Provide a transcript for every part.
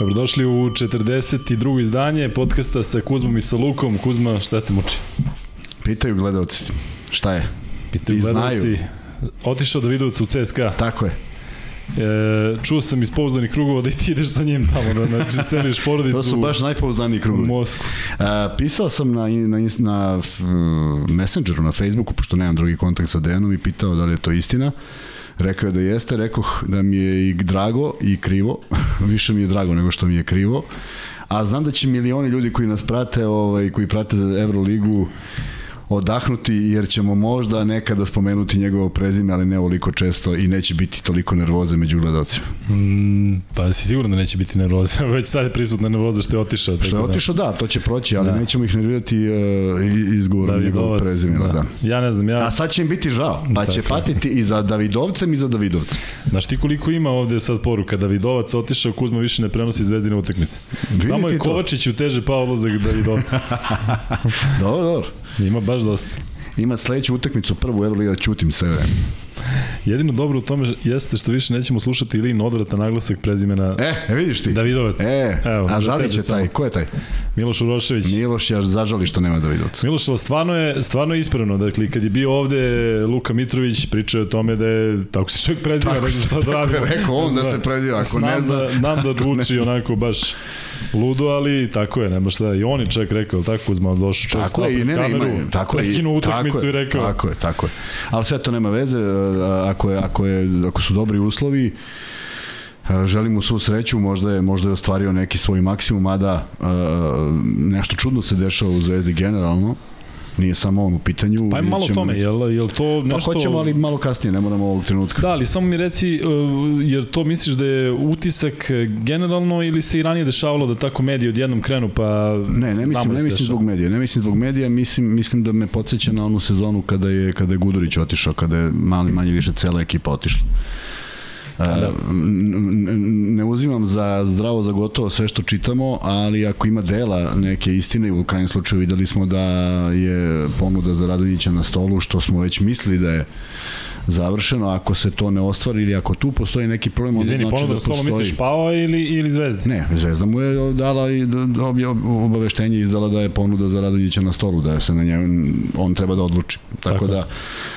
Dobrodošli u 42. izdanje podcasta sa Kuzmom i sa Lukom. Kuzma, šta te muči? Pitaju gledalci, šta je? Pitaju I gledalci, znaju. otišao Davidovac u CSKA. Tako je. E, čuo sam iz pouzdanih krugova da i ti ideš sa njim tamo, da znači seliš porodicu To su baš najpouzdaniji krugovi. U Mosku. E, pisao sam na, na, na Messengeru, na Facebooku, pošto nemam drugi kontakt sa Dejanom i pitao da li je to istina. Rekao je da jeste, rekoh da mi je i drago i krivo, više mi je drago nego što mi je krivo, a znam da će milioni ljudi koji nas prate, ovaj, koji prate Euroligu, odahnuti jer ćemo možda nekada spomenuti njegovo prezime, ali ne ovoliko često i neće biti toliko nervoze među gledalcima. Mm, pa si sigurno da neće biti nervoze, već sad je prisutna nervoza što je otišao. Što je da- otišao, da, to će proći, ali da. nećemo ih nervirati uh, izgovorom njegovog prezimena. Da. da. Ja ne znam, ja... A sad će im biti žao, pa će patiti i za Davidovcem i za Davidovcem. Znaš ti koliko ima ovde sad poruka, Davidovac otišao, Kuzma više ne prenosi zvezdine utakmice. Samo je Kovačiću teže pao odlazak Davidovca. dobro, dobro. Ima baš dosta. Ima sledeću utakmicu, prvu Euroliga, da čutim sve. Jedino dobro u tome jeste što više nećemo slušati ili Nodrata naglasak prezimena E, e vidiš ti. Davidovac. E, Evo, a žali će taj, ko je taj? Miloš Urošević. Miloš ja zažali što nema Davidovca. Miloš, stvarno je, stvarno je ispravno. Dakle, kad je bio ovde Luka Mitrović, pričao o tome da je, tako se čovjek preziva, tako, rekao šta da radimo. Rekao on da, da se preziva, ako ne zna. Da, nam da odvuči onako baš ludo, ali tako je, nema šta. I on je čak rekao, tako uzmao došao čovjek tako je, i ne, kameru, ima, tako je, utakmicu tako i rekao. Tako je, tako je. Ali sve to nema veze, ako, je, ako, je, ako su dobri uslovi, želim mu svu sreću, možda je, možda je ostvario neki svoj maksimum, mada nešto čudno se dešava u Zvezdi generalno, nije samo on u pitanju. Pa je malo tome, jel, jel to nešto... Pa hoćemo, ali malo kasnije, ne moramo ovog trenutka. Da, ali samo mi reci, uh, jer to misliš da je utisak generalno ili se i ranije dešavalo da tako mediji odjednom krenu, pa... Ne, ne mislim, ne mislim zbog medija, ne mislim zbog medija, mislim, mislim da me podsjeća na onu sezonu kada je, kada je Gudurić otišao, kada je mali, manje više cela ekipa otišla. Da. Ne uzimam za zdravo za gotovo sve što čitamo, ali ako ima dela neke istine, u krajnjem slučaju videli smo da je ponuda za Radonjića na stolu, što smo već mislili da je završeno, ako se to ne ostvari ili ako tu postoji neki problem, onda Izvini, znači da postoji... misliš Pao ili, ili Zvezda? Ne, Zvezda mu je dala i obaveštenje izdala da je ponuda za Radonjića na stolu, da se na njemu, on treba da odluči. Tako, Tako da,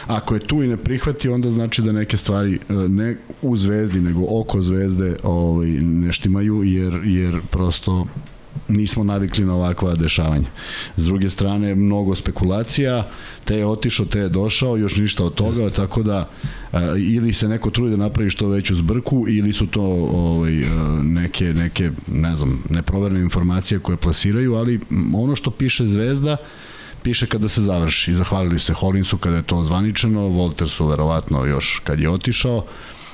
ako je tu i ne prihvati, onda znači da neke stvari e, ne u Zvezdi, nego oko Zvezde ovaj, ne štimaju, jer, jer prosto nismo navikli na ovakva dešavanja. S druge strane, mnogo spekulacija, te je otišao, te je došao, još ništa od toga, Jeste. tako da a, ili se neko trudi da napravi što veću zbrku ili su to ovaj, neke, neke, ne znam, neproverene informacije koje plasiraju, ali ono što piše Zvezda, piše kada se završi. Zahvalili se Holinsu kada je to zvaničeno, Voltersu verovatno još kad je otišao,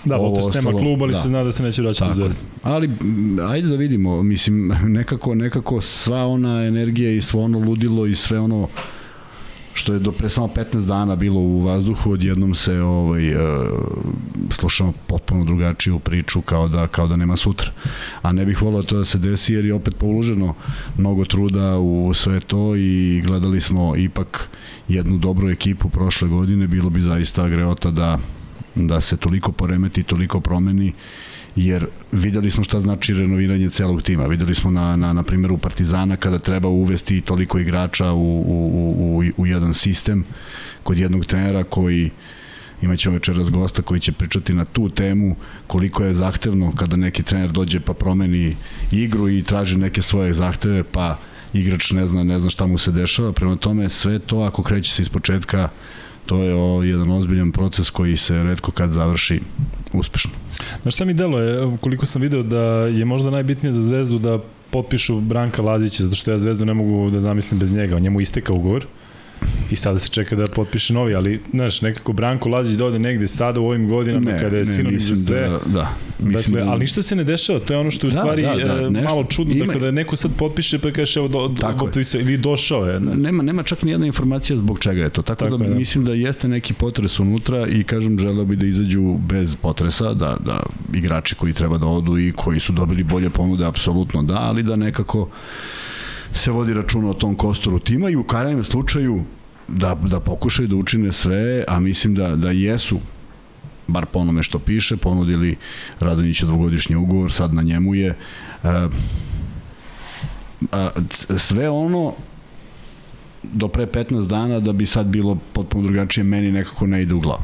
Da, Volters nema klub, ali da. se zna da se neće vraćati u Zvezdu. Ali, ajde da vidimo, mislim, nekako, nekako sva ona energija i svo ono ludilo i sve ono što je do pre samo 15 dana bilo u vazduhu, odjednom se ovaj, uh, slušamo potpuno drugačiju priču kao da, kao da nema sutra. A ne bih volao to da se desi jer je opet poluženo mnogo truda u sve to i gledali smo ipak jednu dobru ekipu prošle godine, bilo bi zaista greota da da se toliko poremeti, toliko promeni, jer videli smo šta znači renoviranje celog tima. Videli smo na, na, na primjeru Partizana kada treba uvesti toliko igrača u, u, u, u jedan sistem kod jednog trenera koji imaćemo večeras gosta koji će pričati na tu temu koliko je zahtevno kada neki trener dođe pa promeni igru i traži neke svoje zahteve pa igrač ne zna, ne zna šta mu se dešava prema tome sve to ako kreće se iz početka to je o, jedan ozbiljan proces koji se redko kad završi uspešno. Na šta mi delo je, koliko sam video da je možda najbitnije za Zvezdu da potpišu Branka Lazića, zato što ja Zvezdu ne mogu da zamislim bez njega, on njemu isteka ugovor i sada se čeka da potpiše novi, ali znaš, nekako Branko Lazić da ode negde sada u ovim godinama ne, kada je sinonim za sve. Da, da, dakle, ali ništa se ne dešava, to je ono što je u da, stvari da, da, e, nešto, malo čudno, ima, da kada neko sad potpiše pa kaže evo do, do, se, ili došao je. Ne? Nema, nema čak ni jedna informacija zbog čega je to, tako, tako da da. mislim da jeste neki potres unutra i kažem želeo bi da izađu bez potresa, da, da igrači koji treba da odu i koji su dobili bolje ponude, apsolutno da, ali da nekako se vodi računa o tom kostoru tima i u krajnjem slučaju da, da pokušaju da učine sve, a mislim da, da jesu bar po onome što piše, ponudili Radonjića dvogodišnji ugovor, sad na njemu je. A, a, sve ono do pre 15 dana da bi sad bilo potpuno drugačije, meni nekako ne ide u glavu.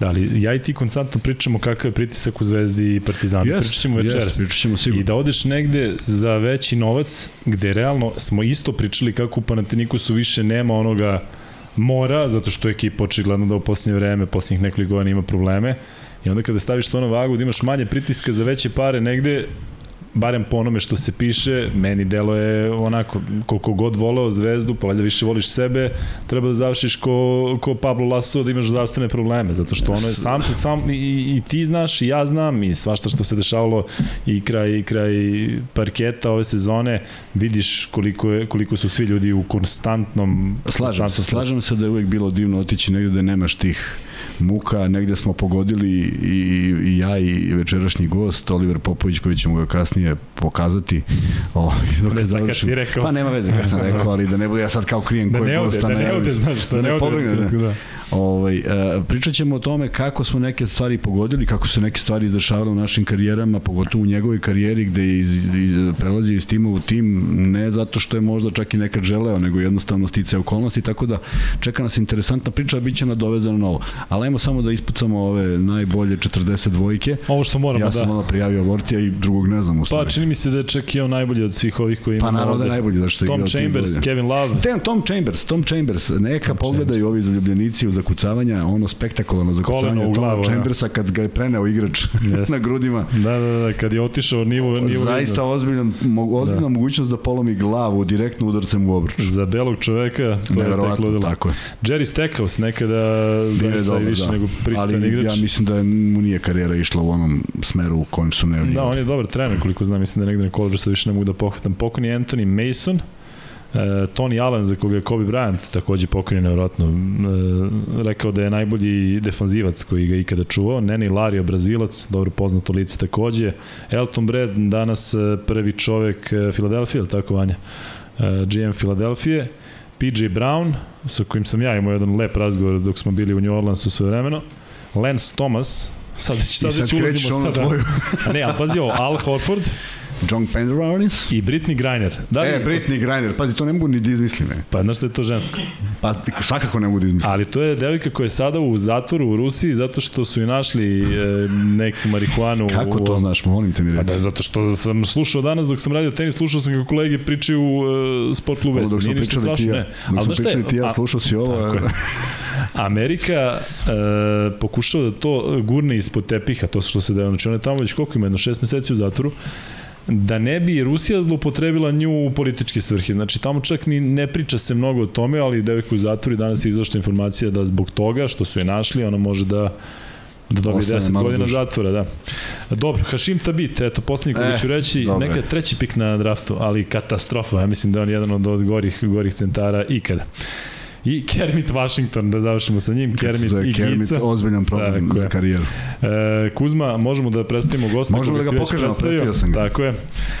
Da, ali ja i ti konstantno pričamo kakav je pritisak u Zvezdi i Partizanu. Yes, pričat ćemo večeras. Yes, pričat ćemo sigurno. I da odeš negde za veći novac, gde realno smo isto pričali kako u Panatinikusu više nema onoga mora, zato što je ekipa očigledno da u posljednje vreme, posljednjih nekoliko godina ima probleme. I onda kada staviš to na vagu, da imaš manje pritiska za veće pare negde, barem po onome što se piše, meni delo je onako, koliko god voleo zvezdu, pa valjda više voliš sebe, treba da završiš ko, ko Pablo Lasso da imaš zdravstvene probleme, zato što ono je sam, sam i, i ti znaš i ja znam i svašta što se dešavalo i kraj, i kraj parketa ove sezone, vidiš koliko, je, koliko su svi ljudi u konstantnom... Slažem se, slažem se da je uvek bilo divno otići negde da nemaš tih muka, negde smo pogodili i, i ja i večerašnji gost, Oliver Popović, koji ćemo ga kasnije pokazati. O, dok ne znam kad si rekao. Pa nema veze kad sam rekao, ali da ne bude ja sad kao krijem da koji gosta. Da ne ode, znaš, da, da ne, ne pobegne. Da. Ovaj, uh, pričat ćemo o tome kako smo neke stvari pogodili, kako su neke stvari izdešavale u našim karijerama, pogotovo u njegovoj karijeri gde je iz, iz, prelazi iz tima u tim, ne zato što je možda čak i nekad želeo, nego jednostavno stice okolnosti, tako da čeka nas interesantna priča, bit će nadovezano novo. Ali ajmo samo da ispucamo ove najbolje 40 dvojke. Ovo što moramo, ja da. Ja sam ono prijavio Vortija i drugog ne znam u Pa čini mi se da je čak i on najbolji od svih ovih koji ima. Pa naravno da je najbolji, zašto je Tom Chambers, Kevin Love. Tem, Tom Chambers, Tom Chambers, neka Tom pogledaju Chambers. ovi zaljubljenici u zakucavanja, ono spektakularno zakucavanje u glavu, Chambersa kad ga je preneo igrač yes. na grudima. Da, da, da, kad je otišao nivo, nivo Zaista ozbiljna, mo, ozbiljna da. mogućnost da polomi glavu direktno udarcem u obruč. Za belog čoveka to je tek ludilo. Tako je. Jerry Stackhouse nekada zaista i više da. nego pristan Ali igrač. ja mislim da mu nije karijera išla u onom smeru u kojem su nevni. Da, on je dobar trener, koliko znam, mislim da negde na koleđu sad više ne mogu da pohvatam. Pokon je Anthony Mason, Tony Allen, za koga je Kobe Bryant takođe pokrenio nevjerojatno, e, rekao da je najbolji defanzivac koji ga ikada čuvao. Neni Lario, Brazilac, dobro poznato lice takođe. Elton Brad, danas e, prvi čovek Filadelfije, ili tako Vanja? E, GM Filadelfije. PJ Brown, sa kojim sam ja imao jedan lep razgovor dok smo bili u New Orleansu sve vremeno. Lance Thomas, sad već, sad, sad već ulazimo sada. Ne, ali pazi ovo, Al Horford, John Penderownis i Britney Griner. Da li, e, Britney Griner, pazi, to ne mogu ni da izmislim. E. Pa znaš da je to žensko? Pa svakako ne mogu da izmislim. Ali to je devojka koja je sada u zatvoru u Rusiji zato što su i našli e, neku marihuanu. Kako u, to znaš, molim te mi reći. Pa da, zato što sam slušao danas dok sam radio tenis, slušao sam kako kolege pričaju u uh, sport klubu Dok smo pričali ti ja, ne. dok smo pričali ti ja, slušao si ovo. Amerika uh, pokušava da to gurne ispod tepiha, to što se da znači ona je tamo već koliko ima, jedno šest meseci u zatvoru, da ne bi Rusija zlopotrebila nju u političke svrhe. Znači, tamo čak ni ne priča se mnogo o tome, ali devojka u zatvoru danas je izašla informacija da zbog toga što su je našli, ona može da da dobije 10 godina duže. zatvora, da. Dobro, Hašim Tabit, eto, posljednji koji e, ću reći, dobre. neka treći pik na draftu, ali katastrofa, ja mislim da je on jedan od, od gorih, gorih centara ikada. I Kermit Washington, da završimo sa njim. Kermit i Kermit, Gica. ozbiljan problem Tako za karijeru. E, Kuzma, možemo da predstavimo gosta. Možemo da ga pokažemo, predstavio sam ga. Tako je.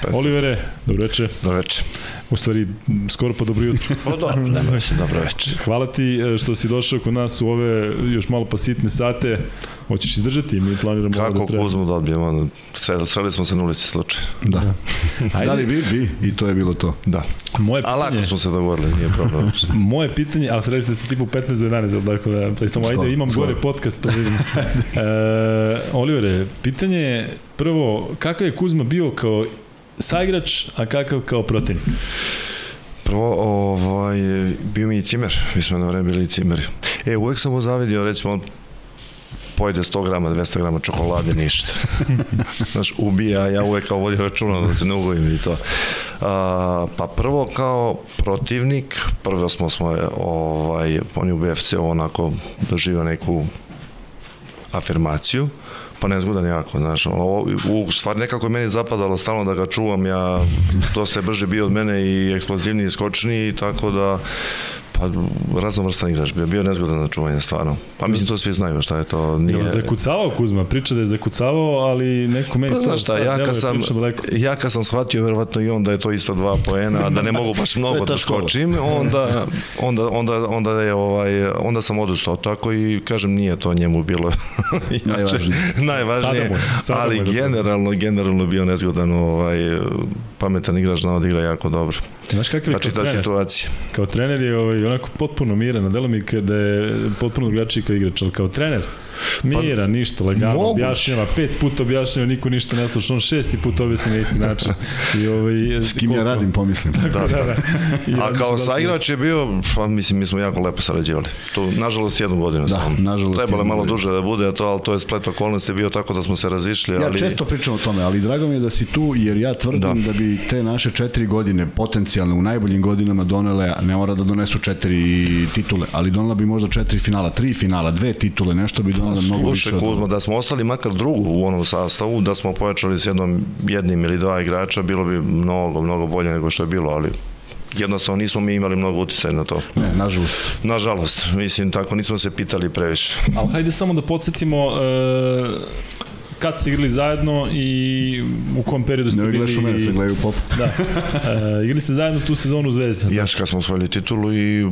Predstavio. Olivere, dobro večer. U stvari, skoro pa dobro jutro. pa dobro, nema se, dobro večer. Hvala ti e, što si došao kod nas u ove još malo pa sitne sate. Hoćeš izdržati? Mi planiramo Kako da treba. Kuzmu da odbijemo? Sreli, sreli smo se na ulici slučaj. Da. da. Ajde. Da li vi, vi? I to je bilo to. Da. Moje pitanje... A lako smo se dogovorili, nije problem. Moje pitanje, ali sreli ste se tipu 15 do 11, tako da, pa samo ajde, imam gore podcast pa vidim. e, Olivere, pitanje je prvo, kakav je Kuzma bio kao saigrač, a kakav kao protivnik? Prvo, ovaj, bio mi i cimer, mi smo na vreme bili cimeri. E, uvek sam mu zavidio, recimo, on pojede 100 grama, 200 grama čokolade, ništa. Znaš, ubija, ja uvek kao vodim računa da se ne ugojim i to. A, pa prvo kao protivnik, prvo smo smo, ovaj, on je u BFC onako doživio neku afirmaciju, pa nezgodan jako, znaš, ovo, u stvari nekako je meni zapadalo stalno da ga čuvam, ja dosta je brže bio od mene i eksplozivniji i skočniji, tako da Pa raznovrstan igrač, bio, bio nezgodan na čuvanje, stvarno. Pa mislim to svi znaju šta je to. Nije... Jel zakucavao Kuzma? Priča da je zakucavao, ali neko meni Pa, to šta, ja kad, sam, ja kad sam shvatio verovatno i on da je to isto dva poena, da ne mogu baš mnogo da skočim, onda, onda, onda, onda, je, ovaj, onda sam odustao tako i kažem nije to njemu bilo jače, Najvažnije. najvažnije Sada mu je, sada ali je generalno, generalno bio nezgodan ovaj, pametan igrač znao da igra jako dobro. Znaš kakav je Znači kao ta trener? situacija. Kao trener je ovaj, onako potpuno miran, delo mi da je potpuno drugačiji kao igrač, ali kao trener Mira, ništa, lagano, moguće. objašnjava, pet puta objašnjava, niko ništa ne sluša, on šesti put objasni na isti način. I ovaj, S kim ja radim, pomislim. Da, da. I A on kao saigrač je bio, pa mislim, mi smo jako lepo sarađivali. To, nažalost, jednu godinu Da, samo. nažalost, Trebalo je malo godinu. duže da bude, to, ali to je splet okolnosti bio tako da smo se razišli, Ja ali... često pričam o tome, ali drago mi je da si tu, jer ja tvrdim da, Da. da bi te naše četiri godine, potencijalne, u najboljim godinama donele, a ne mora da donesu četiri titule, ali donela bi možda četiri finala, tri finala, dve titule, nešto bi donela mnogo više Kuzma, da smo ostali makar drugu u onom sastavu, da smo pojačali s jednom, jednim ili dva igrača, bilo bi mnogo, mnogo bolje nego što je bilo, ali jednostavno nismo mi imali mnogo utjecaj na to. Ne, nažalost. Nažalost, mislim, tako nismo se pitali previše. Ali hajde samo da podsjetimo uh, kad ste igrali zajedno i u kom periodu ste Ne bili... gledaš u mene, se gledaju pop. Da. Uh, igrali ste zajedno tu sezonu u Zvezdi. Jaš kad smo osvojili titulu i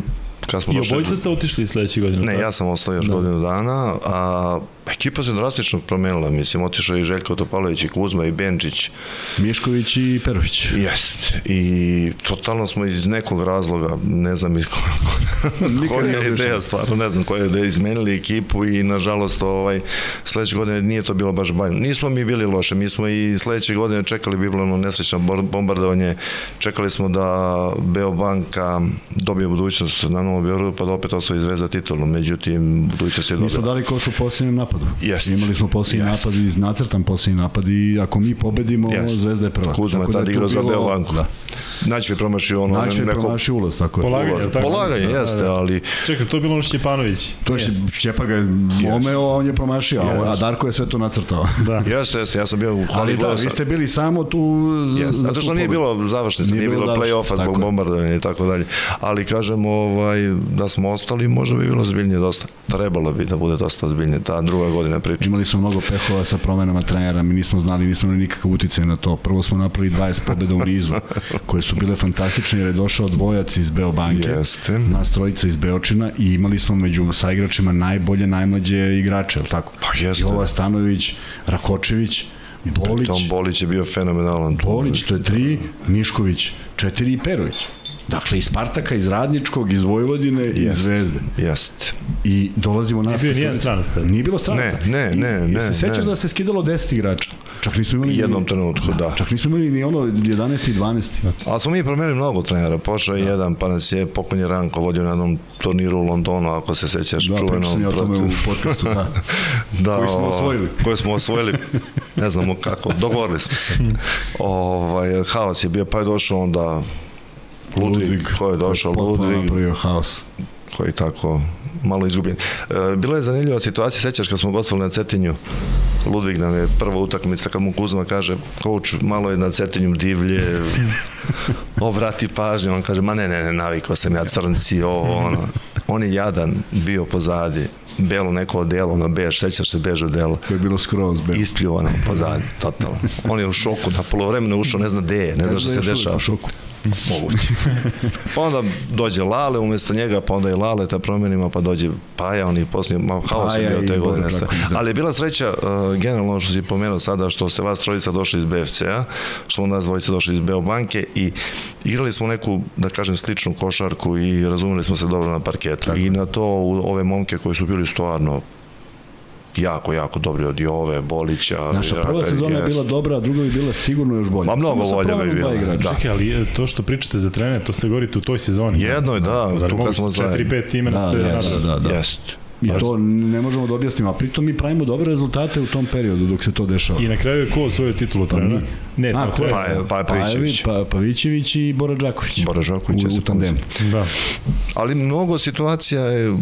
kad smo I obojica ste otišli sledeće godine. Ne, tako? ja sam ostao još Da. godinu dana, a ekipa se drastično promenila, mislim, otišao i Željko Topalović i Kuzma i Benčić, Mišković i Perović. Jest. I totalno smo iz nekog razloga, ne znam iz koja, nije je ideja, stvarno ne znam koja je ideja, izmenili ekipu i nažalost ovaj, sledeće godine nije to bilo baš bajno. Nismo mi bili loše, mi smo i sledeće godine čekali bi bilo ono nesrećno bombardovanje, čekali smo da Beobanka dobije budućnost na Novom Beogradu pa da opet osvoji zvezda titulu, međutim budućnost je Mi smo dobila. dali koš u posljednjem napadu. Jest. Imali smo posljednji Jest. napad i nacrtan posljednji napad i ako mi pobedimo, Jest. Zvezda je prva. Kuzma je Tako da tad tu igrao za Beobanku. Da. Naći je promašio ono Znači je neko promaši ulaz, tako je. Polaganje, je tako? polaganje, Da, jeste, da. ali Čekaj, to je bilo ono Šćepanović. To je Šćepa ga je omeo, a on je promašio, a- a Darko je sve to nacrtao. Da. Jeste, jeste, ja sam bio u Ali hali da, vi ste bili samo tu Yes. za Zato što nije bilo završnice, Nije nije, bilo play-offa zbog je. bombardovanja i tako dalje. Ali kažem, ovaj, da smo ostali, možda bi bilo zbiljnije dosta. Trebalo bi da bude dosta zbiljnije, ta druga godina priča. Imali smo mnogo pehova sa promenama trenera, mi nismo znali, nismo imali nikakav uticaj na to. Prvo smo napravili 20 pobjeda u nizu, koje su bile fantastične jer je došao dvojac iz Beobanke, Jeste. nas trojica iz Beočina i imali smo među saigračima najbolje, najmlađe igrače, je tako? Pa jeste. Jova Stanović, Rakočević, Bolić, Tom Bolić je bio fenomenalan. Bolić, to je tri, Mišković, četiri i Perović. Dakle, iz Spartaka, iz Radničkog, iz Vojvodine, iz Jeste. Zvezde. Jeste. I dolazimo nas. Nije bio nijedan stranac tada. Nije bilo stranaca. Ne, ne, I- ne, I, ne, se sećaš ne. da se skidalo 10 igrača? Čak nismo imali... U jednom ni, trenutku, da. Čak nismo imali ni ono 11 i 12. Ali smo mi promenili mnogo trenera. Pošao je jedan, pa nas je pokojni Ranko vodio na jednom turniru u Londonu, ako se sećaš, Da, pričao sam ja o tome u podcastu, da. da, Koji smo osvojili. Koji smo osvojili, ne znamo kako, dogovorili smo se. ovaj, haos je bio, pa je došao onda Ludvig, ko je došao, Ludvig, napravio haos. koji tako malo izgubljen. E, bila je zanimljiva situacija, sećaš kad smo gostovali na Cetinju, Ludvig nam je prva utakmica kad mu Kuzma kaže, coach, malo je na Cetinju divlje, obrati pažnju, on kaže, ma ne, ne, ne, navikao sam ja crnci, ovo, ono. On je jadan bio pozadi, belo neko odelo, ono bež, sećaš se bež odelo. Koje je bilo skroz bez. Ispljuvano pozadi, totalno. On je u šoku, na polovremenu ušao, ne zna gde je, ne zna šta se dešava. U šoku. Moguće. pa onda dođe Lale umesto njega, pa onda i Lale ta promenima, pa dođe Paja, on je poslije, ma haos je bio te godine. sve. Da. Ali je bila sreća, uh, generalno što si pomenuo sada, što ste vas trojica došli iz BFC-a, što nas dvojica došli iz Beobanke i igrali smo neku, da kažem, sličnu košarku i razumeli smo se dobro na parketu. Tako I na to ove momke koji su bili stvarno jako, jako dobri od Jove, Bolića. Naša prva Jaka- sezona je jest. bila dobra, a druga bi bila sigurno još bolja. Ma, mnogo bolja bi bila, da. Čekaj, ali e, to što pričate za trener, to ste govorite u toj sezoni. Jedno je, da, Zar tu kad smo zajedno. 4-5 imena Da, ste da, nabrali? da, da. Jest. I to ne možemo da objasnimo, a pritom mi pravimo dobre rezultate u tom periodu dok se to dešava. I na kraju je ko osvojio titulu trenera? Ne, A, ko je? Pa je- pa je Pavićević. Pa, Pavićević i Bora Đaković. Bora Đaković u, u tandemu. Da. Ali mnogo situacija je,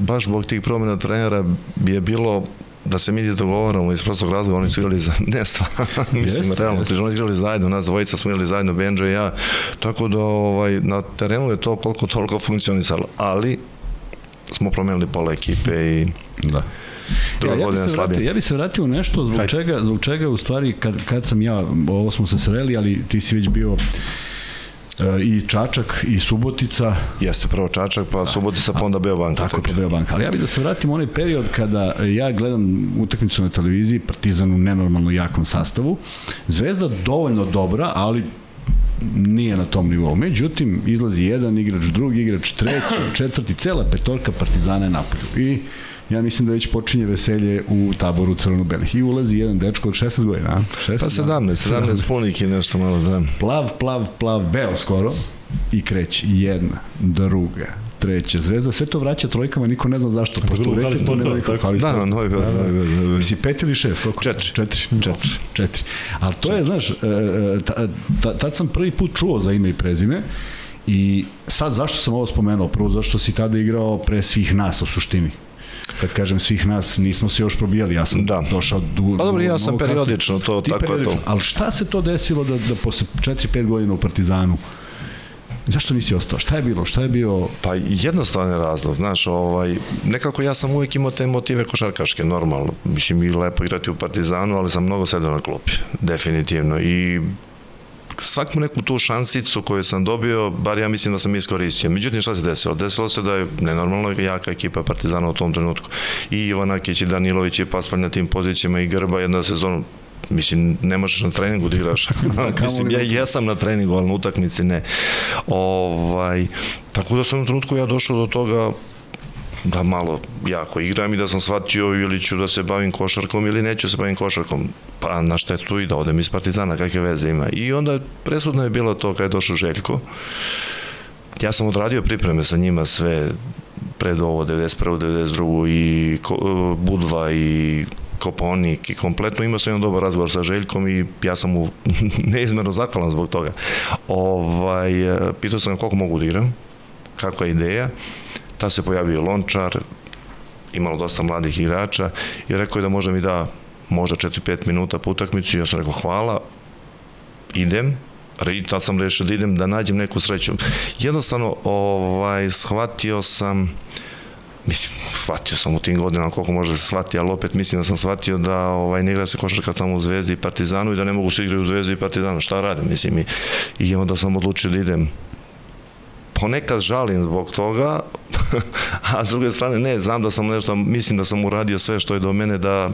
baš zbog tih promjena trenera, je bilo da se mi izdogovaramo iz prostog razloga, oni su igrali za ne mislim, Jeste, realno, jeste. yes. oni su igrali zajedno, nas dvojica smo igrali zajedno, Benđe i ja, tako da ovaj, na terenu je to koliko toliko funkcionisalo, ali smo promenili pola ekipe i Da. druga Ja, ja, bi godina se vratio, ja bi se vratio u nešto zbog Hajde. čega, zbog čega u stvari kad, kad sam ja, ovo smo se sreli, ali ti si već bio e, i Čačak i Subotica, Jeste prvo Čačak, pa Subotica, pa onda Beobanka. tako pa Beobanka. Ali ja bih da se vratim u onaj period kada ja gledam utakmicu na televiziji, Partizan u nenormalno jakom sastavu, Zvezda dovoljno dobra, ali nije na tom nivou. Međutim, izlazi jedan igrač, drugi igrač, treći, četvrti, cela petorka Partizana je napolju. I ja mislim da već počinje veselje u taboru crveno-belih. I ulazi jedan dečko od 16 godina, a? 16, Pa 17, 17 punik i nešto malo, da. Plav, plav, plav, beo skoro i kreće. Jedna, druga, treća. Zvezda sve to vraća trojkama, niko ne zna zašto. Pošto bilo u u hali reketu nema nikog Da, sportova. na Novi Beograd, Novi Beograd, Novi Beograd. Si pet ili šest, koliko? Četiri. Četiri. Četiri. Četiri. Ali to je, znaš, e, e, ta- ta- tad sam prvi put čuo za ime i prezime i sad zašto sam ovo spomenuo? Prvo zašto si tada igrao pre svih nas u suštini. Kad kažem svih nas, nismo se još probijali, ja sam Da. došao du, Pa dobro, ja sam kasnije. periodično, to Ti tako je to. periodično. Ali šta se to desilo da, da posle 4-5 godina u Partizanu Zašto nisi ostao? Šta je bilo? Šta je bio... Pa jednostavan je razlog, znaš, ovaj, nekako ja sam uvek imao te motive košarkaške, normalno. Mislim, i lepo igrati u Partizanu, ali sam mnogo sedao na klupi, definitivno. I svaku neku tu šansicu koju sam dobio, bar ja mislim da sam iskoristio. Međutim, šta se desilo? Desilo se da je nenormalno jaka ekipa Partizana u tom trenutku. I Ivanakić i Danilović i Paspalj na tim pozicijama i Grba jedna sezonu mislim, ne možeš na treningu da igraš. mislim, ja jesam na treningu, ali na utakmici ne. Ovaj, tako da sam u trenutku ja došao do toga da malo jako igram i da sam shvatio ili ću da se bavim košarkom ili neću se bavim košarkom. Pa na štetu i da odem iz Partizana, kakve veze ima. I onda presudno je bilo to kada je došao Željko. Ja sam odradio pripreme sa njima sve pred ovo 91. 92. i ko- Budva i Koponik i kompletno imao sam jedan dobar razgovor sa Željkom i ja sam mu neizmerno zahvalan zbog toga. Ovaj, e, pitao sam koliko mogu da igram, kakva je ideja. Ta se pojavio Lončar, imalo dosta mladih igrača i rekao je da može mi da možda 4-5 minuta po utakmici i ja sam rekao hvala, idem, i tad sam rešio da idem da nađem neku sreću. Jednostavno, ovaj, shvatio sam, mislim, shvatio sam u tim godinama koliko može da se shvati, ali opet mislim da sam shvatio da ovaj, ne igra se košarka tamo u Zvezdi i Partizanu i da ne mogu se igrati u Zvezdi i Partizanu. Šta radim, mislim, i, i onda sam odlučio da idem ponekad žalim zbog toga, a s druge strane ne, znam da sam nešto, mislim da sam uradio sve što je do mene da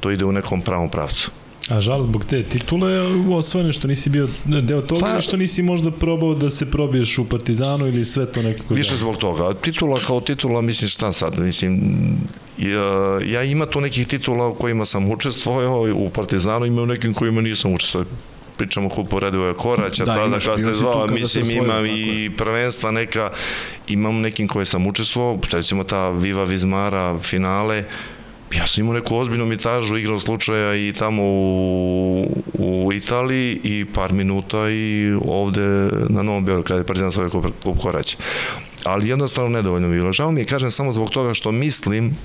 to ide u nekom pravom pravcu. A žal zbog te titule osvojene što nisi bio deo toga Pa- što nisi možda probao da se probiješ u Partizanu ili sve to nekako Više zajedno? zbog toga. Titula kao titula, mislim šta sad, mislim, ja, ja ima tu nekih titula u kojima sam učestvovao u Partizanu, ima u nekim kojima nisam učestvovao pričamo kupu Radivoja Koraća, Da, da, tada kada se zvao, mislim imam i prvenstva neka, imam nekim koje sam učestvovao, recimo ta Viva Vizmara finale, ja sam imao neku ozbiljnu mitažu, igrao slučaja i tamo u, u Italiji i par minuta i ovde na Novom Beogradu kada je Partizan svoj kup, kup Korać. Ali jednostavno nedovoljno bilo. Žao mi je, kažem, samo zbog toga što mislim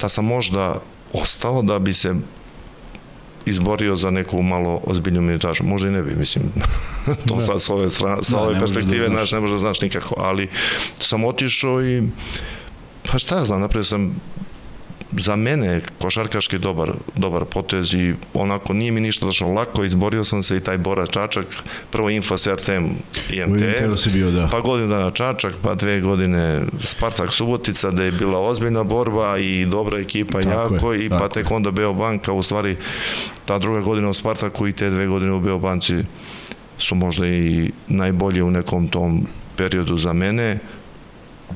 da sam možda ostao da bi se izborio za neku malo ozbiljnu minutažu. Možda i ne bi, mislim. to Da. sad sa ove, strane, sa Da, ove da perspektive, znaš. znaš, ne možeš da znaš nikako. Ali sam otišao i pa šta ja znam, napravio sam za mene košarkaški dobar, dobar potez i onako nije mi ništa došlo lako, izborio sam se i taj Bora Čačak, prvo Infos RTM IMT, si bio, da. pa godinu dana Čačak, pa dve godine Spartak Subotica, da je bila ozbiljna borba i dobra ekipa, Tako jako, je, i pa tek onda Beobanka, u stvari ta druga godina u Spartaku i te dve godine u Beobanci su možda i najbolje u nekom tom periodu za mene.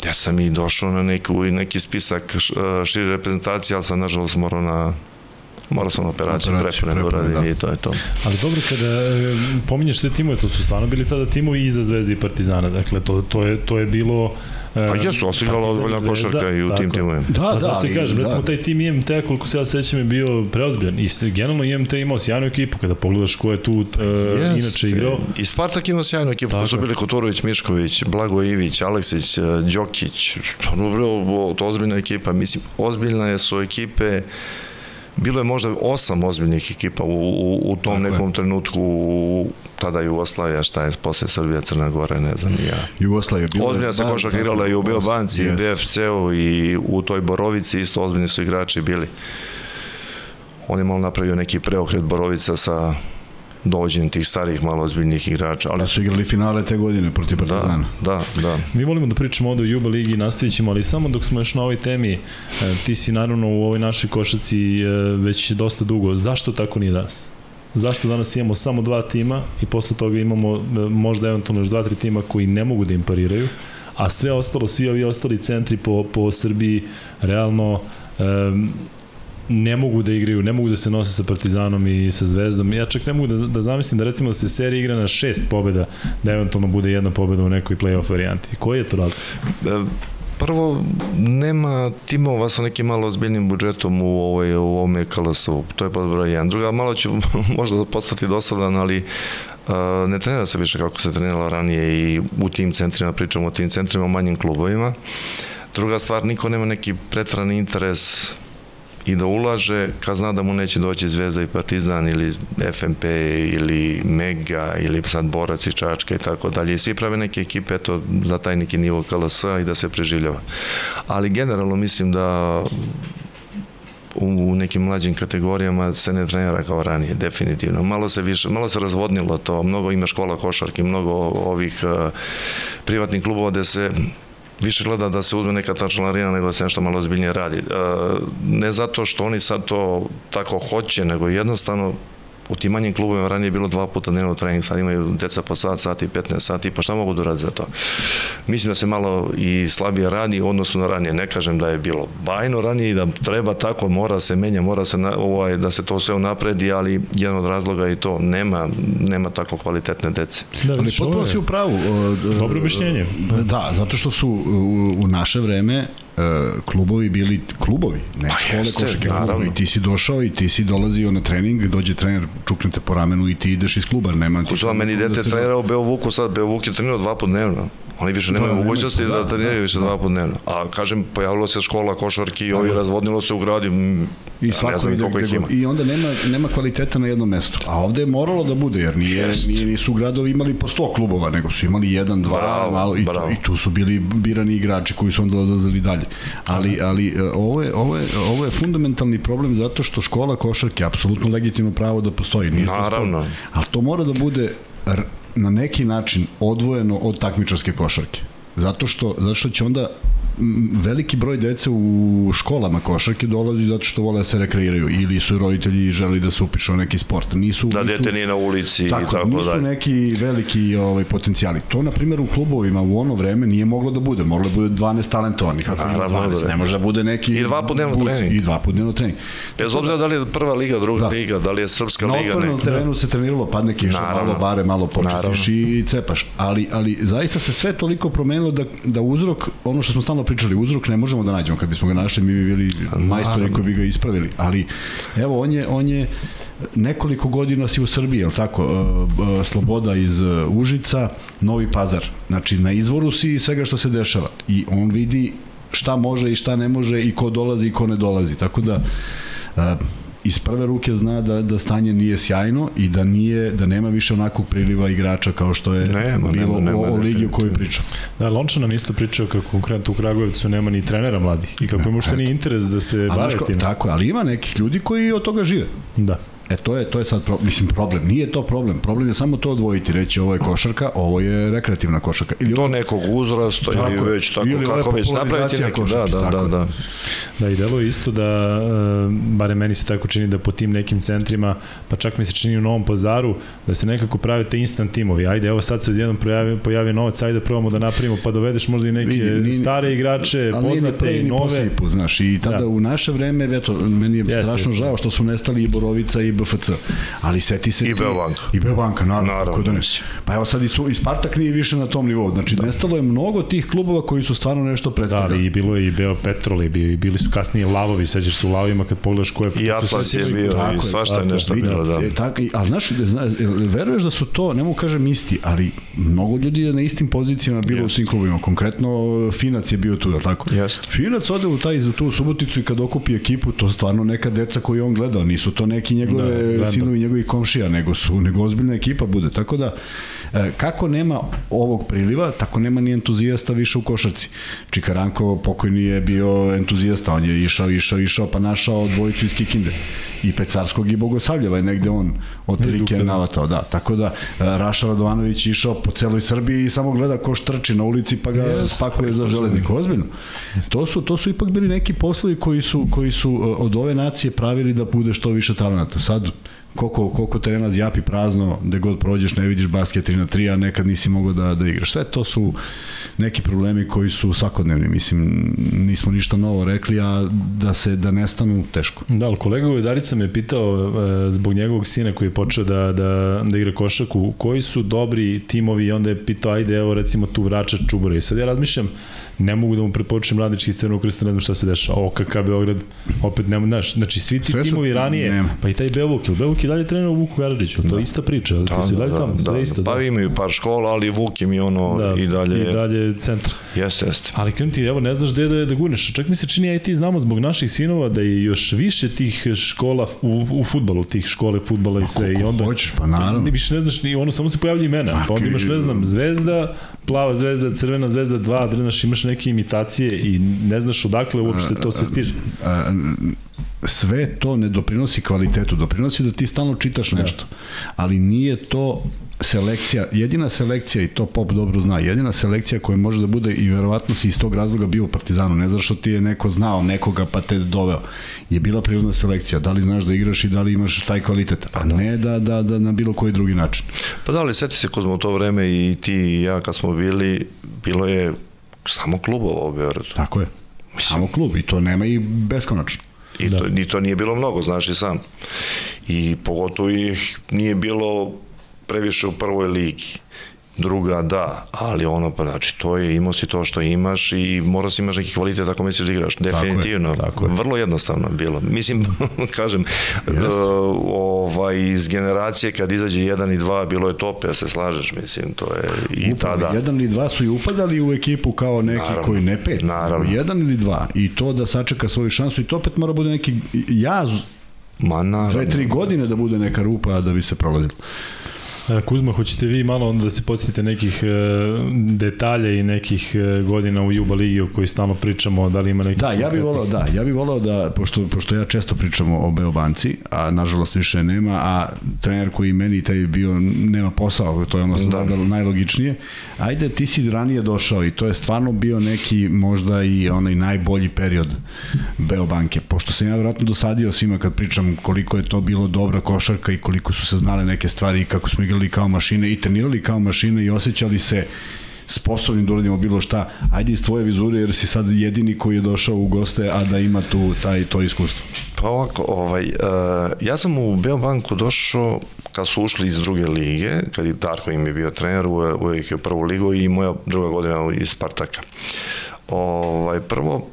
Ja sam i došao na neku, neki spisak š- šire reprezentacije, ali sam nažalost morao na Mora sam operaciju, Operaciju da prepune, uradim da. i to je to. Ali dobro, kada e, pominješ te timove, to su stvarno bili tada timovi iza Zvezde i Partizana. Dakle, to, to, je, to je bilo... e, Pa jesu, osigrala Zvezda, košarka i u tim timovima. Da, Pa da, zato ti kažem, recimo da. taj tim IMT, koliko se ja sećam, je bio preozbiljan. I se, generalno IMT imao sjajnu ekipu, kada pogledaš ko je tu uh, inače igrao. I Spartak ima sjajnu ekipu, Tako tu su je. bili Kotorović, Mišković, Blago Ivić, Aleksić, eh, Đokić, stvarno bilo to ozbiljna ekipa, mislim, ozbiljna je su ekipe, bilo je možda osam ozbiljnih ekipa u, u, u tom Tako je. nekom trenutku, u, tada Jugoslavija, šta je posle Srbija, Crna Gora, ne znam ja. Jugoslavija bila je Ozbiljna se košarka igrala i u Beobanci, i Yes. BFC-u i u toj Borovici isto ozbiljni su igrači bili. On je malo napravio neki preokret Borovica sa dođenjem tih starih, malo ozbiljnih igrača, ali Da su igrali finale te godine protiv da, Partizana. da, da. Mi volimo da pričamo ovde o Juba ligi i nastavit ćemo, ali samo dok smo još na ovoj temi, e, ti si naravno u ovoj našoj košaci e, već dosta dugo. Zašto tako nije danas? Zašto danas imamo samo dva tima i posle toga imamo e, možda eventualno još dva, tri tima koji ne mogu da im pariraju, a sve ostalo, svi ovi ostali centri po, po Srbiji realno um, ne mogu da igraju, ne mogu da se nose sa Partizanom i sa Zvezdom. Ja čak ne mogu da, da zamislim da recimo da se serija igra na šest pobjeda, da eventualno bude jedna pobjeda u nekoj play-off varijanti. Koji je to razlog? Prvo, nema timova sa nekim malo ozbiljnim budžetom u, ovoj, u ovome KLS-u. To je pod broj 1. Druga, malo ću možda postati dosadan, ali ne trenira se više kako se treniralo ranije i u tim centrima, pričamo o tim centrima, o manjim klubovima. Druga stvar, niko nema neki pretrani interes i da ulaže kad zna da mu neće doći Zvezda i Partizan ili FMP ili Mega ili sad Borac i Čačka i tako dalje i svi prave neke ekipe eto, za taj neki nivo KLS-a i da se preživljava. Ali generalno mislim da u nekim mlađim kategorijama se ne trenira kao ranije, definitivno. Malo se više, malo se razvodnilo to, mnogo ima škola košarki, mnogo ovih uh, privatnih klubova gde se više gleda da se uzme neka ta članarina nego da se nešto malo ozbiljnije radi. E, ne zato što oni sad to tako hoće, nego jednostavno u tim manjim klubovima ranije je bilo dva puta dnevno trening, sad imaju deca po sat, sat i 15 sati, pa šta mogu da uradi za to? Mislim da se malo i slabije radi u odnosu na ranije. Ne kažem da je bilo bajno ranije i da treba tako, mora se menja, mora se na, ovaj, da se to sve unapredi, ali jedan od razloga je to, nema, nema tako kvalitetne dece. Da, Ali ovo potpuno si u pravu. Dobro objašnjenje. Da, zato što su u, u naše vreme klubovi bili klubovi, ne Pa škole jeste, klubovi. naravno. I ti si došao i ti si dolazio na trening, dođe trener, čuknete po ramenu i ti ideš iz kluba. Nema, ti sad meni da dete se- trenirao Beovuku, sad Beovuk je trenirao dva put dnevno. Oni više nemaju nemaju mogućnosti da, da, treniraju više dva put dnevno. A kažem, pojavilo se škola košarki i ovi razvodnilo se u gradi. m, I ja svako ne znam ide koliko ih ima. I onda nema, nema kvaliteta na jednom mestu. A ovde je moralo da bude, jer nije, Jest. nije, nisu gradovi imali po 100 klubova, nego su imali jedan, dva, Bravo, malo, i, bravo. i tu su bili birani igrači koji su onda odlazili dalje. Ali, ali e, ovo, je, ovo, je, ovo je fundamentalni problem zato što škola košarke je apsolutno legitimno pravo da postoji. Nije Naravno. sporno. Ali to mora da bude na neki način odvojeno od takmičarske košarke. Zato što, zato što će onda veliki broj dece u školama košarke dolazi zato što vole da se rekreiraju ili su roditelji želi da se upišu neki sport. Nisu, Da nisu, dete nije na ulici i tako, tako nisu dalje. neki veliki ovaj, potencijali. To, na primjer, u klubovima u ono vreme nije moglo da bude. Moglo da bude 12 talentovanih. Ima Naravno, 12? da. Ne može da bude neki... I dva put dnevno trening. I dva put dnevno trening. Bez obzira da li je prva liga, druga Da. liga, da li je srpska Na liga, otvorenom neka. terenu se treniralo, padne kiša, malo bare, malo počistiš i cepaš. Ali, ali zaista se sve toliko promenilo da, da uzrok, ono što smo stalno pričali, uzrok ne možemo da nađemo. Kad bismo ga našli, mi bi bili majstori koji bi ga ispravili. Ali, evo, on je, on je nekoliko godina si u Srbiji, jel tako? E, Sloboda iz e, Užica, Novi Pazar. Znači, na izvoru si svega što se dešava. I on vidi šta može i šta ne može i ko dolazi i ko ne dolazi. Tako da, e, iz prve ruke zna da da stanje nije sjajno i da nije da nema više onakog priliva igrača kao što je Nema, bilo nema, nema, o, o ligi o kojoj pričam. Da, Lonča nam isto pričao kako konkretno u Kragujevcu nema ni trenera mladih i kako im uopšte nije interes da se bave tim. tako, je, ali ima nekih ljudi koji od toga žive. Da. E to je to je sad pro, mislim problem. Nije to problem. Problem je samo to odvojiti, reći ovo je košarka, ovo je rekreativna košarka. Ili Do nekog uzrasta Tako ili već tako Ili kako već napraviti neki, da, košarke, da, tako da, je. da. Da, i delo je isto da uh, bare meni se tako čini da po tim nekim centrima, pa čak mi se čini u Novom pazaru, da se nekako prave te instant timovi. Ajde, evo sad se odjednom pojavi, pojavi novac, ajde probamo da napravimo, pa dovedeš možda i neke Vidi, ni, stare igrače, poznate i nove. Put, znaš, i tada da. u naše vreme, eto, meni je jeste, strašno jeste. žao što su nestali i Borovica i BFC. Ali seti se... I Beobanka. I Beobanka, naravno. naravno. Da ne. Pa evo sad i, su, i Spartak nije više na tom nivou. Znači, da. nestalo je mnogo tih klubova koji su stvarno nešto predstavljali. Da, i bilo je i Beo Petrol, i bili su kasnije Lavovi, sećaš se u Lavovima kad pogledaš ko je... I Atlas je bio, tako i svašta je nešto bilo, da. E, tako, ali znaš, veruješ da su to, ne mogu kažem isti, ali mnogo ljudi je na istim pozicijama bilo Just. u tim klubima. Konkretno Finac je bio tu, da tako? Jeste. Finac ode u taj za tu Suboticu i kad okupi ekipu, to stvarno neka deca koju on gledao, nisu to neki njegove da, sinovi njegovi komšija, nego su nego ozbiljna ekipa bude. Tako da kako nema ovog priliva, tako nema ni entuzijasta više u košarci. Čikaranko pokojni je bio entuzijasta, on je išao, išao, išao, pa našao dvojicu iz Kikinde. I Pecarskog i Bogosavljeva je negde on otprilike navatao, da. Tako da e, Raša Radovanović išao po celoj Srbiji i samo gleda ko štrči na ulici pa ga yes. spakuje za železnik. Ozbiljno. To su, to su ipak bili neki poslovi koji su, koji su e, od ove nacije pravili da bude što više talenata. Sad, koliko, koliko terena zjapi prazno, gde god prođeš ne vidiš basket 3 na 3, a nekad nisi mogao da, da igraš. Sve to su neki problemi koji su svakodnevni, mislim, nismo ništa novo rekli, a da se da nestanu teško. Da, ali kolega Ujedarica me pitao e, zbog njegovog sina koji je počeo da, da, da igra košaku, koji su dobri timovi i onda je pitao, ajde, evo recimo tu vraća Čubura. I sad ja razmišljam, ne mogu da mu preporučim Radnički Crvenog krsta, ne znam šta se dešava. OKK Beograd, opet nema, znaš, znači svi ti Sve timovi ranije, nema. pa i taj Beovuk, ili Beovuk i dalje trener u Vuku Karadžiću, to je da. ista priča, da, ti su da, dalje da, tamo, da, sve da, isto. Pa da. imaju par škola, ali Vuk im je ono da, i dalje... I dalje centar. Jeste, jeste. Ali krim ti, evo, ne znaš gde da, da gurneš. Čak mi se čini, aj ti znamo zbog naših sinova da je još više tih škola u, u futbalu, tih škole futbala i sve. I onda, hoćeš, pa naravno. Ne više ne znaš, ni ono, samo se pojavlja imena. Pa onda imaš, ne znam, Zvezda, plava zvezda, crvena zvezda 2, drenaš, imaš neke imitacije i ne znaš odakle uopšte to sve stiže. Sve to ne doprinosi kvalitetu, doprinosi da ti stalno čitaš da. nešto, ali nije to selekcija, jedina selekcija i to Pop dobro zna, jedina selekcija koja može da bude i verovatno si iz tog razloga bio u Partizanu, ne znaš što ti je neko znao nekoga pa te doveo, je bila prirodna selekcija, da li znaš da igraš i da li imaš taj kvalitet, a ne da, da, da na bilo koji drugi način. Pa da li, seti se kod smo to vreme i ti i ja kad smo bili, bilo je samo klubova u Beogradu. Tako je, Mislim, samo klub i to nema i beskonačno. I da. to, ni to nije bilo mnogo, znaš i sam. I pogotovo ih nije bilo previše u prvoj ligi. Druga, da, ali ono, pa znači, to je, imao si to što imaš i mora si imaš neki kvalitet ako misliš da igraš. Definitivno. Tako je, tako je. Vrlo jednostavno bilo. Mislim, kažem, yes. uh, ovaj, iz generacije kad izađe jedan i dva, bilo je top, ja se slažeš, mislim, to je i Upravo, tada. Jedan ili dva su i upadali u ekipu kao neki naravno, koji ne pet. Naravno. Jedan ili dva. I to da sačeka svoju šansu i to opet mora bude neki jaz Ma naravno. Dve, tri godine da bude neka rupa da bi se prolazilo. E, Kuzma, hoćete vi malo onda da se podsjetite nekih e, detalja i nekih e, godina u Juba Ligi o kojoj stalno pričamo, da li ima neki Da, ja bih volao, da, ja bih volao da, pošto, pošto ja često pričam o Beobanci, a nažalost više nema, a trener koji meni taj bio, nema posao, to je ono da. da najlogičnije, ajde, ti si ranije došao i to je stvarno bio neki možda i onaj najbolji period Beobanke, pošto sam ja vjerojatno dosadio svima kad pričam koliko je to bilo dobra košarka i koliko su se znale neke stvari i kako smo igrali kao mašine i trenirali kao mašine i osjećali se sposobnim da uradimo bilo šta. Ajde iz tvoje vizure jer si sad jedini koji je došao u goste, a da ima tu taj, to iskustvo. Pa ovako, ovaj, uh, ja sam u Beobanku došao kad su ušli iz druge lige, kad je Darko im je bio trener, uvijek je u prvu ligu i moja druga godina iz Spartaka. Ovaj, prvo,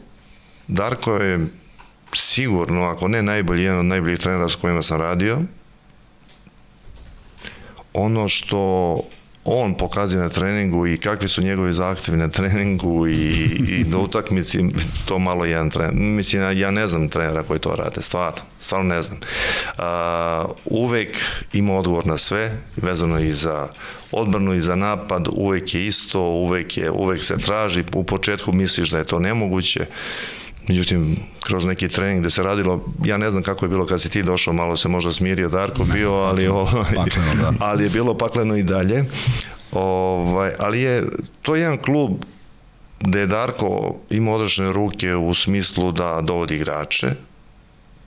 Darko je sigurno, ako ne najbolji, jedan od najboljih trenera s kojima sam radio, ono što on pokazuje na treningu i kakvi su njegovi zahtevi na treningu i, i na utakmici, to malo jedan trener. Mislim, ja ne znam trenera koji to rade, stvarno, stvarno ne znam. Uh, uvek ima odgovor na sve, vezano i za odbranu i za napad, uvek je isto, uvek, je, uvek se traži, u početku misliš da je to nemoguće, Međutim, kroz neki trening gde se radilo, ja ne znam kako je bilo kad si ti došao, malo se možda smirio Darko bio, ali, o, pakleno, da. ali je bilo pakleno i dalje. Ovaj, ali je, to je jedan klub gde je Darko ima odrešene ruke u smislu da dovodi igrače,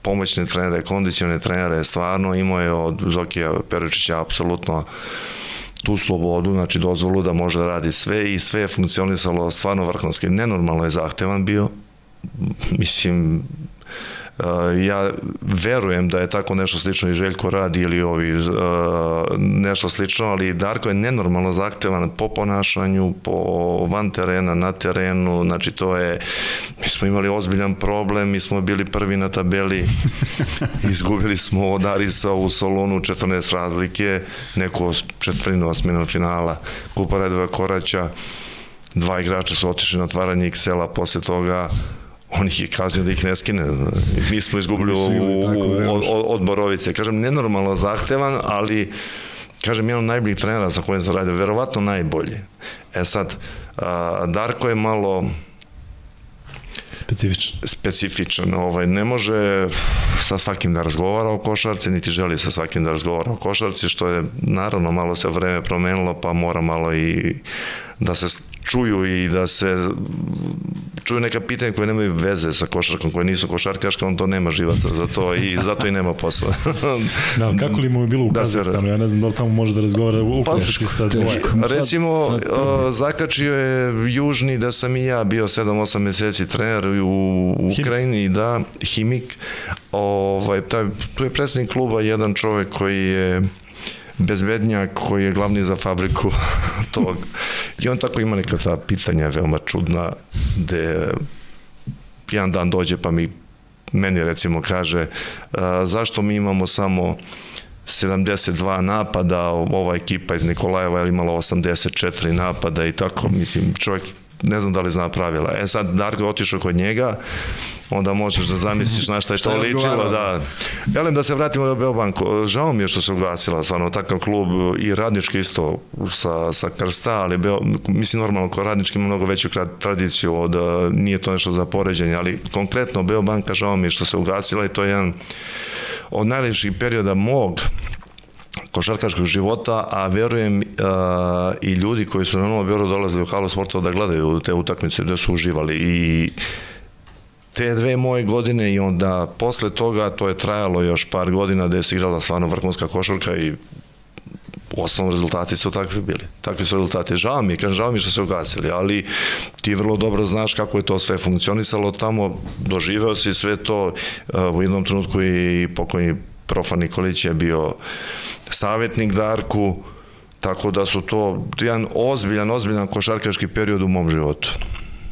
pomoćne trenere, kondicione trenere, stvarno imao je od Zokija Peričića apsolutno tu slobodu, znači dozvolu da može da radi sve i sve je funkcionisalo stvarno vrhunski. Nenormalno je zahtevan bio, mislim, ja verujem da je tako nešto slično i Željko radi ili ovi uh, nešto slično, ali Darko je nenormalno zahtevan po ponašanju, po van terena, na terenu, znači to je, mi smo imali ozbiljan problem, mi smo bili prvi na tabeli, izgubili smo od Arisa u Solonu 14 razlike, neko četvrinu osminu finala, Kupa Redova Koraća, dva igrača su otišli na otvaranje Excela posle toga, on ih je kaznio da ih ne skine. Mi smo izgubili u, od, od Borovice. Kažem, nenormalno zahtevan, ali kažem, jedan od najboljih trenera sa kojim sam radio, verovatno najbolji. E sad, Darko je malo specifičan. Specifičan, ovaj ne može sa svakim da razgovara o košarci, niti želi sa svakim da razgovara o košarci, što je naravno malo se vreme promenilo, pa mora malo i da se čuju i da se čuju neka pitanja koje nemaju veze sa košarkom, koje nisu košarkaška, on to nema živaca za to i zato i nema posla. da, kako li mu je bilo u da Kazahstanu? Ja ne znam da li tamo može da razgovara u pa, sa dvoje. Recimo, sad, sad, zakačio je Južni da sam i ja bio 7-8 meseci trener u Ukrajini, Him. da, Himik. Ovaj, taj, tu je predsednik kluba jedan čovek koji je bezbednjak koji je glavni za fabriku tog. I on tako ima neka ta pitanja veoma čudna, gde jedan dan dođe pa mi meni recimo kaže zašto mi imamo samo 72 napada, ova ekipa iz Nikolajeva je imala 84 napada i tako, mislim, čovjek ne znam da li zna pravila. E sad, Darko je otišao kod njega, onda možeš da zamisliš na šta je to ličilo, da. Velim da se vratimo do Beobanku. Žao mi je što se ugasila stvarno takav klub i radnički isto sa, sa Krsta, ali Beo, mislim normalno ko radnički ima mnogo veću tradiciju od, nije to nešto za poređenje, ali konkretno Beobanka žao mi je što se ugasila i to je jedan od najlepših perioda mog košarkaškog života, a verujem uh, i ljudi koji su na Novom Bioru dolazili u halu sportova da gledaju te utakmice gde su uživali i te dve moje godine i onda posle toga to je trajalo još par godina gde se igrala stvarno vrhunska košarka i u osnovnom rezultati su takvi bili. Takvi su rezultati. Žao mi, kažem, žao mi što se ugasili, ali ti vrlo dobro znaš kako je to sve funkcionisalo tamo, doživeo si sve to, u jednom trenutku i pokojni profa Nikolić je bio savjetnik Darku, tako da su to jedan ozbiljan, ozbiljan košarkaški period u mom životu.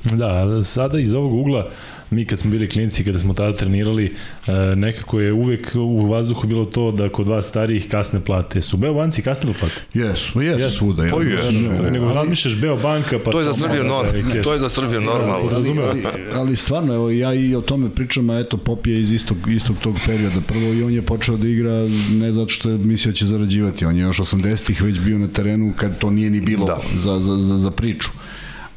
Da, sada iz ovog ugla mi kad smo bili klinci, kada smo tada trenirali, e, nekako je uvek u vazduhu bilo to da kod vas starijih kasne plate. Su Beobanci kasnili plate? Jesu, jesu yes. svuda. Ja. Pa jesu. Ne, nego razmišljaš Beobanka, pa... To je za Srbiju normalno. To je za Srbiju normalno. Ali, ali, ali stvarno, evo, ja i o tome pričam, a eto, Pop je iz istog, istog tog perioda. Prvo i on je počeo da igra ne zato što je mislio da će zarađivati. On je još 80-ih već bio na terenu kad to nije ni bilo da. za, za, za, za priču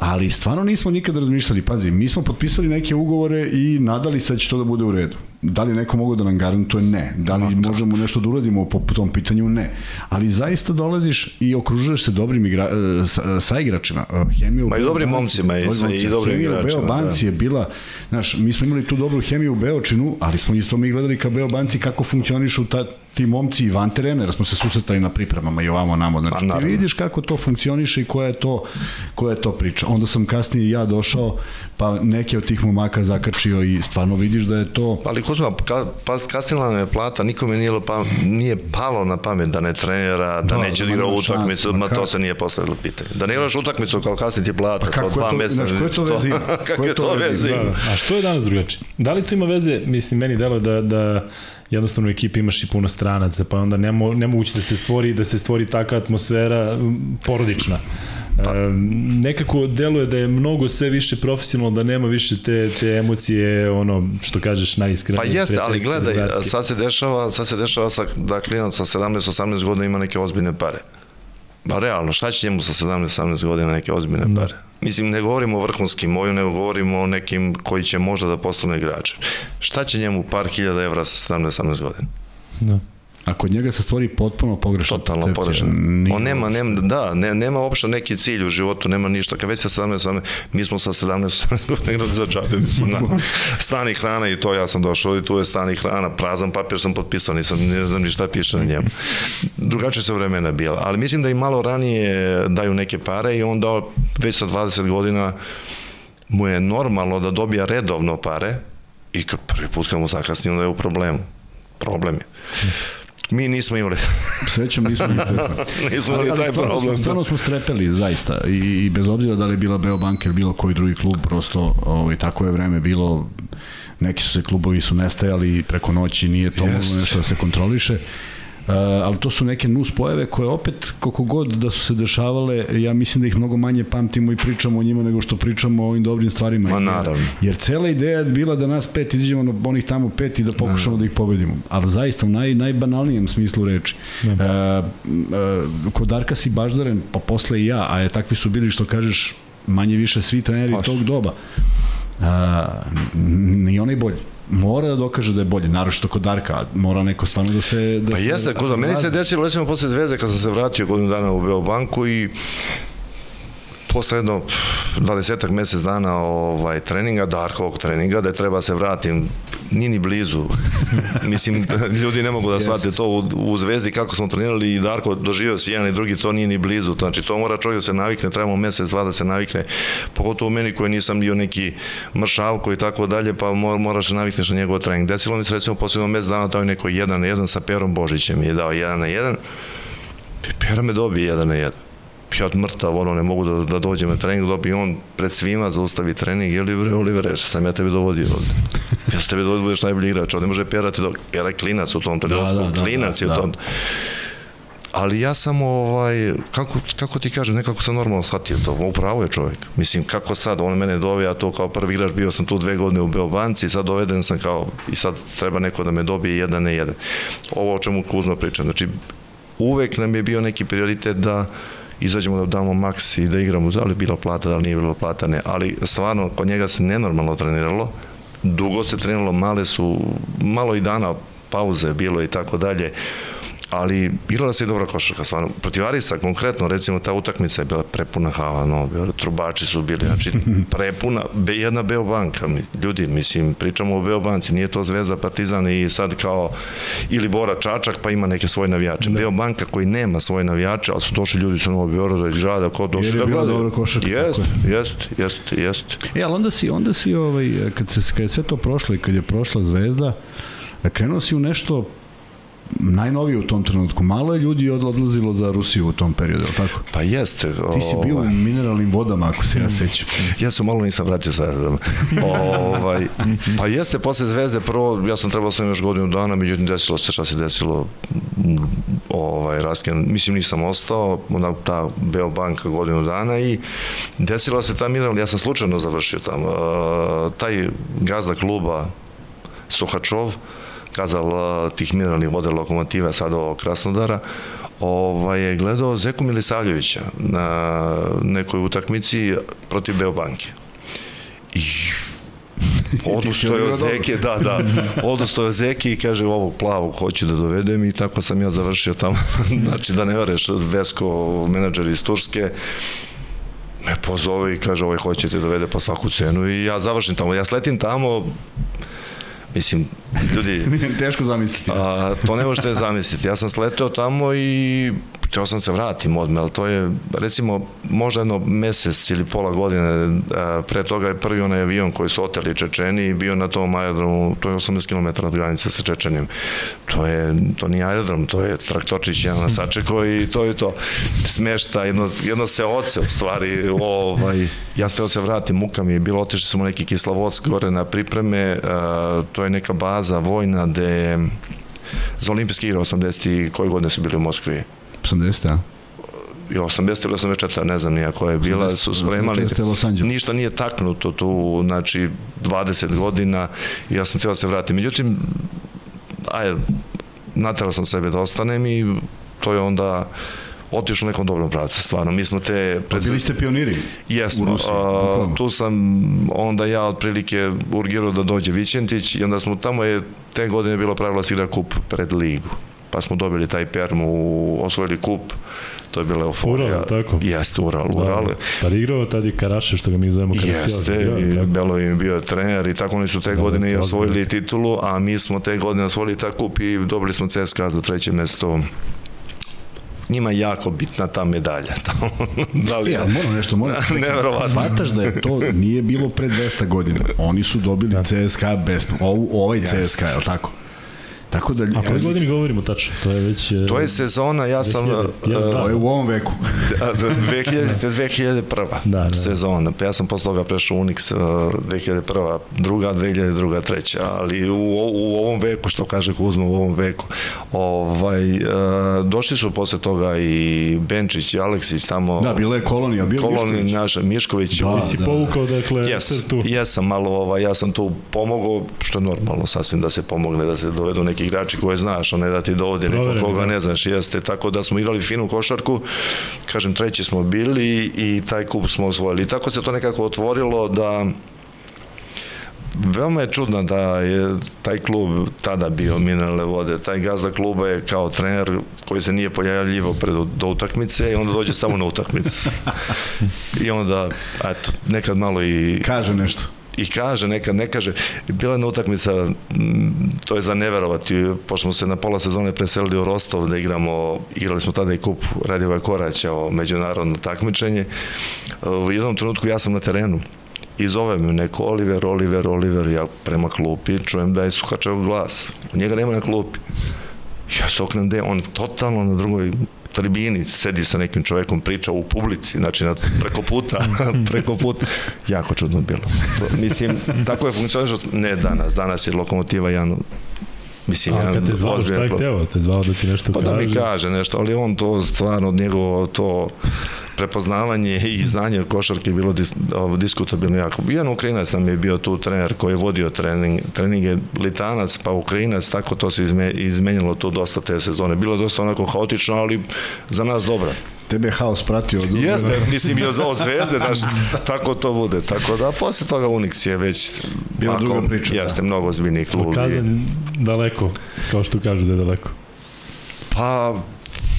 ali stvarno nismo nikad razmišljali, pazi, mi smo potpisali neke ugovore i nadali se da će to da bude u redu. Da li neko mogu da nam garantuje? Ne. Da li Ma, možemo nešto da uradimo po tom pitanju? Ne. Ali zaista dolaziš i okružuješ se dobrim igra, e, sa, sa igračima. E, hemija u Ma i dobrim momcima i, i dobrim igračima. Hemija u Beobanci da. je bila, znaš, mi smo imali tu dobru hemiju u Beočinu, ali smo isto mi gledali ka Beobanci kako funkcionišu ta, ti momci van terena, jer smo se susretali na pripremama i ovamo namo. Znači, pa, ti vidiš kako to funkcioniše i koja je to, koja je to priča. Onda sam kasnije ja došao, pa neke od tih momaka zakačio i stvarno vidiš da je to... Ali Ka, pa kasnila nam je plata, nikome nije, pa, nije palo na pamet da ne trenera, da, da neće da igra utakmicu, ma to se nije postavilo pitanje. Da ne igraš utakmicu kao kasnije ti plata, pa to dva meseca. Znaš, koje to veze ima? Kako je to veze ima? Da, a što je danas drugačije? Da li to ima veze, mislim, meni delo da, da jednostavno u ekipi imaš i puno stranaca, pa onda nemo, nemoguće da se stvori da se stvori taka atmosfera porodična. Pa. E, nekako deluje da je mnogo sve više profesionalno, da nema više te, te emocije, ono što kažeš najiskrenije. Pa jeste, ali gledaj, sad se dešava, sad se dešava sa, da klinac sa 17-18 godina ima neke ozbiljne pare. Ba realno, šta će njemu sa 17-18 godina neke ozbiljne da. pare? Mislim, ne govorimo o vrhunskim moju, nego govorimo o nekim koji će možda da postane igrače. Šta će njemu par hiljada evra sa 17-18 godina? Da. A kod njega se stvori potpuno pogrešna totalno percepcija. pogrešno. Nije On nema, nema, da, ne, nema uopšte neki cilj u životu, nema ništa. Kad već sa 17, 18 mi smo sa 17 18 godina igrali za džabe, mislim, na stan i hrana i to ja sam došao i tu je stan i hrana, prazan papir sam potpisao, nisam, ne znam ni šta piše na njemu. Drugačije se vremena bila, ali mislim da i malo ranije daju neke pare i onda već sa 20 godina mu je normalno da dobija redovno pare i kad prvi put kad mu zakasni, onda je u problemu. Problem je. Mi nismo imali, Srećom nismo imali nismo imali taj stvarno, problem. Stvarno smo strepeli, zaista. I, I bez obzira da li je bila Beobank ili bilo koji drugi klub, prosto ovaj, tako je vreme bilo, neki su se klubovi su nestajali preko noći, nije to moglo nešto da se kontroliše. Uh, ali to su neke nus pojave koje opet, koliko god da su se dešavale, ja mislim da ih mnogo manje pamtimo i pričamo o njima nego što pričamo o ovim dobrim stvarima. Ma, Jer- naravno. Jer cela ideja je bila da nas pet izađemo na onih tamo pet i da pokušamo da ih pobedimo. Ali zaista u naj, najbanalnijem smislu reči. E, e, kod Darka si baždaren, pa posle i ja, a takvi su bili što kažeš manje više svi treneri Pa. tog doba. A, ni onaj bolji. Mora da dokaže da je bolji, naročito kod Darka, mora neko stvarno da se... Da Pa se jeste, kod meni se desilo recimo posle Zvezde kad sam se vratio godinu dana u Beobanku i posle jedno 20 mesec dana ovaj treninga, Darkovog treninga, da treba se vratim, ni ni blizu. Mislim, ljudi ne mogu da shvate to u, u Zvezdi kako smo trenirali i Darko doživio se jedan i drugi, to nije ni blizu. Znači, to mora čovjek da se navikne, trebamo mesec, dva da se navikne, pogotovo meni koji nisam bio neki mršavko i tako dalje, pa mora, moraš da navikneš na njegov trening. Desilo mi se recimo posle jednog mesec dana, to je neko jedan na jedan sa Perom Božićem je dao jedan na jedan, Pera me dobije jedan na jedan ja mrtav, ono, ne mogu da, da dođem na trening, dobi on pred svima zaustavi trening, je li bre, Oliver, šta sam ja tebe dovodio ovde? Ja sam tebe dovodio, da budeš najbolji igrač, ovde može Pera ti do... Pera je klinac u tom trenutku, da, da, klinac da, je u da. tom... Ali ja sam, ovaj, kako, kako ti kažem, nekako sam normalno shvatio to, upravo je čovjek. Mislim, kako sad, on mene dove, ja to kao prvi igrač, bio sam tu dve godine u Beobanci, sad doveden sam kao, i sad treba neko da me dobije jedan na jedan. Ovo o čemu Kuzma priča, znači, uvek nam je bio neki prioritet da izađemo da damo maks i da igramo, da li je bila plata, da li nije bila plata, ne, ali stvarno kod njega se nenormalno treniralo, dugo se treniralo, male su, malo i dana pauze bilo i tako dalje, ali igrala se i dobra košarka, stvarno. Protiv Arisa, konkretno, recimo, ta utakmica je bila prepuna hala, no, trubači su bili, znači, prepuna, be, jedna Beobanka, ljudi, mislim, pričamo o Beobanci, nije to Zvezda, Partizan i sad kao, ili Bora Čačak, pa ima neke svoje navijače. Da. Beobanka koji nema svoje navijače, ali su došli ljudi sa Novog Beograda iz grada, ko došli Jer je da gledaju. dobra košarka, Jest, jest, jest, jest. E, ali onda si, onda si ovaj, kad, se, kad je sve to prošlo i kad je prošla zvezda, krenuo si u nešto najnovije u tom trenutku. Malo je ljudi od- odlazilo za Rusiju u tom periodu, je li tako? Pa jeste. Ti si bio u ovaj, mineralnim vodama, ako se ja sećam. Ja sam malo nisam vratio sa aerodroma. ovaj, pa jeste, posle Zvezde prvo, ja sam trebao sam još godinu dana, međutim desilo se šta se desilo mm, ovaj, rasken, mislim nisam ostao, ona, ta Beobanka godinu dana i desila se ta mineral, ja sam slučajno završio tamo, uh, taj gazda kluba Suhačov, kazal tih mineralnih vode lokomotiva sada ovog Krasnodara, ovaj, je gledao Zeku Milisavljevića na nekoj utakmici protiv Beobanke. I odustao je od Zeke, da, da, odustao je od Zeke i kaže ovog plavog hoću da dovedem. I tako sam ja završio tamo, znači da ne vereš, Vesko, menadžer iz Turske, me pozove i kaže ovaj hoće te dovede po svaku cenu. I ja završim tamo, ja sletim tamo, mislim, ljudi, Teško zamisliti. A, to ne možete zamisliti. Ja sam sleteo tamo i hteo sam se vratim odmah, ali to je, recimo, možda jedno mesec ili pola godine a, pre toga je prvi onaj avion koji su oteli Čečeni i bio na tom aerodromu, to je 80 km od granice sa Čečenijom. To je, to nije aerodrom, to je traktorčić jedan na sačeko i to je to. Smešta, jedno, jedno se oce u stvari, ovaj, ja steo se vratim, muka mi je bilo, otišli smo neki Kislavoc gore na pripreme, a, to je neka baza vojna gde za olimpijske igre 80 i koje godine su bili u Moskvi? 80, a? I 80 ili 84, ne znam nija koja je bila, su spremali. 84 Los Angeles. Ništa nije taknuto tu, znači 20 godina i ja sam teo da se vratim. Međutim, ajde, naterao sam sebe da ostanem i to je onda otišao u nekom dobrom pravcu, stvarno. Mi smo te... Pa bili ste pioniri. Jesmo, u Rusiji, a, tu sam onda ja otprilike urgirao da dođe Vićentić i onda smo tamo je te godine bilo pravilo da se igra kup pred ligu. Pa smo dobili taj permu, osvojili kup, to je bila euforija. Ural, tako? Jeste, Ural, Da, Ural. Pa igrao tad i Karaše, što ga mi zovemo Karasijal. Jeste, i tako. Belo im je bio trener i tako oni su te Da, godine i da, osvojili titulu, a mi smo te godine osvojili taj kup i dobili smo CSKA za treće mesto. Njima je jako bitna ta medalja. da li Ja, moram nešto, moram. Neverovatno. Svataš da je to nije bilo pre 200 godina. Oni su dobili Da. CSKA bez, ovu, ovaj. CSKA, je li tako? Tako da... A koje godini govorimo tačno? To je već... e, To je sezona, ja sam... 2000, ja, uh, da. Ovo je u ovom veku. 2000, 2001. Da, da. sezona. Pa ja sam posle toga prešao u Unix uh, 2001. druga, 2002. treća, ali u, u ovom veku, što kaže Kuzma, u ovom veku, ovaj, uh, došli su posle toga i Benčić i Aleksić tamo. Da, bila je kolonija, bio Koloni Mišković. naša, Mišković. Da, Ti si da. povukao, dakle, Jes, tu. jesam malo, ovaj, ja sam tu pomogao, što je normalno sasvim da se pomogne, da se dovedu neki igrači koje znaš, a ne da ti dovode neko koga da. ne znaš, jeste, tako da smo igrali finu košarku, kažem, treći smo bili i taj kup smo osvojili. I tako se to nekako otvorilo da Veoma je čudno da je taj klub tada bio mineralne vode. Taj gazda kluba je kao trener koji se nije pojavljivo pred, do utakmice i onda dođe samo na utakmicu. I onda, eto, nekad malo i Kaže nešto. I kaže, nekad ne kaže. Bila je jedna utakmica, m, to je za neverovati, pošto smo se na pola sezone preselili u Rostov da igramo, igrali smo tada i kup Radivoj Koraća o međunarodno takmičenje. U jednom trenutku ja sam na terenu i zove me neko Oliver, Oliver, Oliver, ja prema klupi čujem da je Suhačev glas. Njega nema na klupi. Ja se oknem gde, on totalno na drugoj tribini sedi sa nekim čovekom, priča u publici, znači na, preko puta, preko puta. Jako čudno bilo. Mislim, tako je funkcionišao, ne danas, danas je Lokomotiva jedan Mislim, Ali kad te zvao, šta je hteo? Te zvao da ti nešto Pa kaže? da mi kaže nešto, ali on to stvarno od njegovo to prepoznavanje i znanje košarke je bilo dis, ovo, diskutabilno jako. Jedan Ukrajinac nam je bio tu trener koji je vodio trening, treninge Litanac, pa Ukrajinac, tako to se izme, izmenjalo tu dosta te sezone. Bilo je dosta onako haotično, ali za nas dobro. Tebe je haos pratio od Jeste, mislim i od zvezde, znaš, tako to bude. Tako da, posle toga Unix je već Bila druga priča, Jeste, da. mnogo ozbiljniji klub. Kazan daleko, kao što kažu da je daleko. Pa,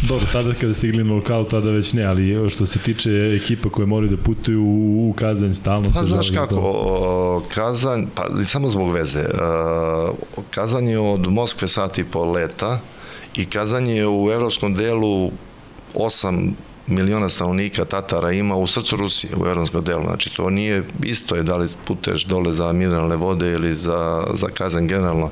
Dobro, tada kada stigli na lokal, tada već ne, ali što se tiče ekipa koje moraju da putuju u, Kazanj, stalno Pa se znaš kako, to. Kazanj, pa samo zbog veze, e, Kazanj je od Moskve sat i po leta i Kazanj je u evropskom delu 8 miliona stanovnika Tatara ima u srcu Rusije, u evropskom delu. Znači, to nije isto je da li puteš dole za mineralne vode ili za, za Kazanj generalno.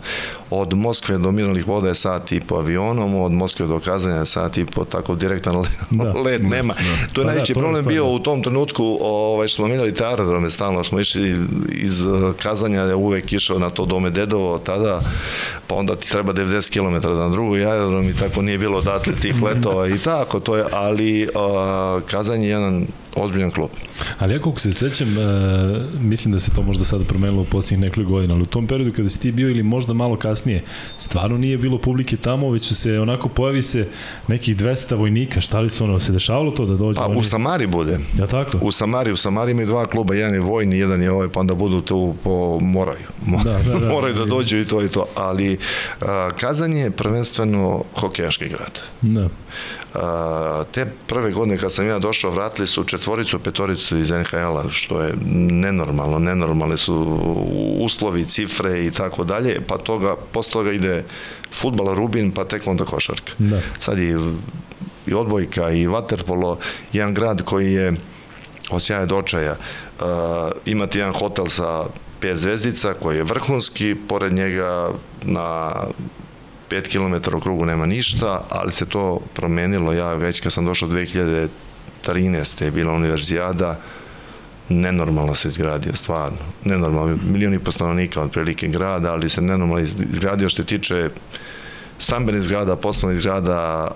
Od Moskve do mineralnih voda je sat i po avionom, od Moskve do Kazanja je sat i po tako direktan let, Da. let nema. To je Pa da, najveći je problem bio da. u tom trenutku, ovaj, smo menjali te aerodrome stalno, smo išli iz uh, Kazanja, je uvek išao na to dome Dedovo tada, pa onda ti treba 90 km na drugi aerodrom i tako nije bilo odatle tih letova i tako, to je, ali Kazanje je jedan ozbiljan klub. Ali ja koliko se sećam, e, mislim da se to možda sada promenilo u posljednjih nekoliko godina, ali u tom periodu kada si ti bio ili možda malo kasnije, stvarno nije bilo publike tamo, već su se onako pojavi se nekih 200 vojnika, šta li su ono, se dešavalo to da dođe? Pa u Samari bude. Ja tako? U Samari, u Samari imaju dva kluba, jedan je vojni, jedan je ovaj, pa onda budu tu po moraju. Mo, Da, da, da. moraju da dođu i to i to. Ali uh, Kazan je prvenstveno hokejaški grad. Da. Te prve godine kad sam ja došao vratili su četvoricu, petoricu iz NHL-a, što je nenormalno, nenormalne su uslovi, cifre i tako dalje, pa toga, posle toga ide futbal, rubin, pa tek onda košarka. Da. Sad i, i odbojka i vaterpolo, jedan grad koji je od sjaja do očaja. Uh, imate jedan hotel sa pet zvezdica koji je vrhunski, pored njega na 5 km u krugu nema ništa, ali se to promenilo. Ja već kad sam došao 2013. je bila univerzijada, nenormalno se izgradio, stvarno. Nenormalno, milioni postanovnika od prilike grada, ali se nenormalno izgradio što tiče stambenih zgrada, poslovnih zgrada,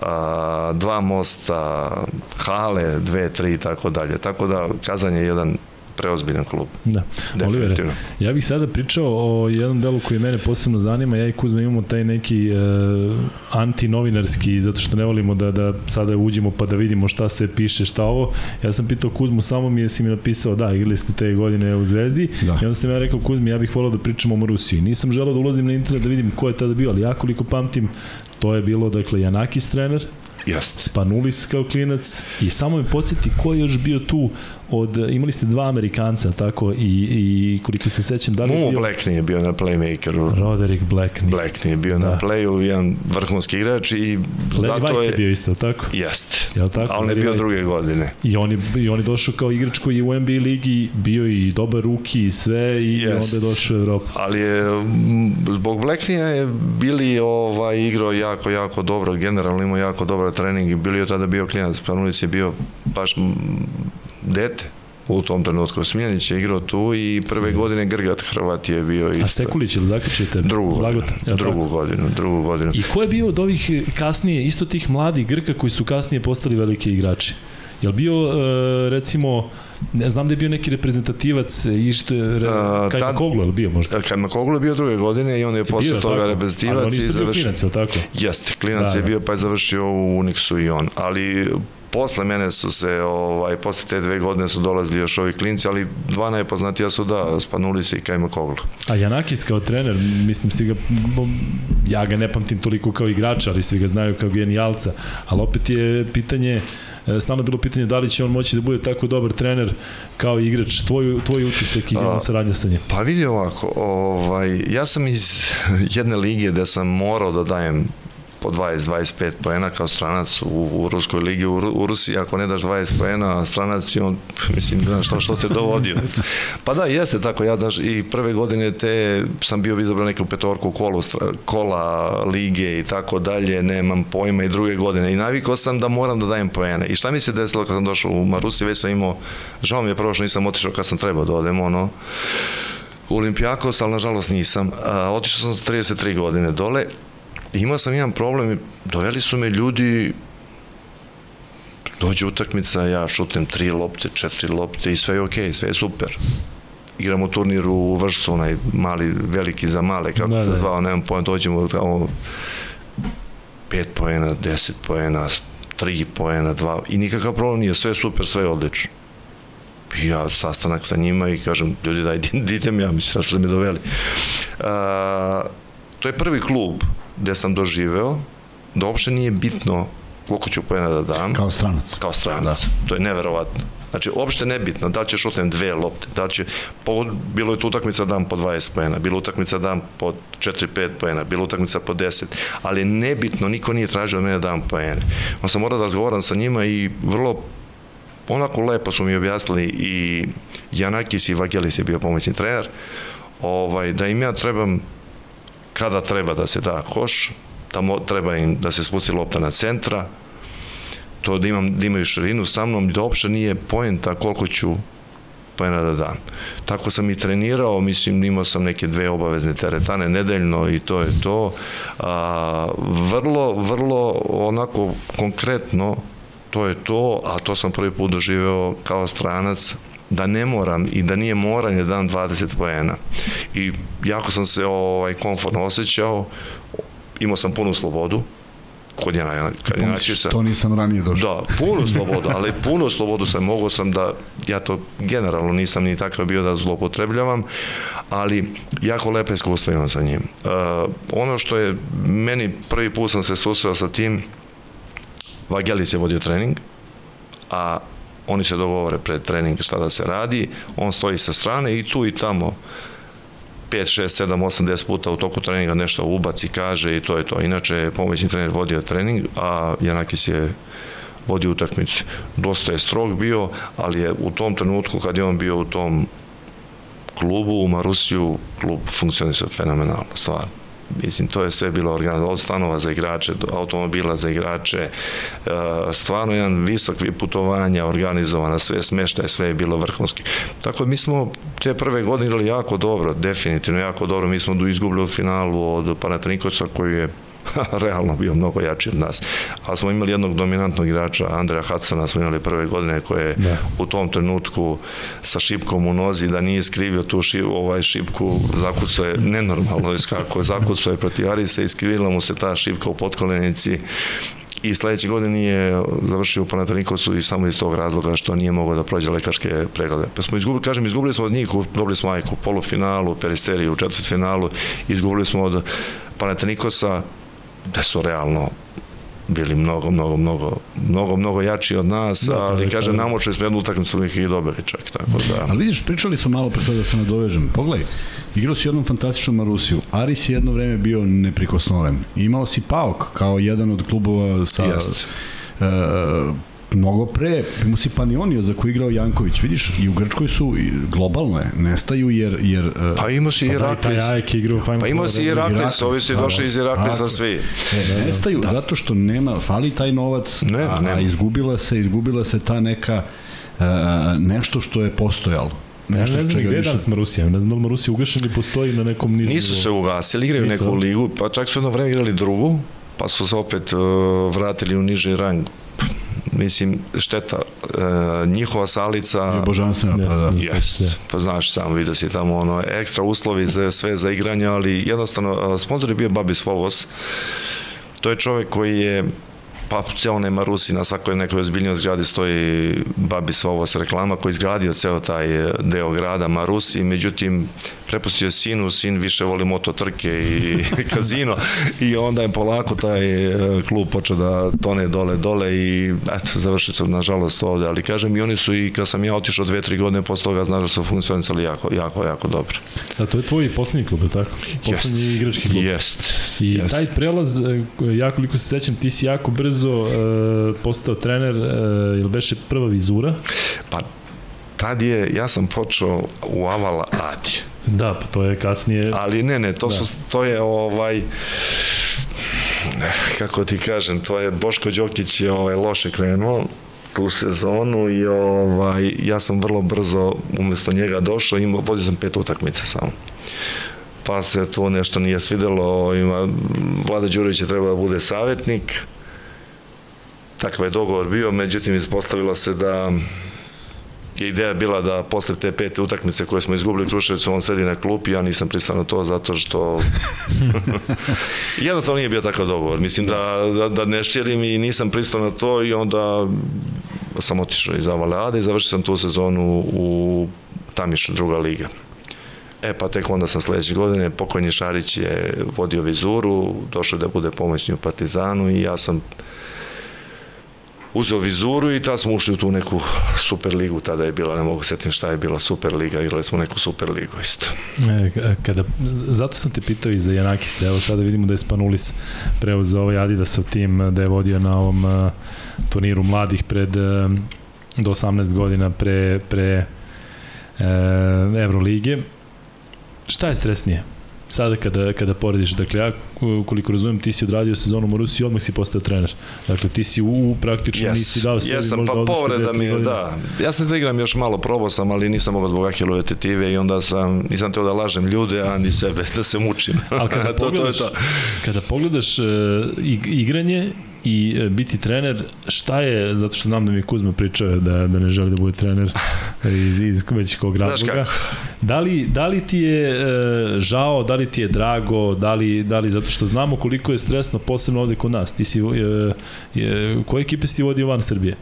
dva mosta, hale, dve, tri i tako dalje. Tako da Kazan je jedan preozbiljan klub. Da. Definitivno. ja bih sada pričao o jednom delu koji mene posebno zanima. Ja i Kuzma imamo taj neki e, antinovinarski, zato što ne volimo da, da sada uđemo pa da vidimo šta sve piše, šta ovo. Ja sam pitao Kuzmu, samo mi je si mi napisao, da, igrali ste te godine u Zvezdi. Da. I onda sam ja rekao, Kuzmi, ja bih volao da pričamo o Marusiji. Nisam želeo da ulazim na internet da vidim ko je tada bio, ali ja koliko pamtim, to je bilo, dakle, Janakis trener, Jeste. Spanulis kao klinac i samo me podsjeti ko je još bio tu od, imali ste dva Amerikanca, tako, i, i koliko se sećam, da li je bio Black nije bio na playmakeru. Roderick Blackney. Black nije bio Da. na playu, jedan vrhunski igrač i Larry zato White je... je... bio isto, tako? Jeste. Jel tako? A on je Larry bio White. druge godine. I on je, i on je došao kao igrač koji je u NBA ligi bio i dobar ruki i sve i Jest. onda je došao u Evropu. Ali je, m, zbog Blacknija je bili ovaj, igrao jako, jako dobro, generalno imao jako dobar trening i bili je tada bio klijent, Spanulis je bio baš dete u tom trenutku. Smiljanić je igrao tu i prve godine Grgat Hrvat je bio isto. A Sekulić ili zakačete? Drugu jel drugu tako? godinu, drugu godinu. I ko je bio od ovih kasnije, isto tih mladih Grka koji su kasnije postali veliki igrači? Jel bio, e, recimo, ne znam da je bio neki reprezentativac i što je, re, A, Kajma tad- Koglu, je li bio možda? Kad Makoglu je bio druge godine i on je posle Bio, toga tako. reprezentativac Ali on isto bio završio. klinac, je li tako? Jeste, klinac Da, je da. bio pa je završio u Unixu i on, ali posle mene su se, ovaj, posle te dve godine su dolazili još ovi klinci, ali dva najpoznatija su da, spanuli se i Kajma Koglu. A Janakis kao trener, mislim svi ga, ja ga ne pamtim toliko kao igrača, ali svi ga znaju kao genijalca, ali opet je pitanje, e, stalno bilo pitanje da li će on moći da bude tako dobar trener kao igrač, tvoj, tvoj utisak i A, saradnja sa njim. Pa vidi ovako, ovaj, ja sam iz jedne lige gde sam morao da dajem po 20-25 poena kao stranac u, u Ruskoj ligi u, u Rusiji, ako ne daš 20 poena, stranac je on, mislim, znaš, što, što te dovodio. Pa da, jeste tako, ja daš, i prve godine te sam bio izabran neku petorku kolu, kola lige i tako dalje, nemam pojma i druge godine i navikao sam da moram da dajem poene. I šta mi se desilo kad sam došao u Marusi, već sam imao, žao mi je prvo što nisam otišao kad sam trebao da odem, ono, u Olimpijakos, ali nažalost nisam. A, otišao sam sa 33 godine dole. Imao sam jedan problem, doveli su me ljudi dođe utakmica, ja šutem tri lopte, četiri lopte i sve je okej, sve je super. Igramo turnir u Vršcu, onaj mali, veliki za male, kako Da, da, se da. zvao, nemam pojem, dođemo tamo 5 poena, 10 poena, 3 poena, 2 i nikakav problem nije, sve je super, sve je odlično. I ja sastanak sa njima i kažem, ljudi daj, idem ja, mislim, što ste me doveli. A, to je prvi klub gde sam doživeo da uopšte nije bitno koliko ću poena da dam Kao stranac. kao stranac. Da. To je neverovatno. Znači, uopšte nebitno da li ćeš šutem dve lopte, da li će, po, bilo je tu utakmica dan po 20 poena, bilo utakmica dan po 4-5 poena, bilo utakmica po 10, ali nebitno, niko nije tražio od mene da dam poene. On sam morao da razgovaram sa njima i vrlo onako lepo su mi objasnili i Janakis i Vagelis je bio pomoćni trener, ovaj, da im ja trebam kada treba da se da koš, da mo, treba im da se spusti lopta na centra, to da, imam, da imaju širinu sa mnom, da uopšte nije poenta koliko ću poena da dam. Tako sam i trenirao, mislim, imao sam neke dve obavezne teretane nedeljno i to je to. A, vrlo, vrlo onako konkretno to je to, a to sam prvi put doživeo kao stranac, da ne moram i da nije moranje da dam 20 poena. I jako sam se ovaj, komfortno osjećao, imao sam punu slobodu, kod Jana, kad je Pomisliš, to nisam ranije došao. Da, puno slobodu, ali puno slobodu sam, mogao sam da, ja to generalno nisam ni takav bio da zlopotrebljavam, ali jako lepe iskustva imam sa njim. Uh, ono što je, meni prvi put sam se susreo sa tim, Vagelis je vodio trening, a oni se dogovore pred trening šta da se radi, on stoji sa strane i tu i tamo 5, 6, 7, 8, 10 puta u toku treninga nešto ubaci, kaže i to je to. Inače pomoćni trener vodio trening, a Janakis je vodio utakmicu. Dosta je strog bio, ali je u tom trenutku kad je on bio u tom klubu u Marusiju, klub funkcionisao fenomenalno, stvarno. Mislim, to je sve bilo organizovano, od stanova za igrače, do automobila za igrače, e, stvarno jedan visok putovanja, organizovana, sve smeštaje, sve je bilo vrhunski. Tako da mi smo te prve godine igrali jako dobro, definitivno jako dobro. Mi smo izgubili u finalu od Panathinaikosa koji je realno bio mnogo jači od nas. Ali smo imali jednog dominantnog igrača, Andreja Hudsona, smo imali prve godine koje je da. u tom trenutku sa šipkom u nozi, da nije skrivio tu šip, ovaj šipku, zakucao je nenormalno iskako, zakucao je protiv Arisa i skrivila mu se ta šipka u potkolenici i sledeće godine je završio u Panathinaikosu i samo iz tog razloga što nije mogao da prođe lekarske preglede. Pa smo izgubili, kažem, izgubili smo od njih, dobili smo Ajku u polufinalu, Peristeriju u četvrtfinalu, izgubili smo od Panathinaikosa, da su realno bili mnogo, mnogo, mnogo, mnogo, mnogo jači od nas, da, ali kaže, namočili smo jednu utakmicu ih i dobili čak, tako da. Ali vidiš, pričali smo malo pre sada da se nadovežem. Pogledaj, igrao si jednom fantastičnom Marusiju. Aris je jedno vreme bio neprikosnoven. Imao si Paok kao jedan od klubova sa... Jest. Uh, mnogo pre, imao si Panionio za koji igrao Janković, vidiš, i u Grčkoj su globalno je, nestaju jer... jer e, pa imao si pa Iraklis. Pa, pa imao si Iraklis, ovi su došli iz Iraklisa svi. E, nestaju da. zato što nema, fali taj novac, ne, a, a izgubila se, izgubila se ta neka uh, nešto što je postojalo. Nešto ja ne znam gde je danas Marusija, ne znam da li Marusija ugašen ili postoji na nekom nižu. Nisu se ugasili, igraju neku ligu, pa čak su jedno vreme igrali drugu, pa su se opet uh, vratili u niži rang mislim, šteta, e, njihova salica... Je božanstvena, pa da. Yes, pa znaš, sam vidio si tamo ono, ekstra uslovi za sve za igranje, ali jednostavno, sponsor je bio Babis Vovos, to je čovek koji je pa ceo nema Rusi na svakoj nekoj ozbiljnoj zgradi stoji Babi Svovos reklama koji izgradio ceo taj deo grada Marusi, međutim prepustio sinu, sin više voli moto trke i kazino i onda je polako taj e, klub počeo da tone dole dole i eto, završili su nažalost ovde, ali kažem i oni su i kad sam ja otišao dve, tri godine posle toga znaš da su funkcionisali jako, jako, jako dobro. A to je tvoj poslednji klub, je tako? Poslednji yes. igrački klub. Jest. I jest. taj prelaz, e, ja koliko se sećam, ti si jako brzo uh, postao trener, uh, ili beše prva vizura? Pa tad je, ja sam počeo u Avala Adi. Da, pa to je kasnije... Ali ne, ne, to, da. su, to je ovaj kako ti kažem, to je Boško Đokić je ovaj, loše krenuo tu sezonu i ovaj, ja sam vrlo brzo umesto njega došao, imao, vodio sam pet utakmica samo. Pa se to nešto nije svidelo, ima, Vlada Đurović je trebao da bude savjetnik, takav je dogovor bio, međutim ispostavilo se da je ideja bila da posle te pete utakmice koje smo izgubili Kruševicu, on sedi na klupi, ja nisam pristao na to zato što jednostavno nije bio takav dogovor. Mislim da, da, da ne šćerim i nisam pristao na to i onda sam otišao iz Avaleade i završio sam tu sezonu u Tamišu, druga liga. E pa tek onda sam sledeće godine, pokojni Šarić je vodio vizuru, došao da bude pomoćni u Partizanu i ja sam uzeo vizuru i tada smo ušli u tu neku super ligu, tada je bila, ne mogu setim šta je bila super liga, igrali smo neku super ligu isto. E, kada, zato sam te pitao i za Janakis, evo sada vidimo da je Spanulis preuzeo ovaj Adidasov tim, da je vodio na ovom uh, turniru mladih pred uh, do 18 godina pre, pre uh, Evrolige. Šta je stresnije? Sada kada, kada porediš, dakle ja koliko razumem ti si odradio sezonu u Rusiji odmah si postao trener. Dakle ti si u, praktično yes. nisi dao sebi Jesam, možda pa povreda mi je, da. Ja sam da igram još malo, probao sam, ali nisam mogao zbog ahilove tetive i onda sam, nisam teo da lažem ljude, a ni sebe, da se mučim. Ali kada to, pogledaš, to je to. kada pogledaš uh, igranje i e, biti trener, šta je, zato što znam da mi Kuzma pričao da, da ne želi da bude trener iz, iz već kog razloga. Da li, da li ti je e, žao, da li ti je drago, da li, da li zato što znamo koliko je stresno, posebno ovde kod nas. Ti si, e, je, koje ekipe si ti vodio van Srbije?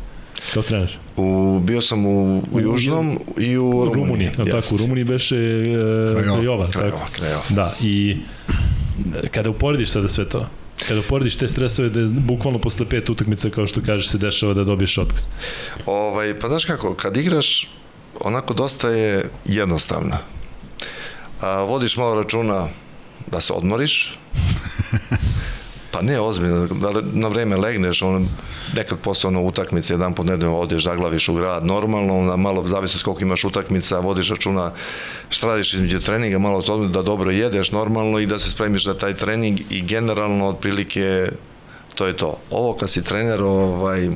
kao trener? U, bio sam u, u Južnom u, i u Rumuniji. Rumuniji, yes. tako, u Rumuniji beše e, Krajova. Krajova, Krajova. Da, i kada uporediš sada sve to, Kada porediš te stresove da je bukvalno posle pet utakmica kao što kažeš se dešava da dobiješ otkaz. Ovaj, pa znaš kako, kad igraš onako dosta je jednostavno. A, vodiš malo računa da se odmoriš, Pa ne, ozbiljno, da na vreme legneš, on, nekad posle ono utakmice, jedan pod nedeljom odeš, zaglaviš u grad, normalno, onda malo zavisi koliko imaš utakmica, vodiš računa šta radiš između treninga, malo to da dobro jedeš normalno i da se spremiš za taj trening i generalno otprilike to je to. Ovo kad si trener, ovaj,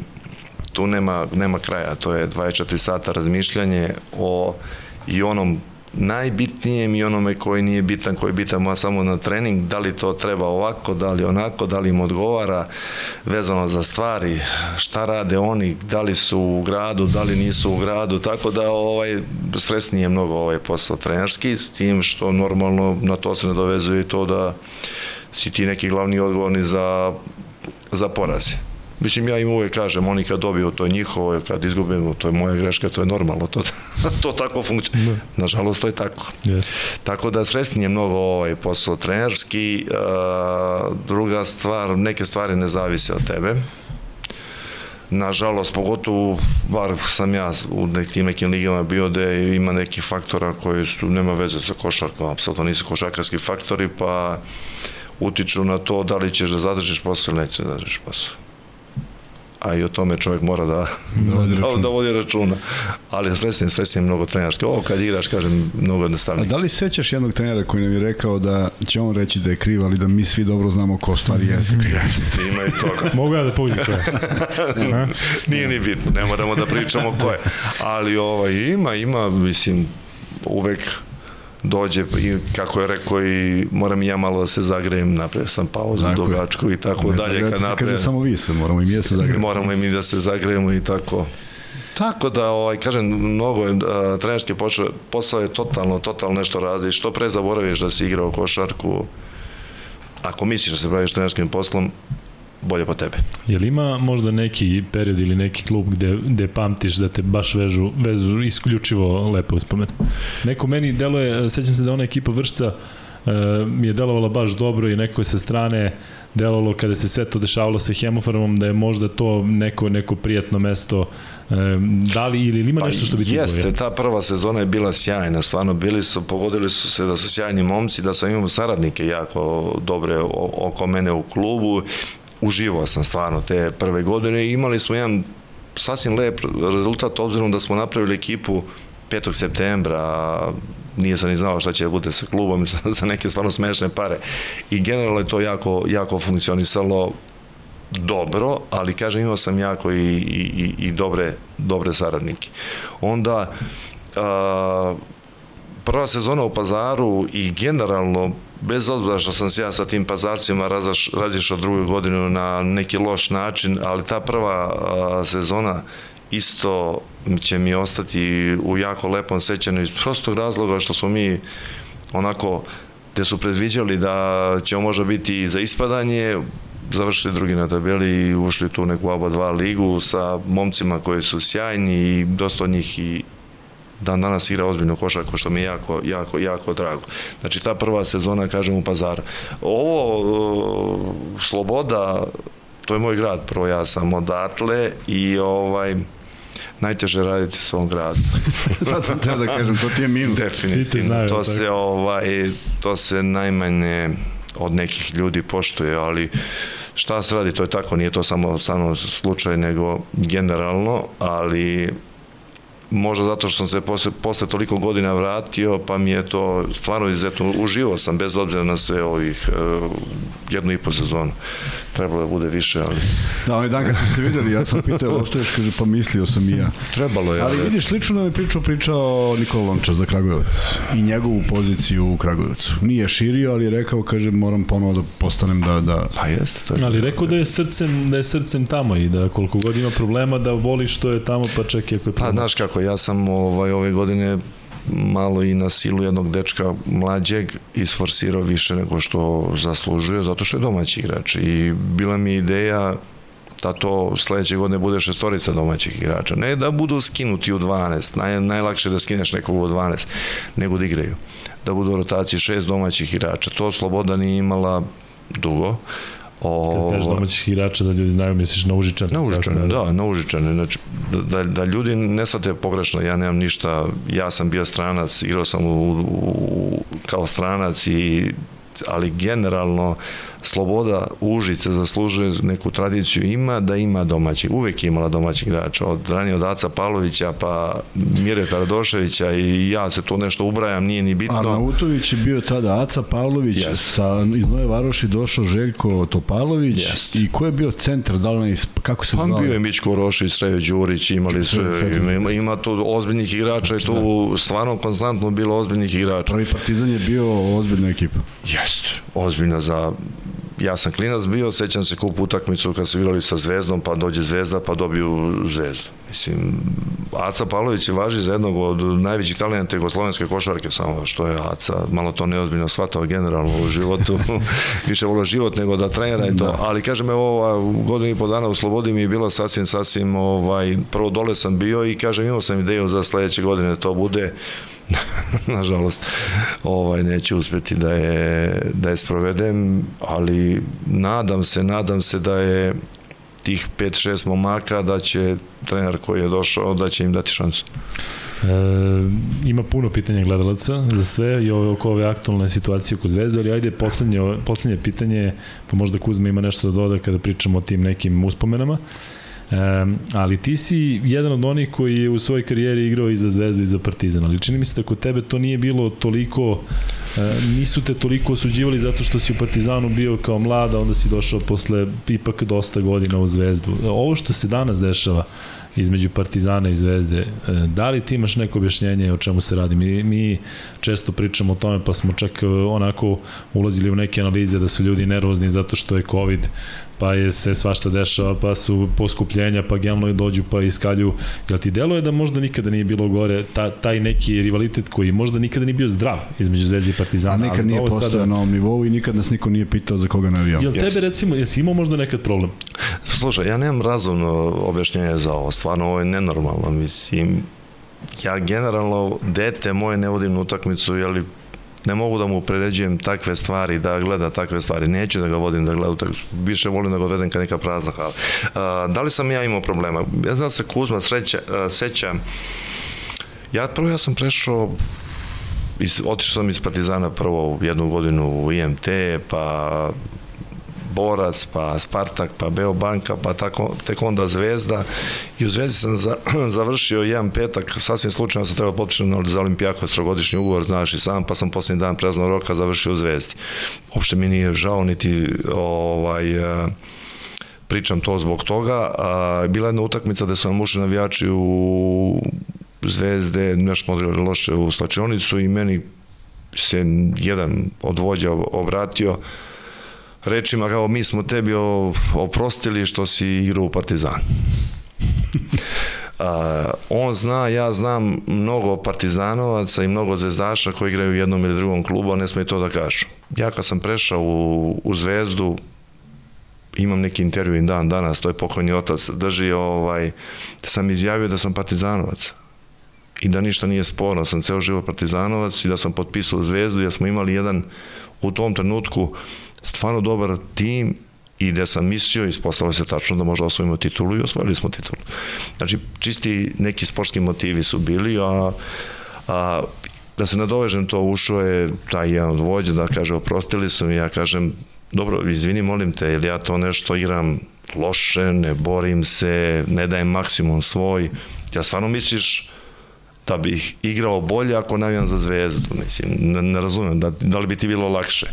tu nema, nema kraja, to je 24 sata razmišljanje o i onom najbitnijem i onome koji nije bitan, koji je bitan samo na trening, da li to treba ovako, da li onako, da li im odgovara vezano za stvari, šta rade oni, da li su u gradu, da li nisu u gradu, tako da ovaj, stresnije je mnogo ovaj posao trenerski, s tim što normalno na to se ne dovezuje to da si ti neki glavni odgovorni za, za porazi. Mislim, ja im uvek kažem, oni kad dobiju, to je njihovo, kad izgubimo, to je moja greška, to je normalno, to, to tako funkcionuje. Da. Nažalost, to je tako. Yes. Tako da sresnije je mnogo ovaj posao trenerski. Druga stvar, neke stvari ne zavise od tebe. Nažalost, pogotovo, bar sam ja u nekim nekim ligama bio da ima nekih faktora koji su, nema veze sa košarkom, apsolutno nisu košarkarski faktori, pa utiču na to da li ćeš da zadržiš posao ili nećeš da zadržiš posao a i o tome čovjek mora da, da, da, računa. da vodi računa. Ali stresni je mnogo trenerski. Ovo kad igraš, kažem, mnogo jednostavnije. A da li sećaš jednog trenera koji nam je rekao da će on reći da je kriv, ali da mi svi dobro znamo ko stvari jeste kriv? Jeste, ima i toga. Mogu ja da povidim to? Nije ni bitno, ne moramo da pričamo ko je. Ali ovaj, ima, ima, mislim, uvek dođe i kako je rekao i moram i ja malo da se zagrejem, napravio sam pauzu tako dugačku i tako ne, dalje. Kad napravim, samo vi se, moramo i mi da se zagrejemo. Moramo i mi da se zagrejemo i tako. Tako da, ovaj, kažem, mnogo je, trenerski posao je totalno, totalno nešto razli. Što pre zaboraviš da si igrao košarku, ako misliš da se praviš trenerskim poslom, bolje po tebe. Je li ima možda neki period ili neki klub gde, gde pamtiš da te baš vežu, vežu isključivo lepo uspomen? Neko meni deluje, sećam se da ona ekipa Vršca e, mi je delovala baš dobro i neko je sa strane delovalo kada se sve to dešavalo sa hemofarmom da je možda to neko neko prijatno mesto e, da li ili ima pa nešto što bi ti Jeste, ta prva sezona je bila sjajna, stvarno bili su, pogodili su se da su sjajni momci, da sam imao saradnike jako dobre oko mene u klubu uživao sam stvarno te prve godine i imali smo jedan sasvim lep rezultat obzirom da smo napravili ekipu 5. septembra, nije sam ni znao šta će da bude sa klubom, za neke stvarno smešne pare. I generalno je to jako, jako funkcionisalo dobro, ali kažem imao sam jako i, i, i dobre, dobre saradnike. Onda a, prva sezona u Pazaru i generalno bez obzira što sam se ja sa tim pazarcima razišao drugu godinu na neki loš način, ali ta prva a, sezona isto će mi ostati u jako lepom sećanju iz prostog razloga što smo mi onako te su predviđali da će možda biti za ispadanje, završili drugi na tabeli i ušli tu neku ABA 2 ligu sa momcima koji su sjajni i dosta od njih i dan danas igra ozbiljno košarku, što mi je jako, jako, jako drago. Znači, ta prva sezona, kažem, u Pazaru. Ovo, uh, Sloboda, to je moj grad, prvo ja sam odatle i ovaj, najteže raditi u svom gradu. Sad sam teo da kažem, to ti je minus. Definitivno, znaju, to se, ovaj, to se najmanje od nekih ljudi poštuje, ali šta se radi, to je tako, nije to samo, samo slučaj, nego generalno, ali možda zato što sam se posle, posle toliko godina vratio, pa mi je to stvarno izuzetno, uživo sam bez obzira na sve ovih uh, jednu i po sezonu. Trebalo da bude više, ali... Da, ovaj dan kad smo se videli, ja sam pitao, ostoješ, kaže, pa mislio sam i ja. Trebalo je. Ali vidiš, lično nam je pričao, pričao Nikola Lončar za Kragujevac i njegovu poziciju u Kragujevcu. Nije širio, ali je rekao, kaže, moram ponovo da postanem da... da... Pa jeste. To je ali rekao da je srcem, da je srcem tamo i da koliko god ima problema da voli što je tamo, pa čak i ako je Pa, znaš kako, tako, ja sam ovaj, ove godine malo i na silu jednog dečka mlađeg isforsirao više nego što zaslužuje, zato što je domaći igrač i bila mi ideja da to sledeće godine bude šestorica domaćih igrača. Ne da budu skinuti u 12, naj, najlakše da skineš nekog u 12, nego da igraju. Da budu u rotaciji šest domaćih igrača. To Sloboda nije imala dugo. O, Kad kažeš domaćih igrača da ljudi znaju, misliš na Užičane? Na Užičane, da, na Užičane. Znači, da, da ljudi ne svate pogrešno, ja nemam ništa, ja sam bio stranac, igrao sam u, u, kao stranac i ali generalno Sloboda Užice zaslužuje neku tradiciju ima da ima domaći, uvek je imala domaći igrača, od ranije od Aca Pavlovića pa Mire Taradoševića i ja se to nešto ubrajam, nije ni bitno. Arnautović je bio tada Aca Pavlović, yes. sa, iz Nove Varoši došao Željko Topalović yes. i ko je bio centar, da li kako se pa, zvao? bio je Mičko Rošić, Srejo Đurić, imali su, ima, ima tu ozbiljnih igrača znači, i tu da. stvarno konstantno bilo ozbiljnih igrača. Prvi Partizan je bio ozbiljna ekipa. Jeste, ozbiljna za ja sam klinac bio, sećam se kup utakmicu kad su igrali sa Zvezdom, pa dođe Zvezda, pa dobiju Zvezdu. Mislim, Aca Pavlović je važi za jednog od najvećih talenata jugoslovenske košarke, samo što je Aca malo to neozbiljno shvatao generalno u životu, više volio život nego da trenera i to, da. ali kažem, evo, godinu i po dana u Slobodi mi je bila sasvim, sasvim, ovaj, prvo dole sam bio i kažem, imao sam ideju za sledeće godine da to bude, nažalost ovaj neće uspeti da je da je sprovedem ali nadam se nadam se da je tih 5-6 momaka da će trener koji je došao da će im dati šansu E, ima puno pitanja gledalaca za sve i ove, oko ove aktualne situacije oko Zvezde, ali ajde poslednje, poslednje pitanje, pa možda Kuzma ima nešto da doda kada pričamo o tim nekim uspomenama. Um, ali ti si jedan od onih koji je u svojoj karijeri igrao i za Zvezdu i za Partizan, ali čini mi se da kod tebe to nije bilo toliko, uh, nisu te toliko osuđivali zato što si u Partizanu bio kao mlada, onda si došao posle ipak dosta godina u Zvezdu. Ovo što se danas dešava, između Partizana i Zvezde. E, da li ti imaš neko objašnjenje o čemu se radi? Mi, mi često pričamo o tome, pa smo čak e, onako ulazili u neke analize da su ljudi nervozni zato što je COVID, pa je se svašta dešava, pa su poskupljenja, pa generalno dođu pa iskalju. Jel ti deluje da možda nikada nije bilo gore ta, taj neki rivalitet koji možda nikada nije bio zdrav između Zvezde i Partizana? A nikad nije postao sada... na ovom nivou i nikad nas niko nije pitao za koga navijao. Jel tebe recimo, jesi imao možda nekad problem? Slušaj, ja nemam razumno objašnjenje za ovo, stvarno ovo je nenormalno, mislim, ja generalno dete moje ne vodim na utakmicu, jeli ne mogu da mu preređujem takve stvari, da gleda takve stvari. Neću da ga vodim da gleda, tak, više volim da ga odvedem kad neka prazna hala. Da li sam ja imao problema? Ja znam da se Kuzma sreća, seća, ja prvo ja sam prešao iz, otišao sam iz Partizana prvo jednu godinu u IMT, pa Borac, pa Spartak, pa Beobanka, pa tako, tek onda Zvezda i u Zvezdi sam za, završio jedan petak, sasvim slučajno sam trebao potpišati za Olimpijako strogodišnji ugovor, znaš i sam, pa sam posljednji dan preznog roka završio u Zvezdi. Uopšte mi nije žao, niti ovaj, e, pričam to zbog toga. Bila jedna utakmica gde su nam ušli navijači u Zvezde, nešto smo loše u slačionicu i meni se jedan od vođa obratio rečima kao mi smo tebi oprostili što si igrao u Partizan. Uh, on zna, ja znam mnogo partizanovaca i mnogo zvezdaša koji igraju u jednom ili drugom klubu, a ne smije to da kažu. Ja kad sam prešao u, u Zvezdu, imam neki intervju dan danas, to je pokojni otac, drži ovaj, sam izjavio da sam partizanovac i da ništa nije sporno, sam ceo život partizanovac i da sam potpisao Zvezdu, jer smo imali jedan u tom trenutku uh, stvarno dobar tim i gde sam mislio, ispostavilo se tačno da možda osvojimo titulu i osvojili smo titulu. Znači, čisti neki sportski motivi su bili, a, a da se nadovežem to, ušao je taj jedan od vođa da kaže, oprostili su mi, ja kažem, dobro, izvini, molim te, ili ja to nešto igram loše, ne borim se, ne dajem maksimum svoj, ja stvarno misliš da bih igrao bolje ako navijam za zvezdu, mislim, ne, ne razumem, da, da li bi ti bilo lakše.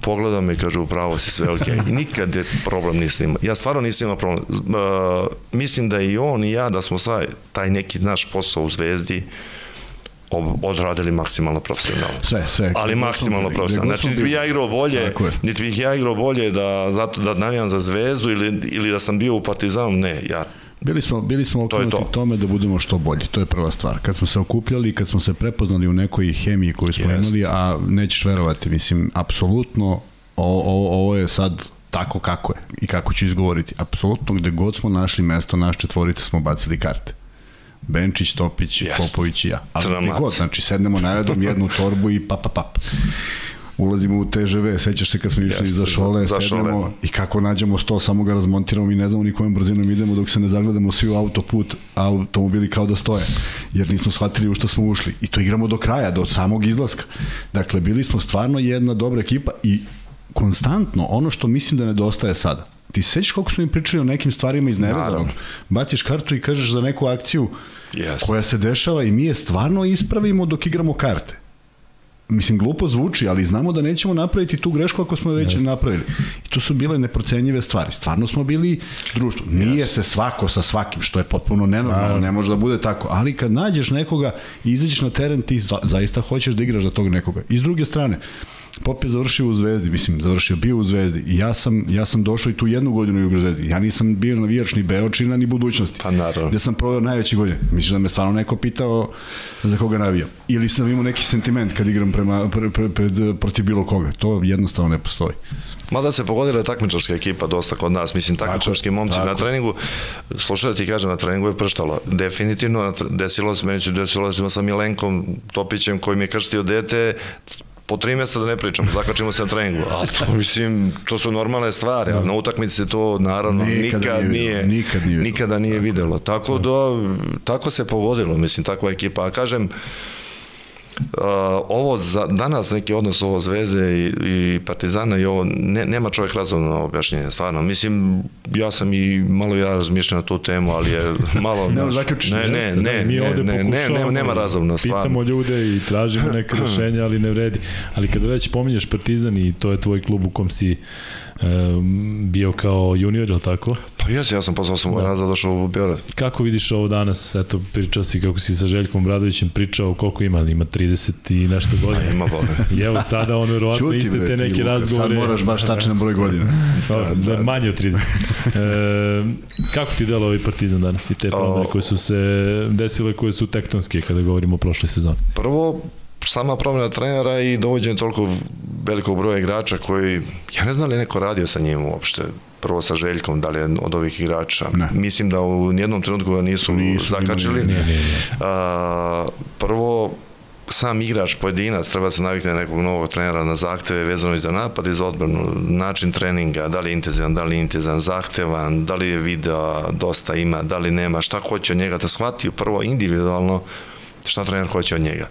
Pogledao me i kaže, upravo si sve ok. I nikad je problem nisam imao. Ja stvarno nisam imao problem. Uh, mislim da i on i ja, da smo sad taj neki naš posao u zvezdi, odradili maksimalno profesionalno. Sve, sve. Ali maksimalno profesionalno. Znači, niti bi ja igrao bolje, niti bih ja igrao bolje da, zato da navijam za zvezdu ili, ili da sam bio u Partizanu, ne, ja Bili smo, bili smo okrenuti to to. tome da budemo što bolji, to je prva stvar. Kad smo se okupljali, kad smo se prepoznali u nekoj hemiji koju smo yes. imali, a nećeš verovati, mislim, apsolutno ovo, ovo je sad tako kako je i kako ću izgovoriti. Apsolutno gde god smo našli mesto, naš četvorica smo bacili karte. Benčić, Topić, yes. Popović i ja. Ali gde god, znači sednemo na redom jednu torbu i pap, pap, pap. Ulazimo u TŽV, sećaš se kad smo išli Jeste, za šole, za- za sednemo šole. i kako nađemo sto, samo ga razmontiramo, mi ne znamo ni kojom brzinom idemo dok se ne zagledamo svi u autoput, a automobili kao da stoje, jer nismo shvatili u što smo ušli. I to igramo do kraja, do samog izlaska. Dakle, bili smo stvarno jedna dobra ekipa i konstantno, ono što mislim da nedostaje sada, ti se sećaš koliko smo im pričali o nekim stvarima iz nevezanog? Baciš kartu i kažeš za neku akciju Jeste. koja se dešava i mi je stvarno ispravimo dok igramo karte. Mislim, glupo zvuči, ali znamo da nećemo napraviti tu grešku ako smo već napravili. I to su bile neprocenjive stvari. Stvarno smo bili društvo. Nije se svako sa svakim, što je potpuno nenormalno, ne može da bude tako. Ali kad nađeš nekoga i izađeš na teren, ti za- zaista hoćeš da igraš za tog nekoga. I s druge strane, Pop je završio u Zvezdi, mislim, završio bio u Zvezdi i ja sam, ja sam došao i tu jednu godinu u Jugozvezdi. Ja nisam bio navijač ni Beočina, ni budućnosti. Pa naravno. Gde sam proveo najveće godine. Misliš da me stvarno neko pitao za koga navijam? Ili sam imao neki sentiment kad igram prema, pre, pre, pred, protiv bilo koga? To jednostavno ne postoji. Mada se pogodila takmičarska ekipa dosta kod nas, mislim takmičarski momci tako. na treningu, slušaj da ti kažem, na treningu je prštalo. Definitivno, na desilo se, meni se desilo se sa Milenkom Topićem koji mi je krstio dete, po tri mjeseca da ne pričam, zakačimo se na treningu, a to, mislim, to su normalne stvari, ali na utakmici se to naravno Nikada nikad, nije nije, nikad nije nikada nije videlo. Tako da, tako se pogodilo, mislim, takva ekipa. A kažem, Uh, ovo za danas neki odnos ovo Zvezde i, i Partizana i ovo ne, nema čovjek razumno objašnjenje stvarno mislim ja sam i malo ja razmišljam na tu temu ali je malo Ne, zaključiš, ne, ne, ne, mi ne, ovde ne, ne, ne, nema razumno stvarno Pitamo ljude i tražimo neke rešenja, ali ne vredi. Ali kada već pominješ Partizan i to je tvoj klub u kom si um, bio kao junior, je li tako? Pa jes, ja sam posle 8 da. razda došao u Beograd Kako vidiš ovo danas? Eto, pričao si kako si sa Željkom Bradovićem pričao, koliko ima? Ima 30 i nešto godina. ima bole I evo sada on verovatno iste te neke Luka, razgovore. Sad moraš baš tačan broj godina. Da, da, manje od 30. e, kako ti delo ovaj Partizan danas i te promene koje su se desile, koje su tektonske kada govorimo o prošle sezoni? Prvo, sama promjena trenera i dovođenje toliko velikog broja igrača koji, ja ne znam li je neko radio sa njim uopšte, prvo sa Željkom, da li je od ovih igrača. Ne. Mislim da u nijednom trenutku ga nisu, Nisu zakačili. Nije, nije, nije. A, prvo, sam igrač, pojedinac, treba se navikne na nekog novog trenera na zahteve vezano i za napad i za odbranu, način treninga, da li je intenzivan, da li je intenzivan, zahtevan, da li je video dosta ima, da li nema, šta hoće od njega da shvati prvo individualno šta trener hoće od njega.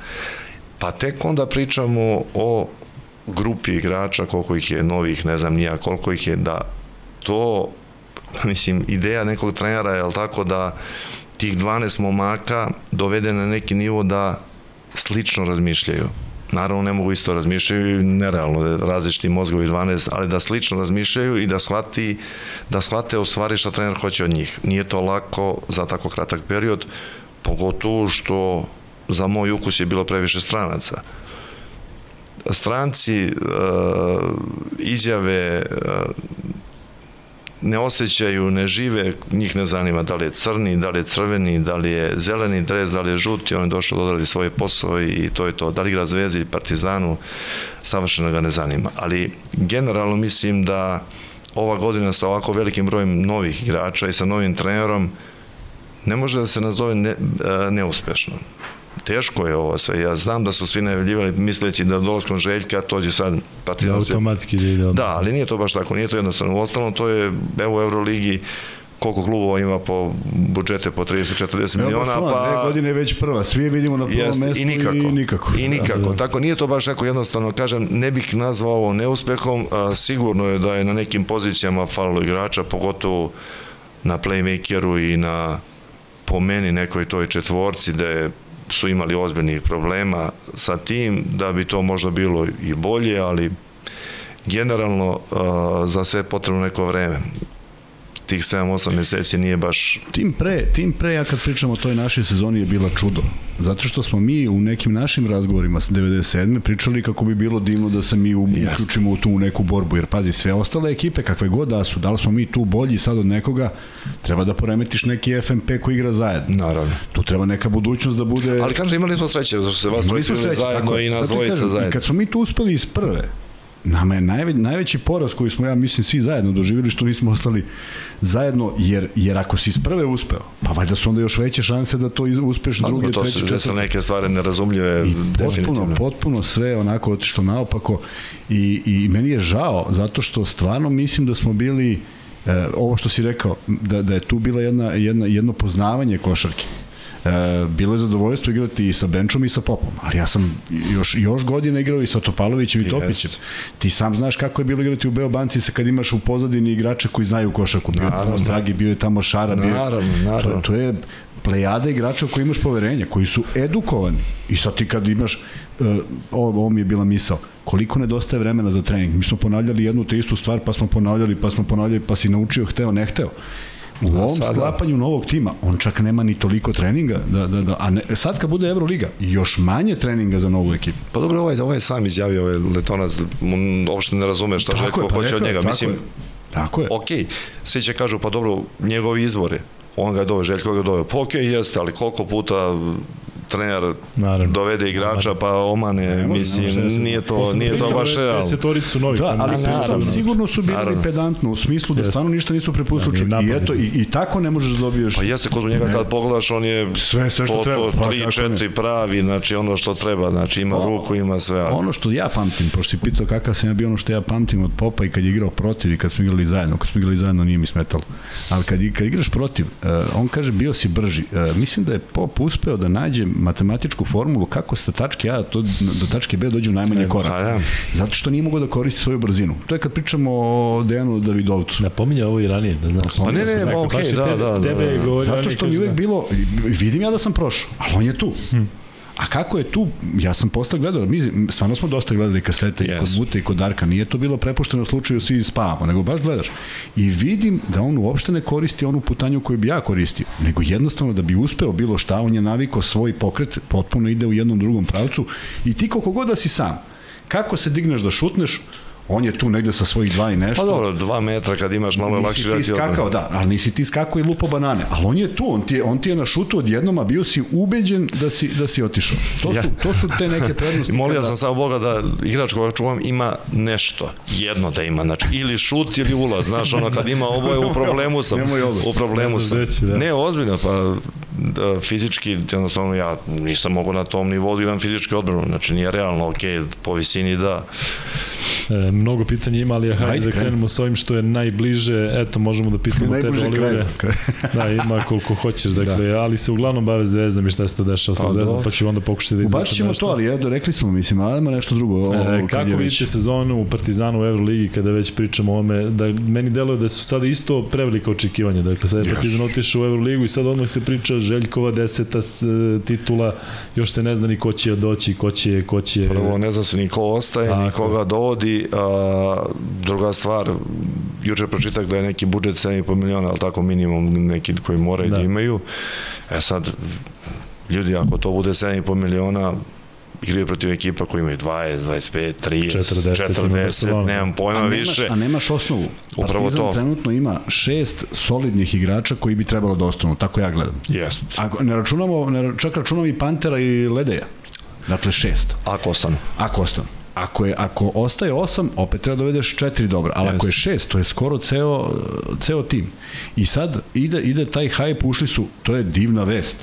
Pa tek onda pričamo o grupi igrača, koliko ih je novih, ne znam nija, koliko ih je, da to, mislim, ideja nekog trenera je, tako, da tih 12 momaka dovede na neki nivo da slično razmišljaju. Naravno ne mogu isto razmišljaju, nerealno da različiti mozgovi 12, ali da slično razmišljaju i da shvati da shvate u stvari šta trener hoće od njih. Nije to lako za tako kratak period, pogotovo što za moj ukus je bilo previše stranaca. Stranci e, izjave e, ne osjećaju, ne žive, njih ne zanima da li je crni, da li je crveni, da li je zeleni dres, da li je žuti, on je došao da odradi svoj posao i to je to. Da li igra Zvezdi ili Partizanu, savršeno ga ne zanima. Ali generalno mislim da ova godina sa ovako velikim brojem novih igrača i sa novim trenerom ne može da se nazove ne, e, neuspešno. Teško je ovo sve. Ja znam da su svi najavljivali misleći da dolaskom Željka to će sad Da, Partizan se automatski da ide. Da, ali nije to baš tako, nije to jednostavno. U ostalom, to je, evo u Euroligi, koliko klubova ima po budžete po 30-40 miliona, Dve pa... godine je već prva, svi je vidimo na prvom Jeste, mestu i nikako. i nikako. I nikako. Da, da. Tako nije to baš tako jednostavno. Kažem, ne bih nazvao ovo neuspehom. A, sigurno je da je na nekim pozicijama falilo igrača, pogotovo na playmakeru i na po meni nekoj toj četvorci da je su imali ozbiljnih problema sa tim, da bi to možda bilo i bolje, ali generalno za sve potrebno neko vreme. Tih 7-8 meseci nije baš Tim pre, tim pre ja kad pričam o toj našoj sezoni je bila čudo. Zato što smo mi u nekim našim razgovorima s 97. pričali kako bi bilo divno da se mi uključimo u tu neku borbu. Jer pazi, sve ostale ekipe, kakve god da su, da li smo mi tu bolji sad od nekoga, treba da poremetiš neki FMP koji igra zajedno. naravno. Tu treba neka budućnost da bude... Ali kažem, imali smo sreće, zašto se vas Imali zajedno tako i nas dvojica zajedno. kad smo mi tu uspeli iz prve, nama je najve, najveći poraz koji smo, ja mislim, svi zajedno doživjeli što nismo ostali zajedno, jer, jer ako si iz prve uspeo, pa valjda su onda još veće šanse da to uspeš pa, druge, to treće, četvrte. To su neke stvari nerazumljive, I potpuno, potpuno sve onako otišto naopako. I, i meni je žao, zato što stvarno mislim da smo bili e, ovo što si rekao, da, da je tu bila jedna, jedna, jedno poznavanje košarke E, bilo je zadovoljstvo igrati i sa Benčom i sa Popom, ali ja sam još, još godina igrao i sa Topalovićem i Topićem. Yes. Ti sam znaš kako je bilo igrati u Beobanci sa kad imaš u pozadini igrače koji znaju košarku. Bio je tamo Stragi, bio je tamo Šara. Bio, naravno, naravno. To, to je plejada igrača koji imaš poverenja, koji su edukovani. I sad ti kad imaš, uh, ovo, ovo mi je bila misao, koliko nedostaje vremena za trening. Mi smo ponavljali jednu te istu stvar, pa smo ponavljali, pa smo ponavljali, pa si naučio, hteo, ne hteo. U ovom sada... sklapanju novog tima, on čak nema ni toliko treninga, da, da, da, a ne, sad kad bude Euroliga, još manje treninga za novu ekipu. Pa dobro, ovaj, ovaj sam izjavio, ovaj Letonac, on uopšte ne razume šta Željko pa hoće od njega. Mislim, je. Tako je. Ok, svi će kažu, pa dobro, njegovi izvore, on ga je dove, Željko ga je dove. Pa ok, jeste, ali koliko puta trener Naravno. dovede igrača pa omane, ne, mislim, nije to, nije to baš realno. Desetoricu novih. Da, ali naravno, sigurno su bili naravno. pedantno, u smislu da stvarno ništa nisu prepustili. Da, I eto, i, i tako ne možeš da dobiješ... Pa jeste, kod njega kad pogledaš, on je sve, sve što to, treba. Pa, tri, četiri pravi, znači ono što treba, znači ima o, ruku, ima sve. Ali... Ono što ja pamtim, pošto si pitao kakav sam ja bio, ono što ja pamtim od Popa i kad je igrao protiv i kad smo igrali zajedno, kad smo igrali zajedno nije mi smetalo. Ali kad, kad igraš protiv, uh, on kaže bio si brži. Uh, mislim da je Pop uspeo da nađe matematičku formulu kako sa tačke A do, do tačke B dođe u najmanje korak. Pa, ja. Zato što nije mogao da koristi svoju brzinu. To je kad pričamo o Dejanu Davidovcu. Da pominje ovo i ranije, da znaš. Pa ne, ne, ne, okej, okay, da, da, da, Tebe da. Zato što mi uvek bilo, vidim ja da sam prošao, ali on je tu. Hm. A kako je tu, ja sam posle gledao, mi stvarno smo dosta gledali kasete yes. i kod Bute i kod Darka, nije to bilo prepušteno u slučaju svi spavamo, nego baš gledaš. I vidim da on uopšte ne koristi onu putanju koju bi ja koristio, nego jednostavno da bi uspeo bilo šta, on je navikao svoj pokret, potpuno ide u jednom drugom pravcu i ti koliko god da si sam, kako se digneš da šutneš, on je tu negde sa svojih dva i nešto. Pa dobro, dva metra kad imaš malo lakše Nisi ti skakao, da, ali nisi ti skakao i lupo banane. Ali on je tu, on ti je, on ti je na šutu odjednom, a bio si ubeđen da si, da si otišao. To, ja. su, to su te neke prednosti. I molio kada... sam samo Boga da igrač koga čuvam ima nešto, jedno da ima, znači ili šut ili ulaz, znaš, ono kad ima ovo je u problemu sam, u problemu sam. Da. Ne, ozbiljno, pa da, fizički, jednostavno ja nisam mogu na tom nivou da igram fizički odbranu, znači nije realno, ok, po visini da. E, mnogo pitanja ima, ali ja hajde, da krenemo sa ovim što je najbliže, eto, možemo da pitamo tebe, Olivere. da, ima koliko hoćeš, dakle, da. ali se uglavnom bave zvezdom i šta se to dešava sa pa, zvezdom, pa ću onda pokušati da izvučem nešto. ćemo to, ali eto, rekli smo, mislim, ali ima nešto drugo. Ovo, e, kako vidite već... sezonu u Partizanu u Euroligi, kada već pričamo o ome, da meni deluje da su sada isto prevelika očekivanja, dakle, sad je Partizan otišao u Euroligu i sad odmah se priča Željkova deseta titula, još se ne zna ni ko će doći, ko će, ko će... Prvo, ne zna se ni ko ostaje, ni koga dovodi, a, druga stvar, juče pročitak da je neki budžet 7,5 miliona, ali tako minimum neki koji moraju da. da imaju. E sad, ljudi, ako to bude 7,5 miliona, igraju protiv ekipa koji imaju 20, 25, 30, 40, 40 nemam pojma a nemaš, više. A nemaš osnovu. Upravo Partizan to. trenutno ima šest solidnih igrača koji bi trebalo da ostanu, tako ja gledam. Jest. Ako ne računamo, ne, čak računamo i Pantera i Ledeja. Dakle, šest. Ako ostanu. Ako ostanu. Ako, je, ako ostaje 8, opet treba da dovedeš 4 dobra, ali yes. ako je 6, to je skoro ceo, ceo tim. I sad ide, ide taj hype, ušli su, to je divna vest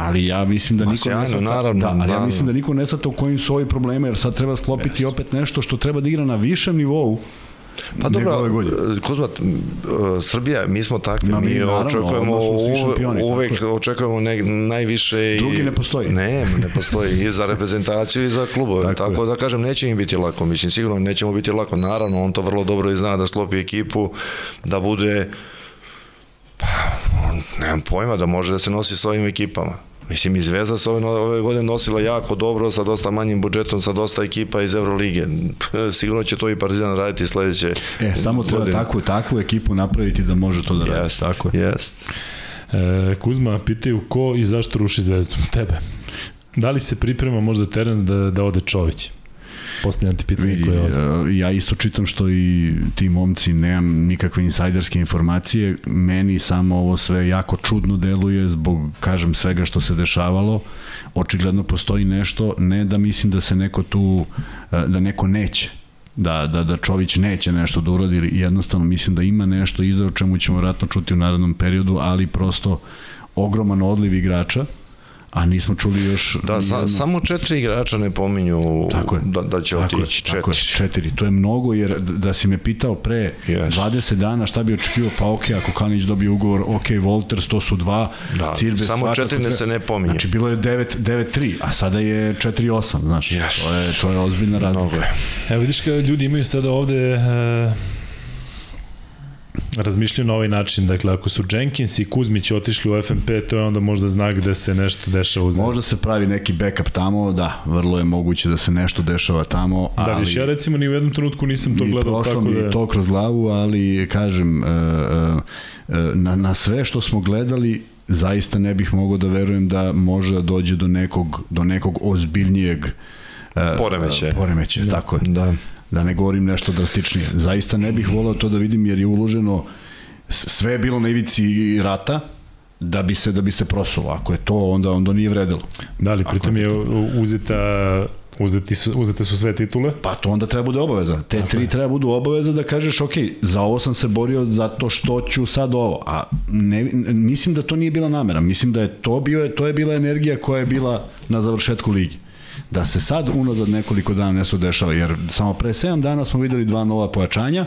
ali ja mislim da niko sjajno, ne svata, naravno, da, ali naravno. ja mislim da niko ne svata u kojim su ovi problema, jer sad treba sklopiti yes. opet nešto što treba da igra na višem nivou Pa dobro, Kuzma, Srbija, mi smo takvi, no, mi, mi naravno, očekujemo šampioni, uvek očekujemo ne, najviše Drugi ne postoji. Ne, ne postoji i za reprezentaciju i za klubove. tako, tako da kažem, neće im biti lako, mislim, sigurno nećemo biti lako. Naravno, on to vrlo dobro i zna da sklopi ekipu, da bude pa, nemam pojma, da može da se nosi s ovim ekipama Mislim, i Zvezda se ove, ove godine nosila jako dobro, sa dosta manjim budžetom, sa dosta ekipa iz Evrolige. Sigurno će to i Partizan raditi sledeće E, samo treba godine. takvu, takvu ekipu napraviti da može to da radi. Jest, tako jest. E, Kuzma, pitaju ko i zašto ruši Zvezdu? Tebe. Da li se priprema možda teren da, da ode Čović? Postavljam ti pitanje Vidi, koje je Ja isto čitam što i ti momci nemam nikakve insajderske informacije. Meni samo ovo sve jako čudno deluje zbog, kažem, svega što se dešavalo. Očigledno postoji nešto, ne da mislim da se neko tu, da neko neće da, da, da Čović neće nešto da uradi jednostavno mislim da ima nešto iza o čemu ćemo vratno čuti u narednom periodu, ali prosto ogroman odliv igrača a nismo čuli još... Da, sa, samo četiri igrača ne pominju tako je, da, da će tako otići. Četiri. Tako je, četiri. To je mnogo, jer da si me pitao pre yes. 20 dana šta bi očekivao, pa ok, ako Kalinić dobije ugovor, ok, Volters, to su dva, da, Cirbes, samo četiri ne se ne pominje. Znači, bilo je 9-3, a sada je 4-8, znaš, yes. to, je, to je ozbiljna razlika. Evo vidiš kao ljudi imaju sada ovde... Uh razmišljaju na ovaj način. Dakle, ako su Jenkins i Kuzmić otišli u FMP, to je onda možda znak gde se nešto dešava u zemlji. Možda se pravi neki backup tamo, da, vrlo je moguće da se nešto dešava tamo. Da, ali, viš, ja recimo ni u jednom trenutku nisam to gledao tako da... Mi to kroz glavu, ali kažem, e, e, e, na, na sve što smo gledali, zaista ne bih mogao da verujem da može da dođe do nekog, do nekog ozbiljnijeg poremeće. Poremeće, da, tako je. Da da ne govorim nešto drastičnije. Zaista ne bih volao to da vidim jer je uloženo sve je bilo na ivici rata da bi se da bi se prosuo. Ako je to onda onda nije vredelo. Da li pritom je uzeta Uzeti su, uzete su sve titule? Pa to onda treba bude obaveza. Te Tako tri je. treba budu obaveza da kažeš, ok, za ovo sam se borio zato što ću sad ovo. A ne, mislim da to nije bila namera. Mislim da je to bio, to je bila energija koja je bila na završetku ligi da se sad unazad nekoliko dana nešto dešava, jer samo pre 7 dana smo videli dva nova pojačanja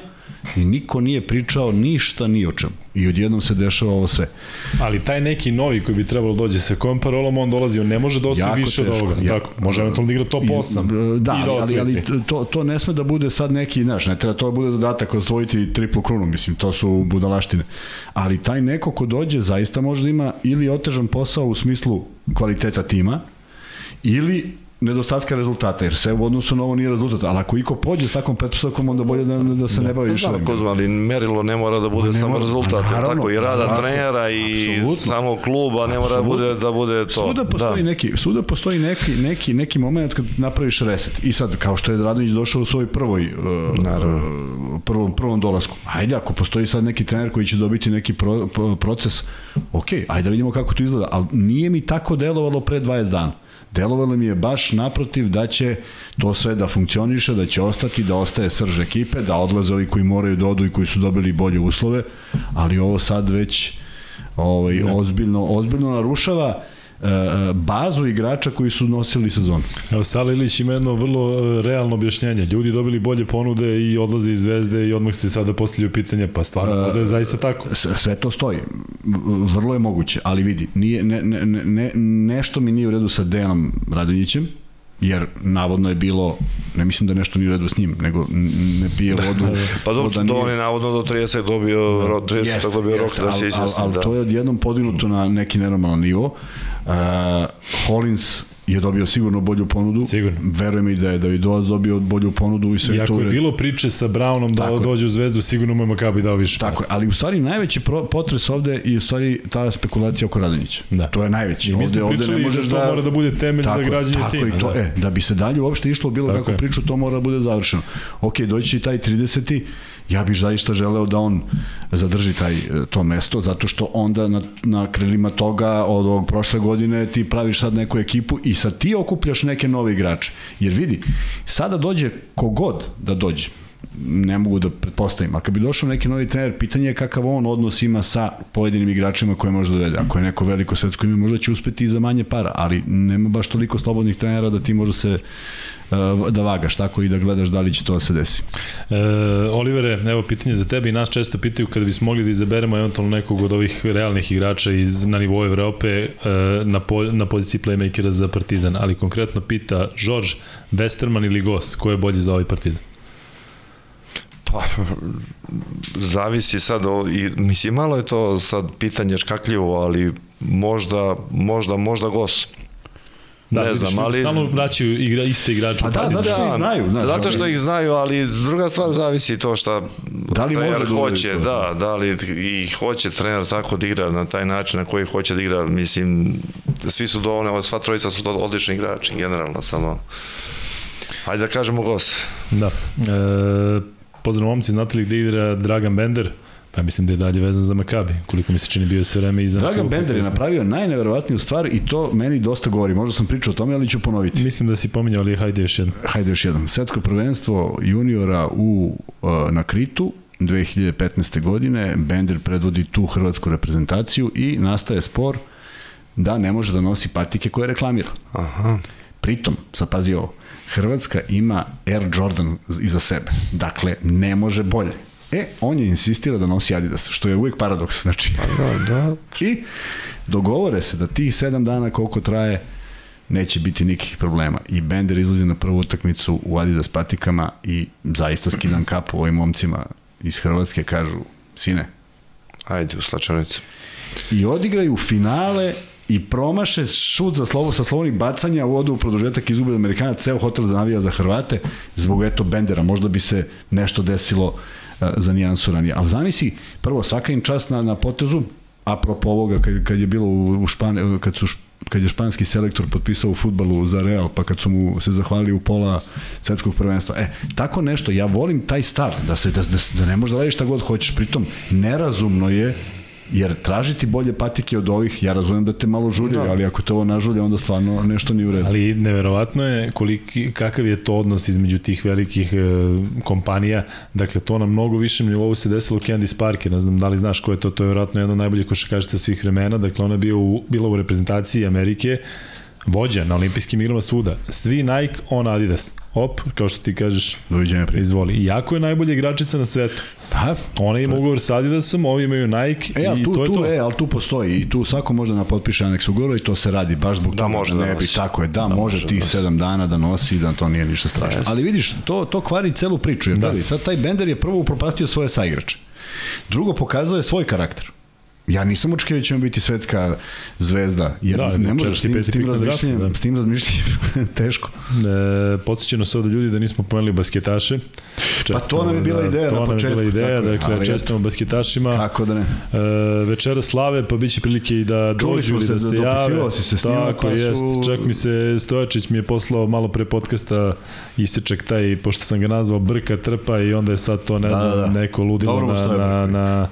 i niko nije pričao ništa ni o čemu. I odjednom se dešava ovo sve. Ali taj neki novi koji bi trebalo dođe sa kojom parolom on dolazi, on ne može da osvoji više teško, od ovoga. Ja, tako, može eventualno da igra top 8. Da, i da ali, ali to, to ne sme da bude sad neki, znaš, ne treba to da bude zadatak osvojiti triplu krunu, mislim, to su budalaštine. Ali taj neko ko dođe zaista može da ima ili otežan posao u smislu kvaliteta tima, ili nedostatka rezultata, jer sve u odnosu na ovo nije rezultat, ali ako iko pođe s takvom pretpostavkom, onda bolje da, da se ne bavi više. Da, Kozma, ali merilo ne mora da bude samo rezultat, naravno, tako i rada naravno, trenera i absolutno. samo kluba ne mora da bude, da bude to. Svuda postoji, da. neki, svuda postoji neki, neki, neki moment kad napraviš reset. I sad, kao što je Radonjić došao u svoj prvoj, uh, prvom, prvom dolasku, ajde, ako postoji sad neki trener koji će dobiti neki pro, proces, ok, ajde da vidimo kako to izgleda, ali nije mi tako delovalo pre 20 dana. Delovalo mi je baš naprotiv da će to sve da funkcioniše, da će ostati, da ostaje srž ekipe, da odlaze ovi koji moraju da odu i koji su dobili bolje uslove, ali ovo sad već ovaj, da. ozbiljno, ozbiljno narušava bazu igrača koji su nosili sezonu. Evo, Sala Ilić ima jedno vrlo e, realno objašnjenje. Ljudi dobili bolje ponude i odlaze iz Zvezde i odmah se sada postavljaju pitanja, pa stvarno, možda je zaista tako. Sve to stoji. Vrlo je moguće, ali vidi, nije, ne, ne, ne, nešto mi nije u redu sa Dejanom Radonjićem, jer navodno je bilo, ne mislim da nešto nije redu s njim, nego ne pije da, vodu. Da, da. pa do, da on je navodno do 30 dobio, da, 30 jest, dobio rok da se izjasni. Ali, ali da. to je odjednom podignuto na neki nenormalan nivo. Uh, Hollins je dobio sigurno bolju ponudu. Sigurno. Verujem i da je Davidovac dobio bolju ponudu i sve to. Iako je bilo priče sa Brownom da Tako dođe u Zvezdu, sigurno mu je Makabi dao više. Tako je, ali u stvari najveći potres ovde je u stvari ta spekulacija oko Radonjića. Da. To je najveći. I mi smo ovde, pričali ovde ne možeš da, to mora da bude temelj tako, za građanje tako tima. I to, da. E, da bi se dalje uopšte išlo bilo tako kako priču, to mora da bude završeno. Ok, doći će i taj 30 ja bih zaista želeo da on zadrži taj, to mesto, zato što onda na, na krilima toga od ovog prošle godine ti praviš sad neku ekipu i sad ti okupljaš neke nove igrače. Jer vidi, sada dođe kogod da dođe, ne mogu da pretpostavim. A kad bi došao neki novi trener, pitanje je kakav on odnos ima sa pojedinim igračima koje može dovede. Ako je neko veliko svetsko ime, možda će uspeti i za manje para, ali nema baš toliko slobodnih trenera da ti može se Uh, da vagaš tako i da gledaš da li će to da se desi. E, Olivere, evo pitanje za tebe i nas često pitaju kada bismo mogli da izaberemo eventualno nekog od ovih realnih igrača iz, na nivou Evrope e, na, po, na poziciji playmakera za Partizan, ali konkretno pita Žorž, Westerman ili Gos, ko je bolji za ovaj Partizan? Pa, zavisi sad, o, i, mislim, malo je to sad pitanje škakljivo, ali možda, možda, možda Gos. Da, ne znam, ali... Stalno vraćaju igra, iste igrače. Pa da, zato što ih znaju. Znaš, zato što ih znaju, ali druga stvar zavisi to šta da li može da hoće, da, da li i hoće trener tako da igra na taj način na koji hoće da igra, mislim, svi su dovoljne, sva trojica su odlični igrači, generalno, samo Hajde da kažemo gos. Da. E, pozdrav momci, znate li gde igra Dragan Bender? Pa mislim da je dalje vezan za Makabi, koliko mi se čini bio sve vreme iza. Dragan Bender je napravio najneverovatniju stvar i to meni dosta govori. Možda sam pričao o tome, ali ću ponoviti. Mislim da si pominjao, ali hajde još jednom. Hajde još jednom. Svetsko prvenstvo juniora u, uh, na Kritu 2015. godine. Bender predvodi tu hrvatsku reprezentaciju i nastaje spor da ne može da nosi patike koje reklamira. Aha. Pritom, sad pazi ovo, Hrvatska ima Air Jordan iza sebe. Dakle, ne može bolje. E, on je insistira da nosi Adidas, što je uvijek paradoks. Znači, Da, da. I dogovore se da tih sedam dana koliko traje neće biti nikakvih problema. I Bender izlazi na prvu utakmicu u Adidas patikama i zaista skidam kapu ovim momcima iz Hrvatske, kažu, sine, Ajde, u slačanicu. i odigraju finale i promaše šut za slovo sa slovnih bacanja u odu u produžetak izgube Amerikana, ceo hotel zanavija za Hrvate zbog eto Bendera, možda bi se nešto desilo uh, za nijansu ranije. Ali zamisli, prvo svaka im čast na, na potezu, apropo ovoga kad, kad je bilo u, u Špan, kad su kad je španski selektor potpisao u futbalu za Real, pa kad su mu se zahvalili u pola svetskog prvenstva. E, tako nešto, ja volim taj stav, da, se, da, da, da ne možeš da radiš šta god hoćeš, pritom nerazumno je jer tražiti bolje patike od ovih, ja razumem da te malo žuljaju, Da. ali ako te ovo nažulja, onda stvarno nešto nije u redu. Ali neverovatno je koliki, kakav je to odnos između tih velikih e, kompanija. Dakle, to na mnogo višem nivou se desilo Candice Parker. Ne znam da li znaš ko je to, to je vjerojatno jedna od najboljih košarkašica svih vremena. Dakle, ona je bio u, bila u reprezentaciji Amerike, vođa na olimpijskim igrama svuda. Svi Nike, on Adidas. Op, kao što ti kažeš, Doviđenja prije. izvoli. Iako je najbolja igračica na svetu. Pa, Ona ima ugovor sa Adidasom, ovi imaju Nike E, i tu, to je tu, to. e, ali tu postoji i tu svako može da potpiše aneks ugovora i to se radi baš zbog Da, može da ne bi tako je, da, Da, može može da tih nosi. sedam dana da nosi da to nije ništa strašno. Jeste. Ali vidiš, to, to kvari celu priču, jer Da. da. sad taj Bender je prvo upropastio svoje saigrače. Drugo, pokazao je svoj karakter. Ja nisam očekio da će on biti svetska zvezda, jer Da, da, ne, možeš s tim, s tim na razmišljanjem, da. s tim razmišljanjem teško. E, podsjećeno se ovde ljudi da nismo pomenuli basketaše. Pa to nam je bila ideja to na nam je početku, bila ideja, tako dakle, čestamo basketašima. Kako da ne? E, večera slave, pa biće prilike i da Čuli dođu ili da da se dopisivao jave. si se s njima, Tako pa jest. su- Čak mi se Stojačić mi je poslao malo pre podcasta isečak taj, pošto sam ga nazvao Brka Trpa i onda je sad to, ne Da, znam, da, da. neko ludilo Dobro na, na, na,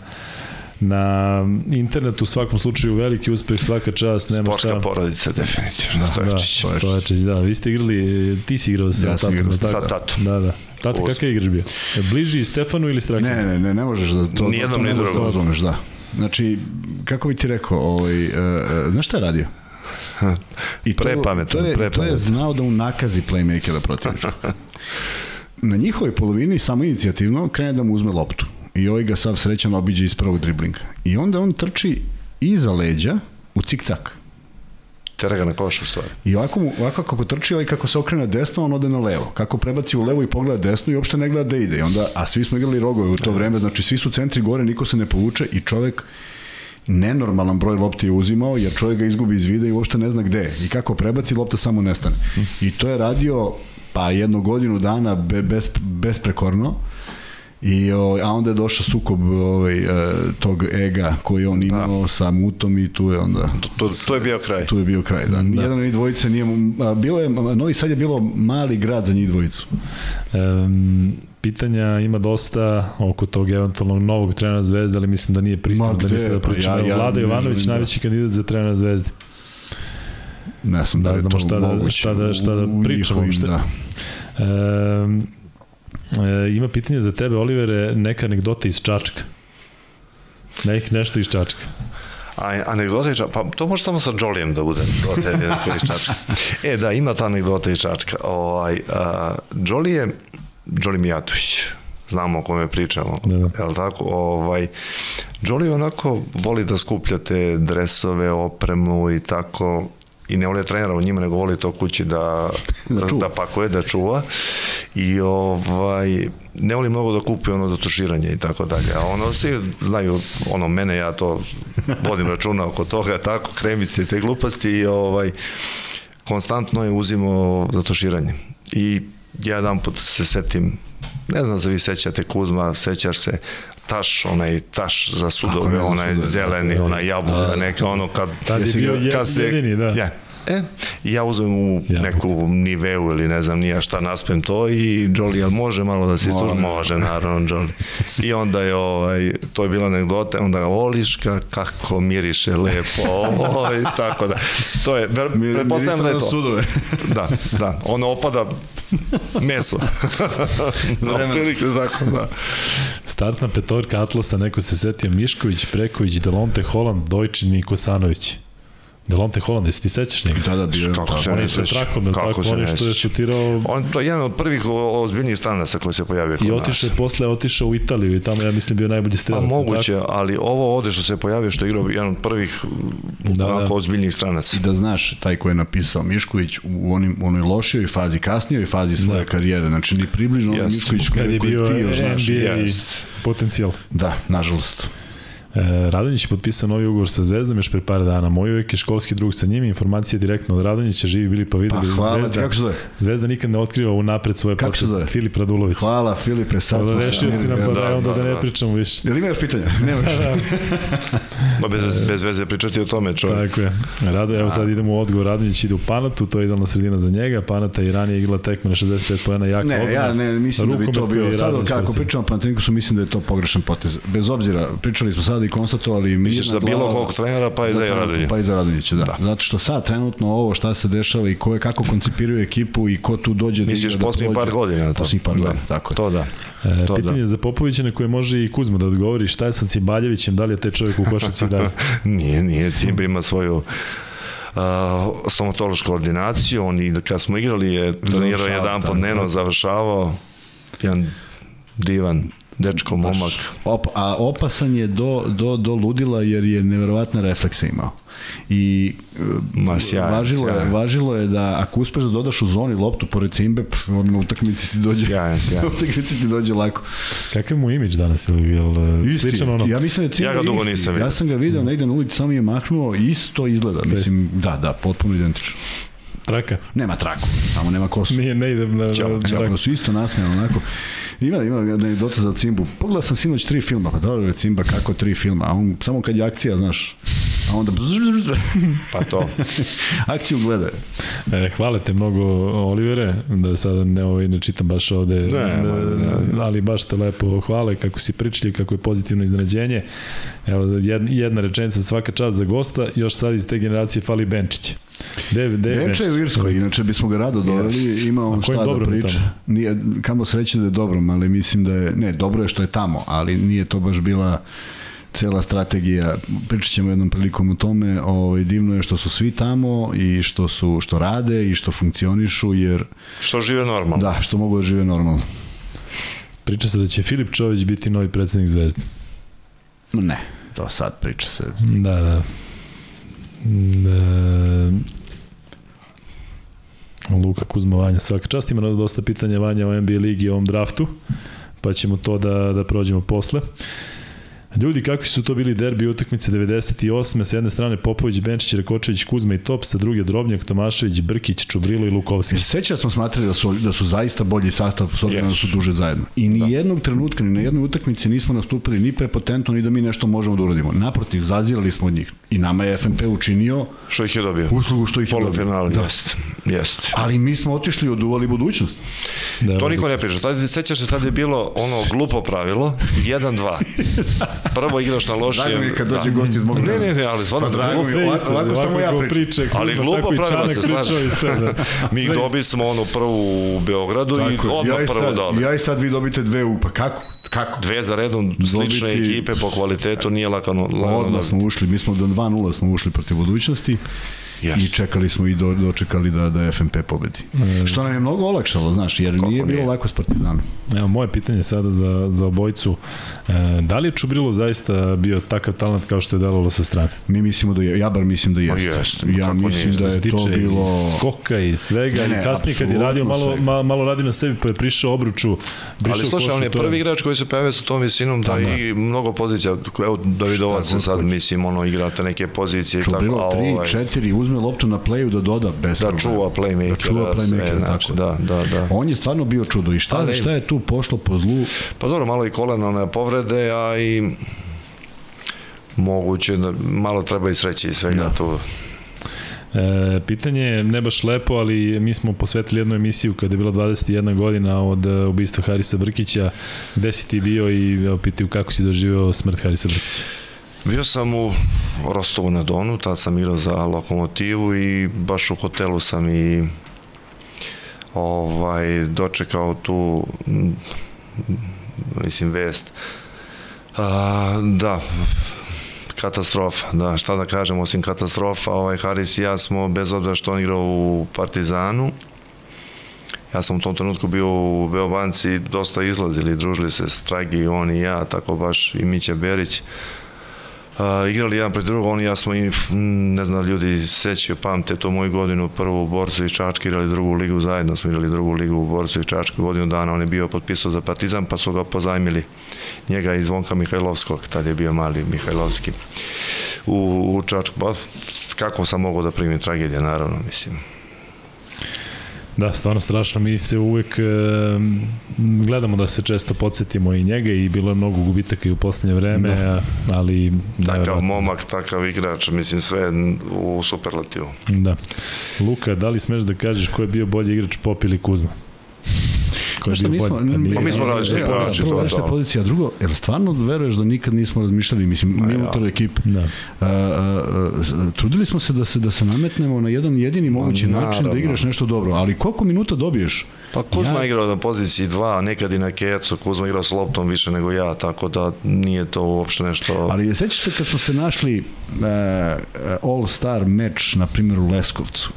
na internetu u svakom slučaju veliki uspeh, svaka čast, nema Sportska šta. porodica, definitivno. Da, Da, Stojačić. Stojačić, da. Vi ste igrali, ti si igrao sa Ja sam tatom, igrao sa tatom. Da, da. Tata, kakav igrač bio? Bliži Stefanu ili Strahinu? Ne, ne, ne, ne možeš da to, Nijednom, ni da drugom. razumeš, da. Znači, kako bi ti rekao, ovaj, uh, uh, znaš šta je radio? I to, Prepametan, to je, to je znao da unakazi playmakera protivnička. Na njihovoj polovini samo inicijativno krene da mu uzme loptu. I ovaj ga sav srećan obiđe iz prvog driblinga. I onda on trči iza leđa u cik-cak. Tera ga na koš u stvari. I ovako, mu, ovako kako trči, ovaj kako se okrene desno, on ode na levo. Kako prebaci u levo i pogleda desno i uopšte ne gleda da ide. I onda, a svi smo igrali rogove u to vreme, znači svi su centri gore, niko se ne povuče i čovek nenormalan broj lopti je uzimao, jer čovjek ga izgubi iz vida i uopšte ne zna gde. I kako prebaci, lopta samo nestane. I to je radio pa jednu godinu dana be, bez, besprekorno. I, o, a onda je došao sukob ovaj, e, tog ega koji on imao da. sa mutom i tu je onda To, to je bio kraj. tu je bio kraj, da. Nijedan od njih dvojice nije, a, bilo je, Novi Sad je bilo mali grad za njih dvojicu. Um, pitanja ima dosta oko tog eventualnog novog trenera Zvezde, ali mislim da nije Ma pristojno da gde, nije sada pa pričamo. ja- ja Vlada Jovanović, da- najveći kandidat za trenera Zvezde. Ne znam da, Da znamo to šta da- šta da- šta da pričamo njihovim. Da. Um, e, ima pitanje za tebe, Olivere, neka anegdota iz Čačka. Nek, nešto iz Čačka. A anegdota iz Čačka, pa to može samo sa Jolijem da bude anegdota jednako iz Čačka. E, da, ima ta anegdota iz Čačka. Ovaj, a, Joli je, Joli Mijatović, znamo o kome pričamo, Da, da. jel tako? Ovaj, Joli onako voli da skuplja te dresove, opremu i tako, i ne voli da trenera u njima, nego voli to kući da, Da da, da pakuje, da čuva i ovaj, ne voli mnogo da kupi ono za tuširanje i tako dalje. A ono, svi znaju, ono, mene, ja to vodim računa oko toga, tako, kremice i te gluposti i ovaj, konstantno je uzimao za tuširanje. I ja jedan put se setim, ne znam da vi sećate Kuzma, sećaš se, taš, onaj taš za sudove, ne onaj sudove, zeleni, da, onaj jabuka, neka ono kad Tad je bio ga- kad se, jedini, da. Ja, E, ja uzmem u Ja, neku niveu ili ne znam nija šta naspem to i Jolly, jel može malo da se istuži? Može. Naravno, Jolly. I onda je, ovaj, to je bila anegdota, onda Oliška, kako miriše lepo, ovo, i tako da. To je, ver, Mir, pretpostavljam da je to. sudove. Da, da, ono opada meso. no, Vremena. prilike tako, da. Startna petorka Atlasa, neko se setio Mišković, Preković, Delonte Holland, Dojčin i Kosanović. Delonte Holland, jesi ti sećaš njega? Da, da, bio je. Kako se On ne je sa seća? trakom, Kako tako, se on je ne što je šutirao On to je jedan od prvih ozbiljnijih stranaca koji se pojavio kod i otišao je posle, otišao u Italiju i tamo, ja mislim, bio najbolji Pa strelac. moguće, ali ovo ovde što se pojavio, što je igrao jedan od prvih Da, da, ozbiljnijih stranaca. I da znaš, taj ko je napisao Mišković u onim, onoj lošijoj fazi, kasnijoj fazi svoje Da. karijere, znači ni približno Jeste. Mišković Kad koji, je bio ti još znaš. NBA Jest. potencijal. Da, nažalost. E, Radonjić je potpisao novi ugovor sa Zvezdom još pre par dana. Moj uvek je školski drug sa njim, informacije direktno od Radonjića, živi bili pa Pa videli. hvala ti, Zvezda, kako se zove? Zvezda nikad ne otkriva u napred svoje Kako se zove? Filip Radulović. Hvala Filipe, sad smo Rešio si nam pa da, Da, onda da, da, ne da. pričamo više. Jel ima još pitanja? Nema još. Ma bez, bez veze pričati o tome, čovjek. Tako je. Rado, evo sad idemo u odgovor. Radonjić ide u Panatu, to je idealna sredina za njega. Panata i ranije igrala tekme na 65 pojena, jako Ne, odmah. ja ne, mislim da bi to bio. Sad kako pričamo o Panatinikosu, mislim da je to pogrešan potez. Bez obzira, pričali smo sada i konstatovali Misliš mirna za bilo glava- kog trenera, pa i za Radonjića. Pa i za Radonjića, da. da. Zato što sad trenutno ovo šta se dešava i ko je kako koncipiraju ekipu i ko tu dođe da Misliš da posljednjih prođe. par godina na to? Posljednjih par Da. godina, tako je. To da. E, To pitanje da. za Popovića na koje može i Kuzma da odgovori. Šta je sa Cimbaljevićem? Da li je taj čovjek u košarci dalje? Nije, nije. Cimba ima svoju uh, stomatološku ordinaciju. On i kad smo igrali je trenirao jedan da, po dnevno, da. završavao. Jedan divan dečko, momak. Op, a opasan je do, do, do ludila jer je neverovatne reflekse imao. I e, Ma, sjajan, važilo, je, sjajan. važilo je da ako uspeš da dodaš u zoni loptu pored Cimbe, odmah u utakmici ti dođe. Sjajan, sjajan. u utakmici ti dođe lako. Kakav mu imidž danas? Jel, jel, Isti. sličan ono? Ja mislim da je Cimba Ja ga dugo isti. nisam vidio. Ja sam ga video negde na ulici, samo je mahnuo, isto izgleda. Mislim, da, da, potpuno identično. Traka? Nema traku, samo nema kosu. Nije, ne idem na, na ćao. traku. Zapravo su isto nasmejano onako. Ima, ima anegdota za Cimbu. Pogledao sam sinoć tri filma, pa dobro je Cimba kako tri filma, a on samo kad je akcija, znaš, a onda Pa to. akciju gleda. E, hvala te mnogo, Olivere, da sada ne, ovaj, ne čitam baš ovde, Ne, e, ma, ali baš te lepo hvale, kako si pričljiv, kako je pozitivno iznenađenje. Evo, jedna, jedna rečenica svaka čast za gosta, još sad iz te generacije fali Benčić. Benča je u Irskoj, inače bismo ga rado doveli, ima on šta da priča. Nije, kamo sreće da je dobrom, ali mislim da je, ne, dobro je što je tamo, ali nije to baš bila cela strategija. Pričat ćemo jednom prilikom o tome. Ovaj, divno je što su svi tamo i što su što rade i što funkcionišu, jer Što žive normalno. da, što mogu da žive normalno. Priča se da će Filip Čović biti novi predsednik Zvezde. Ne, to sad priča se. Da, da. da. Luka Kuzma Vanja, svaka čast ima dosta pitanja Vanja o NBA ligi i ovom draftu, pa ćemo to da, da prođemo posle. Ljudi, kakvi su to bili derbi utakmice 98. S jedne strane Popović, Benčić, Rakočević, Kuzma i Top, sa druge Drobnjak, Tomašević, Brkić, Čubrilo i Lukovski. Seća smo smatrali da su, da su zaista bolji sastav s obzirom da su duže zajedno. I ni da. jednog trenutka, ni na jednoj utakmici nismo nastupili ni prepotentno, ni da mi nešto možemo da uradimo. Naprotiv, zazirali smo od njih. I nama je FNP učinio Što ih je dobio? uslugu što ih je dobio. Da. jest. Jest. Ali mi smo otišli i oduvali budućnost. Da, To niko ne priča. Tad, sećaš se, tad je bilo ono glupo pravilo, 1-2. Prvo igraš na lošijem... Drago mi kad dođe gost iz mog Ne, ne, ne, ali stvarno Pa drago mi ovako- ovako samo ja pričam. Ali glupo pravila Čanak se i sve, da. Mi Sve dobismo onu prvu u Beogradu i odmah ja i, prvo sad, dole. ja i sad vi dobite dve u, pa kako? Kako? Dve za redom slične Dobiti- ekipe po kvalitetu nije lakano. lagano Odmah smo ušli, mi smo do 2-0 smo ušli protiv budućnosti Yes. i čekali smo i do, dočekali da, da FNP pobedi. Što nam je mnogo olakšalo, znaš, jer Kako nije bilo nije? lako s Partizanom. Evo, moje pitanje sada za, za obojicu. E, da li je Čubrilo zaista bio takav talent kao što je delovalo sa strane? Mi mislimo da je, ja bar mislim da jeste. jeste, ja mislim nije, da je to bilo... skoka i svega Ne, ne, i kasnije kad je radio malo, ma, malo radio na sebi pa je prišao obruču prišao Ali slušaj, on je prvi igrač koji se pojavio sa tom visinom da, Da, i mnogo pozicija, evo Davidovac sad, mislim, ono, igrate neke pozicije i tako, Čubrilo a 3, ovaj, 4, uzme loptu na pleju da doda bez da problema. čuva playmaker, Da čuva sve, playmaker, znači, tako. da, da, da. On je stvarno bio čudo. I šta, Ali- šta je tu pošlo po zlu? Pa dobro, malo i kolena povrede, a i moguće da malo treba i sreće i svega Da. da. tu. E, pitanje je ne baš lepo, ali mi smo posvetili jednu emisiju kada je bila 21 godina od e, ubistva Harisa Brkića. Gde si ti bio i evo, pitaju kako si doživio smrt Harisa Brkića? Bio sam u Rostovu na Donu, tad sam igrao za lokomotivu i baš u hotelu sam i ovaj, dočekao tu mislim vest. A, da katastrofa, da, šta da kažem osim katastrofa, ovaj Haris i ja smo bez obzira što on igrao u Partizanu ja sam u tom trenutku bio u Beobanci dosta izlazili, družili se Stragi, on i ja, tako baš i Mića Berić igrali jedan pred drugog, oni ja smo i, ne znam, ljudi sećaju, pamte to moju godinu, prvu u Borcu i Čački, igrali drugu ligu zajedno, smo igrali drugu ligu u Borcu i Čački, godinu dana on je bio potpisao za Partizan, pa su ga pozajmili njega i Zvonka Mihajlovskog, tad je bio mali Mihajlovski u, u Čačku, pa kako sam mogao da primim tragedije, naravno, mislim. Da, stvarno strašno. Mi se uvek e, gledamo da se često podsjetimo i njega i bilo je mnogo gubitaka i u poslednje vreme, da. ali... Takav momak, takav igrač, mislim sve u superlativu. Da. Luka, da li smeš da kažeš ko je bio bolji igrač Pop ili Kuzma? Ko je bio bolji? Pa, nije, pa mi smo različiti igrači. Prvo, nešto je pozicija, drugo, jer stvarno veruješ da nikad nismo razmišljali, mislim, mi ja. ekipe. Da. A, a, a, trudili smo se da se da se nametnemo na jedan jedini mogući Ma, način da igraš nešto dobro, ali koliko minuta dobiješ? Pa Kuzma ja... igrao na poziciji 2, nekad i na kecu, Kuzma igrao s loptom više nego ja, tako da nije to uopšte nešto... Ali sećaš se kad smo se našli uh, All-Star meč, na primjer u Leskovcu,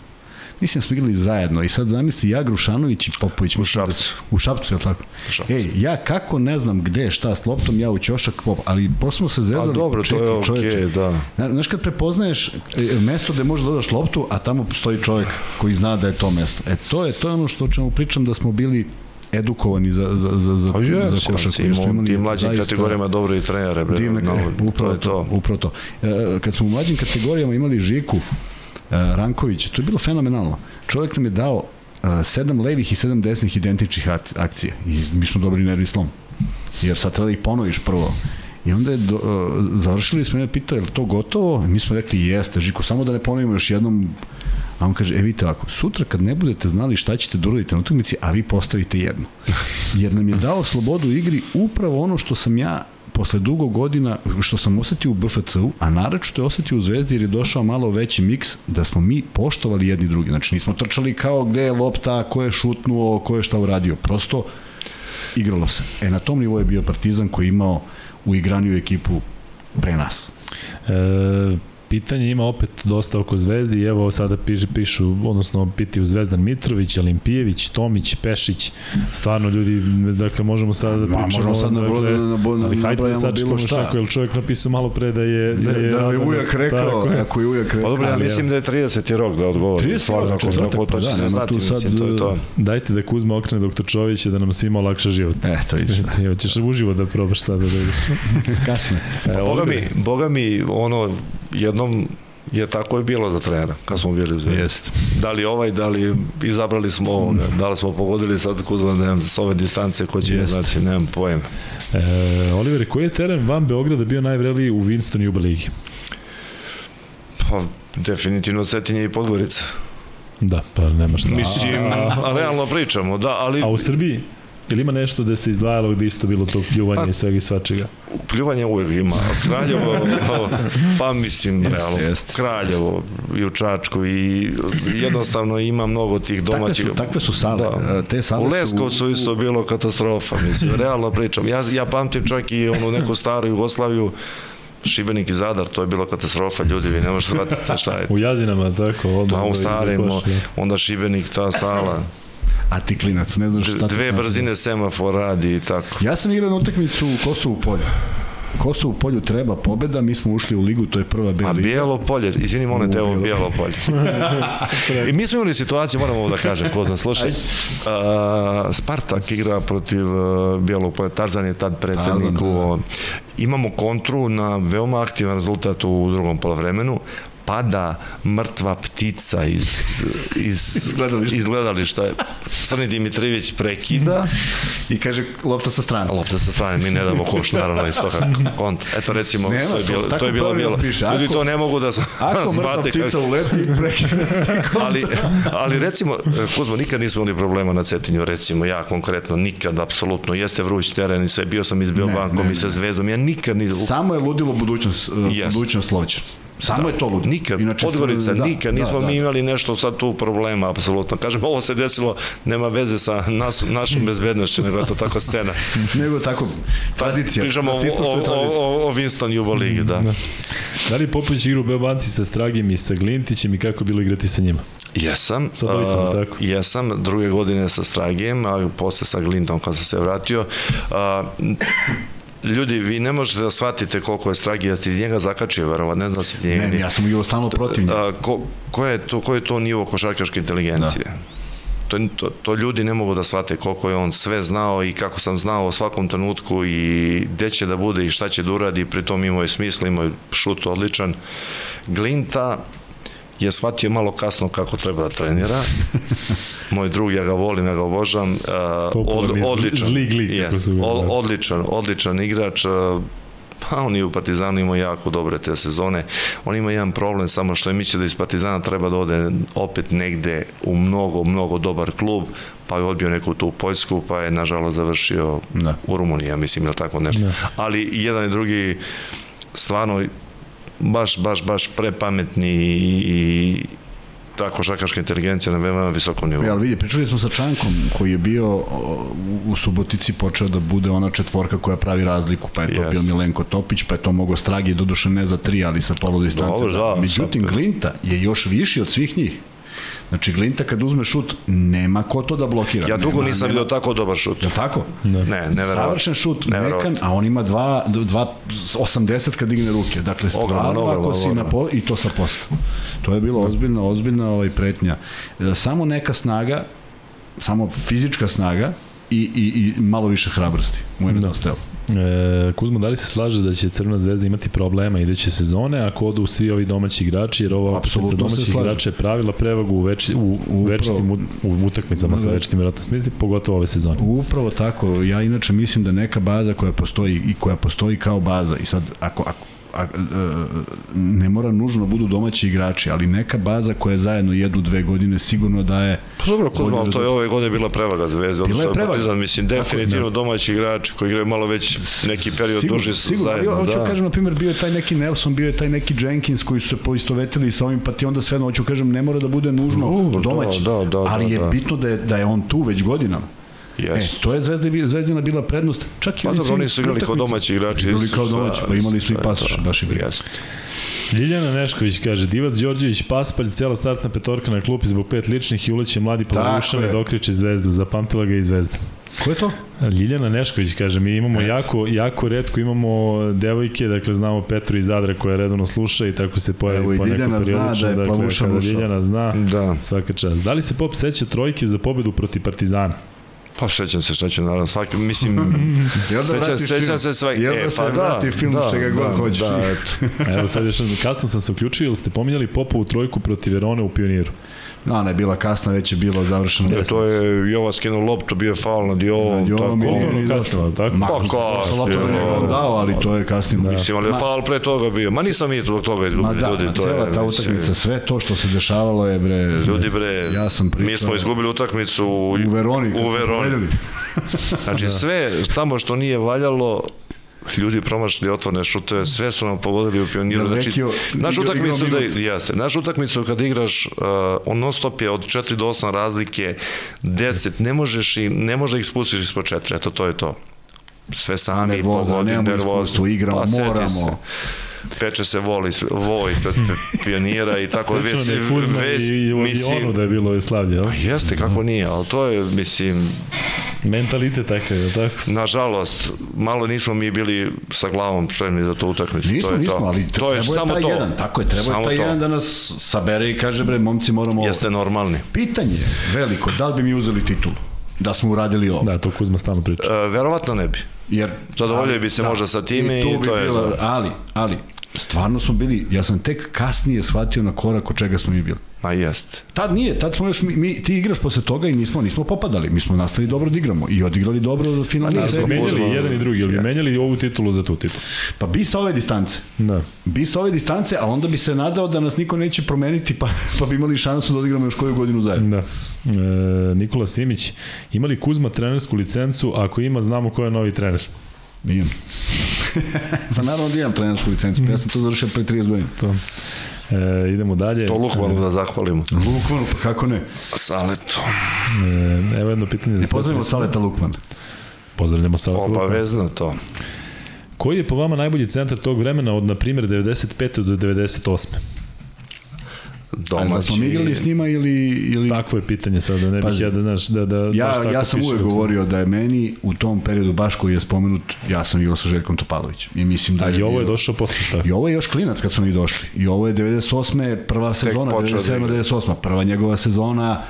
mislim da smo igrali zajedno i sad zamisli ja, Grušanović i Popović. U Šapcu. Da, u Šapcu, je li tako? Ej, ja kako ne znam gde, šta s loptom, ja u ćošak pop, ali posmo se zezali. Pa dobro, to je okej, okay, da. Znaš kad prepoznaješ e, mesto gde možeš da dodaš loptu, a tamo postoji čovjek koji zna da je to mesto. E, to je, to je ono što o čemu pričam da smo bili edukovani za, za, za, za, yes, za košarku. Ja, imamo ti mlađim kategorijama dobro i trenere. Bre, divne, no, upravo to, to. Upravo to. E, kad smo u mlađim kategorijama imali Žiku, Ranković, to je bilo fenomenalno. Čovjek nam je dao uh, sedam levih i sedam desnih identičnih akcija i mi smo dobili nervi slom. Jer sad treba da ih ponoviš prvo. I onda je do, uh, završili smo, je pitao, je li to gotovo? I mi smo rekli, jeste, Žiko, samo da ne ponovimo još jednom. A on kaže, e vidite ovako, sutra kad ne budete znali šta ćete da uradite na utakmici, a vi postavite jedno. Jer nam je dao slobodu igri upravo ono što sam ja posle dugo godina, što sam osetio u BFC-u, a narečno je osetio u Zvezdi jer je došao malo veći miks, da smo mi poštovali jedni drugi. Znači nismo trčali kao gde je lopta, ko je šutnuo, ko je šta uradio. Prosto igralo se. E na tom nivou je bio Partizan koji je imao u igraniju ekipu pre nas. E, pitanje ima opet dosta oko Zvezdi i evo sada pišu, pišu odnosno pitaju Zvezdan Mitrović, Olimpijević, Tomić, Pešić, stvarno ljudi, dakle možemo sada da pričamo. možemo sad dakle, da, da, da, ali hajde da sačekamo šta, ako je čovjek napisao malo pre da je... Da, je, da, da je ujak rekao, je. ako je ujak rekao. Pa dobro, ja mislim da je 30. rok da odgovori. 30. rok, četvrtak, pa da, nema tu sad... To je to. Dajte da Kuzma okrene doktor Čović da nam svima olakša život. E, to vidiš. Evo, ćeš uživo da probaš sada da vidiš. Kasno. E, boga mi, boga mi, ono, jednom je tako je bilo za trenera kad smo bili u Zvezdi. Da li ovaj, da li izabrali smo ovoga, da li smo pogodili sad Kuzma, ne znam, s ove distance ko će znači, nemam pojem. E, Oliver, koji je teren van Beograda bio najvreliji u Winston Juba ligi? Pa, definitivno Cetinje i Podgorica. Da, pa nema šta. Mislim, a, realno pričamo, da, ali... A u Srbiji? Ili ima nešto da se izdvajalo gde isto bilo to pljuvanje pa, i svega i svačega? Pljuvanje uvek ima. Kraljevo, pa mislim, realno, jest. Kraljevo i u Čačku i jednostavno ima mnogo tih domaćih. Takve su, takve su sale. Da. Te sale u Leskovcu su... isto bilo katastrofa, mislim, realno pričam. Ja, ja pamtim čak i onu neku staru Jugoslaviju, Šibenik i Zadar, to je bilo katastrofa, ljudi, vi ne možete shvatiti šta je. u Jazinama, tako. Onda, da, u starim, onda Šibenik, ta sala a ti klinac, ne znaš šta Dve brzine semafor radi i tako. Ja sam igrao na utakmicu u Kosovu polju. Kosovu polju treba pobeda, mi smo ušli u ligu, to je prva bela liga. A bijelo polje, izvini molim te, ovo bijelo polje. I mi smo imali situaciju, moramo ovo da kažem, kod nas slušaj. Uh, Spartak igra protiv uh, bijelog polja, Tarzan je tad predsednik u... imamo kontru na veoma aktivan rezultat u drugom polovremenu, pada mrtva ptica iz, iz Izgledališta. izgledališta. Crni Dimitrijević prekida, I kaže lopta sa strane. lopta sa strane, mi ne damo koš, naravno, iz toga konta. Eto, recimo, Nema, to je bilo, to je bilo, bilo. piše. Ljudi Ako- to ne mogu da Ako mrtva shvate ptica kako- uleti, prekida se ali, ali recimo, Kuzmo, nikad nismo imali problema na Cetinju, recimo, ja konkretno, nikad, apsolutno, jeste vruć teren i sve, bio sam izbio Ne, bankom ne, i sa zvezdom, ja nikad nisam, Samo je ludilo budućnost, uh, Jest. budućnost Slovaća. Samo je to ludilo. Nikad, Inače, Podgorica, da, nikad, nismo da, mi da. imali nešto sad tu problema, apsolutno. Kažem, ovo se desilo, nema veze sa nas, našom bezbednošću, nego je to tako scena. Nego tako, tradicija. Pričamo o, o, o, o, o Winston Jubo ligi, da. Da li Popović igra u Beobanci sa Stragim i sa Glintićem i kako bilo igrati sa njima? Jesam. Sa tako? Jesam, druge godine sa Stragijem, a posle sa Glintom kad sam se vratio. A, ljudi, vi ne možete da shvatite koliko je Stragi, ja si njega zakačio, verovatno, ne znam da si ti njega. Ne, ja sam igrao stalno protiv njega. Ko, ko, je to, ko je to nivo košarkaške inteligencije? Da. To, to, to ljudi ne mogu da shvate koliko je on sve znao i kako sam znao o svakom trenutku i gde će da bude i šta će da uradi, pritom imao je smisla, imao je šut odličan. Glinta je shvatio malo kasno kako treba da trenira. Moj drug, ja ga volim, ja ga obožavam. Uh, od, zli- odličan, zli glik, kako yes, od, zvali. odličan, odličan igrač. Uh, Pa on je u Partizanu imao jako dobre te sezone. On ima jedan problem samo što je mislio da iz Partizana treba da ode opet negde u mnogo, mnogo dobar klub, pa je odbio neku tu Poljsku, pa je nažalost završio Da. u Rumuniji, ja mislim, ili tako nešto. Da. Ali jedan i drugi stvarno baš, baš, baš prepametni i, i ta košarkaška inteligencija na veoma visokom nivou. Ja, ali vidi, pričali smo sa Čankom koji je bio u, u Subotici počeo da bude ona četvorka koja pravi razliku, pa je to Yes. bio Milenko Topić, pa je to mogo Stragi, doduše ne za tri, ali sa polu distance. Dobro, da, Međutim, sad- Glinta je još viši od svih njih. Znači, Glinta kad uzme šut, nema ko to da blokira. Ja dugo Nema- nisam nema- vidio tako dobar šut. Je li tako? Da. Ne, neverovatno. Savršen šut, mekan, a on ima dva, dva 80 kad digne ruke. Dakle, stvarno, ako si na ogromno. po, i to sa posta. To je bilo ozbiljna, ozbiljna ovaj pretnja. E, Samo neka snaga, samo fizička snaga i, i, i malo više hrabrosti mu je nedostajalo. E, Kuzmo, da li se slaže da će Crvena zvezda imati problema iduće sezone ako odu svi ovi domaći igrači, jer ova se domaćih igrača je pravila prevagu u, veči, u, u večitim u, u utakmicama sa večitim vjerojatno smisli, pogotovo ove sezone. Upravo tako. Ja inače mislim da neka baza koja postoji i koja postoji kao baza i sad ako, ako a, e, ne mora nužno budu domaći igrači, ali neka baza koja zajedno jednu, dve godine sigurno daje Pa dobro, Kuzma, ali to je ove godine bila prevaga Zvezde. Je odnosno prevaga. Partizan, mislim, definitivno domaći igrači koji igraju malo već neki period Sigurno, duži sigurno, zajedno. ali hoću da. kažem, na primjer, bio je taj neki Nelson, bio je taj neki Jenkins koji su se poistovetili sa ovim, pa ti onda sve hoću kažem, ne mora da bude nužno No, domaći, da, da, da, ali je da. bitno da je, da je on tu već godinama. E, Yes. to je Zvezda, Zvezdina bila prednost, čak i Pa oni dobro, oni su igrali kao domaći igrači. Igrali kao domaći, pa imali su i pasoš, baš i briga. Jeste. Ljiljana Nešković kaže, Divac Đorđević, Paspalj, cela startna petorka na klupi zbog pet ličnih i uleće mladi Palavušane je. da okriče zvezdu, zapamtila ga i zvezda. Ko je to? Ljiljana Nešković kaže, mi imamo jako, jako redko imamo devojke, dakle znamo Petru iz Zadra koja redovno sluša i tako se Evo pojavi po Ljiljana neko zna periodično. da je dakle, Plavuša kada. Ljiljana zna, Da. svaka čast. Da li se Pop seća trojke za pobedu protiv Partizana? Pa sećam se šta će naravno svaki, mislim, Jel da sećam, sećam se svaki. Jel da se vrati film čega god hoćeš? Da, eto. Evo sad još kasno sam se uključio, ili ste pominjali Popovu trojku protiv Verone u Pioniru? No, ona je bila kasna, već je bilo završeno. E, to je Jova skinuo loptu, bio je faul nad Jovom, Nad Jovom tako. ili- Ono ili kasno, tako? Ma, Pa lopta da je on dao, ali to je kasnije. Da. Mislim, ali je faul pre toga bio. Ma nisam mi zbog toga Ma izgubili da, ljudi. ma To je, ta mislim, utakmica, sve to što se dešavalo je, bre... Ljudi bre, ja sam pričao... mi smo izgubili utakmicu u, u Veroni. U Veroni. Znači sve tamo što nije valjalo, ljudi promašili otvorne šuteve, sve su nam pogodili u pioniru. Znači, Vekio naš utakmicu, da, jeste, naš utakmicu kad igraš, uh, on non stop je od 4 do 8 razlike, 10, ne možeš i, ne možeš da ih spustiš ispod 4, eto to je to. Sve sami, nervoza, pogodi, nemamo nervozno. iskustvo, igramo, seti moramo. Se, peče se vol ispred, vo ispred pionira i tako već, je već, i, i u mislim, da je bilo slavlje, jel? Jeste, kako nije, ali to je, mislim, Mentalitet takav, je li tako? Nažalost, malo nismo mi bili sa glavom spremni za tu utakmicu. Nismo, to je nismo, to. ali to je je samo taj to. jedan, tako je, trebao je Samo taj to. jedan da nas sabere i kaže, bre, momci, moramo... Jeste normalni. Pitanje je veliko, da li bi mi uzeli titulu? da smo uradili ovo. Da, to Kuzma stalno priča. E, verovatno ne bi. Jer Zadovoljio bi se možda sa time i bi to je bilo. Ali, ali, stvarno smo bili, ja sam tek kasnije shvatio na korak od čega smo mi bili. Ma jeste. Tad nije, tad smo još, mi, mi, ti igraš posle toga i nismo, nismo popadali, mi smo nastavili dobro da igramo i odigrali dobro do finalne Pa Da, nismo menjali Kuzma- jedan i drugi, ili bi Ja. menjali ovu titulu za tu titulu? Pa bi sa ove distance. Da. Bi sa ove distance, a onda bi se nadao da nas niko neće promeniti, pa, pa bi imali šansu da odigramo još koju godinu zajedno. Da. E, Nikola Simić, ima li Kuzma trenersku licencu? Ako ima, znamo ko je novi trener. Nijem. pa naravno da imam trenersku licencu, pa ja sam to završio pre 30 godina. To. E, idemo dalje. To Lukmanu da zahvalimo. Lukmanu, pa kako ne? Saleto. E, evo jedno pitanje za I pozdravimo sve. Saleta Lukman. Pozdravljamo Saleta Lukmana. Obavezno to. Koji je po vama najbolji centar tog vremena od, na primjer, 95. do 98. Ali da smo mi igrali s njima ili... ili... Takvo je pitanje sad, da ne bih ja da, znaš, da, da baš Ja, tako ja sam uvek sam- govorio da je meni u tom periodu baš koji je spomenut, ja sam igrao sa Željkom Topalovićem. I mislim da A i ovo je bio- došao posle tako. I ovo je još klinac kad smo mi došli. I ovo je 98. prva sezona, počeo da 97. igra. 98. Prva njegova sezona,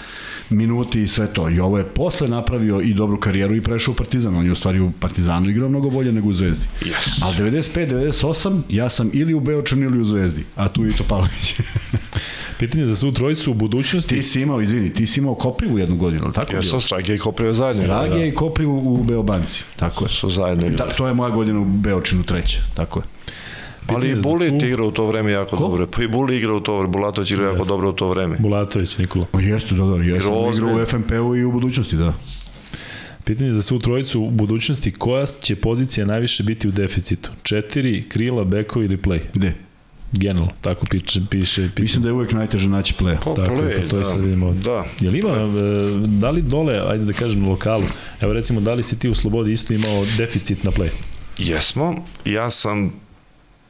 minuti i sve to. I ovo je posle napravio i dobru karijeru i prešao u Partizan. On je u stvari u Partizanu igrao mnogo bolje nego u Zvezdi. Yes. Ali 95, 98, ja sam ili u Beočanu ili u Zvezdi. A tu i Topalović. Pitanje za svu trojicu u budućnosti. ti si imao, izvini, ti si imao Koprivu jednu godinu, tako? Ja sam Strage i Koprio zajedno. Dragija i Koprivu u Beobanci, tako je. Su zajedno. Da, to je moja godina u Beočinu treća, tako je. Ali i Pitanje Bulit svu- igra u to vreme jako Ko? dobro. Pa i Buli igra u to vreme. Bulatović igra jako dobro u to vreme. Bulatović, Nikola. O, jeste, da, da, jeste. Igra u. FNP-u i u budućnosti, da. Pitanje za svu trojicu u budućnosti. Koja će pozicija najviše biti u deficitu? Četiri, krila, bekovi ili play? Gde? Generalno, tako piše. piše, piše. Mislim da je uvek najteže naći play Pa, Tako play, pa to je da. sad vidimo. Da. Jel ima, e, da li dole, ajde da kažem lokalu, evo recimo, da li si ti u Slobodi isto imao deficit na play? Jesmo. Ja sam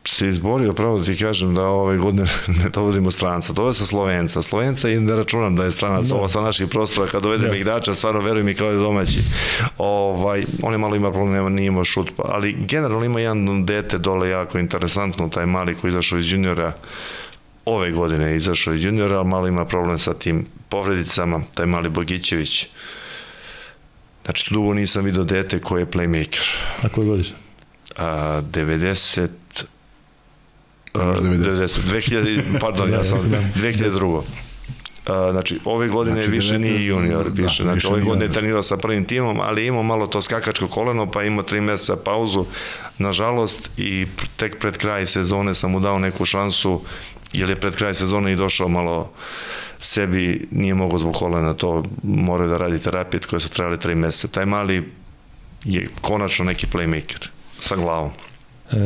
se izborio, pravo da ti kažem, da ove godine ne dovodimo stranca. Dove sa Slovenca. Slovenca i ne računam da je stranac. Da. Ovo sa naših prostora, kad dovedem Jasno. igrača, stvarno verujem i kao je domaći. Ovaj, on je malo ima problema, nije imao šut. Pa, ali generalno ima jedan dete dole jako interesantno, taj mali koji je izašao iz juniora ove godine je izašao iz juniora, ali malo ima problem sa tim povredicama, taj mali Bogićević. Znači, dugo nisam video dete koji je playmaker. A koje godiš? A, 90 a, Možda 90. 90 2000 pardon Da, ja sam se znam. 2002 A, znači, ove godine Znači, više 19 nije junior, da, više, znači, više ove godine je trenirao sa prvim timom, ali je imao malo to skakačko koleno, pa imao tri meseca pauzu, nažalost, i tek pred kraj sezone sam mu dao neku šansu, jer je pred kraj sezone i došao malo sebi, nije mogao zbog kolena to, morao da radi terapije koje su trebali tri meseca. Taj mali je konačno neki playmaker sa glavom. E,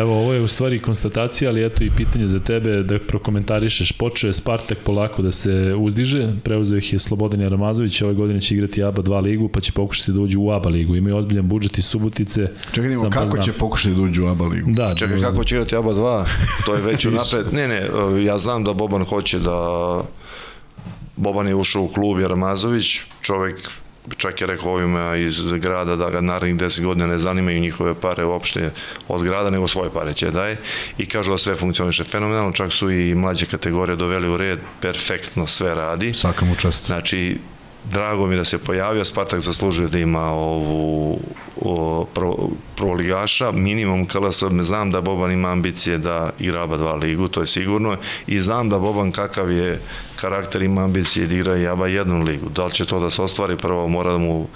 evo, ovo je u stvari konstatacija, ali eto i pitanje za tebe da prokomentarišeš. Počeo je Spartak polako da se uzdiže, preuzeo ih je Slobodan Jaramazović, ove godine će igrati ABA 2 ligu, pa će pokušati da uđu u ABA ligu. Imaju ozbiljan budžet iz Subotice. Čekaj, pa kako znam. će pokušati da uđu u ABA ligu? Da, Čekaj, kako će igrati ABA 2? To je već unapred. Ne, ne, ja znam da Boban hoće da... Boban je ušao u klub Jaramazović, čovek čak je rekao ovima iz grada da ga narednih 10 godina ne zanimaju njihove pare uopšte od grada, nego svoje pare će daje i kažu da sve funkcioniše fenomenalno, čak su i mlađe kategorije doveli u red, perfektno sve radi. Svaka mu čast. Znači, drago mi da se pojavio, Spartak zaslužuje da ima ovu o, prvo, prvoligaša, minimum KLS, znam da Boban ima ambicije da igra ABA 2 ligu, to je sigurno, i znam da Boban kakav je karakter, ima ambicije da igra i ABA 1 ligu. Da li će to da se ostvari, prvo mora da mu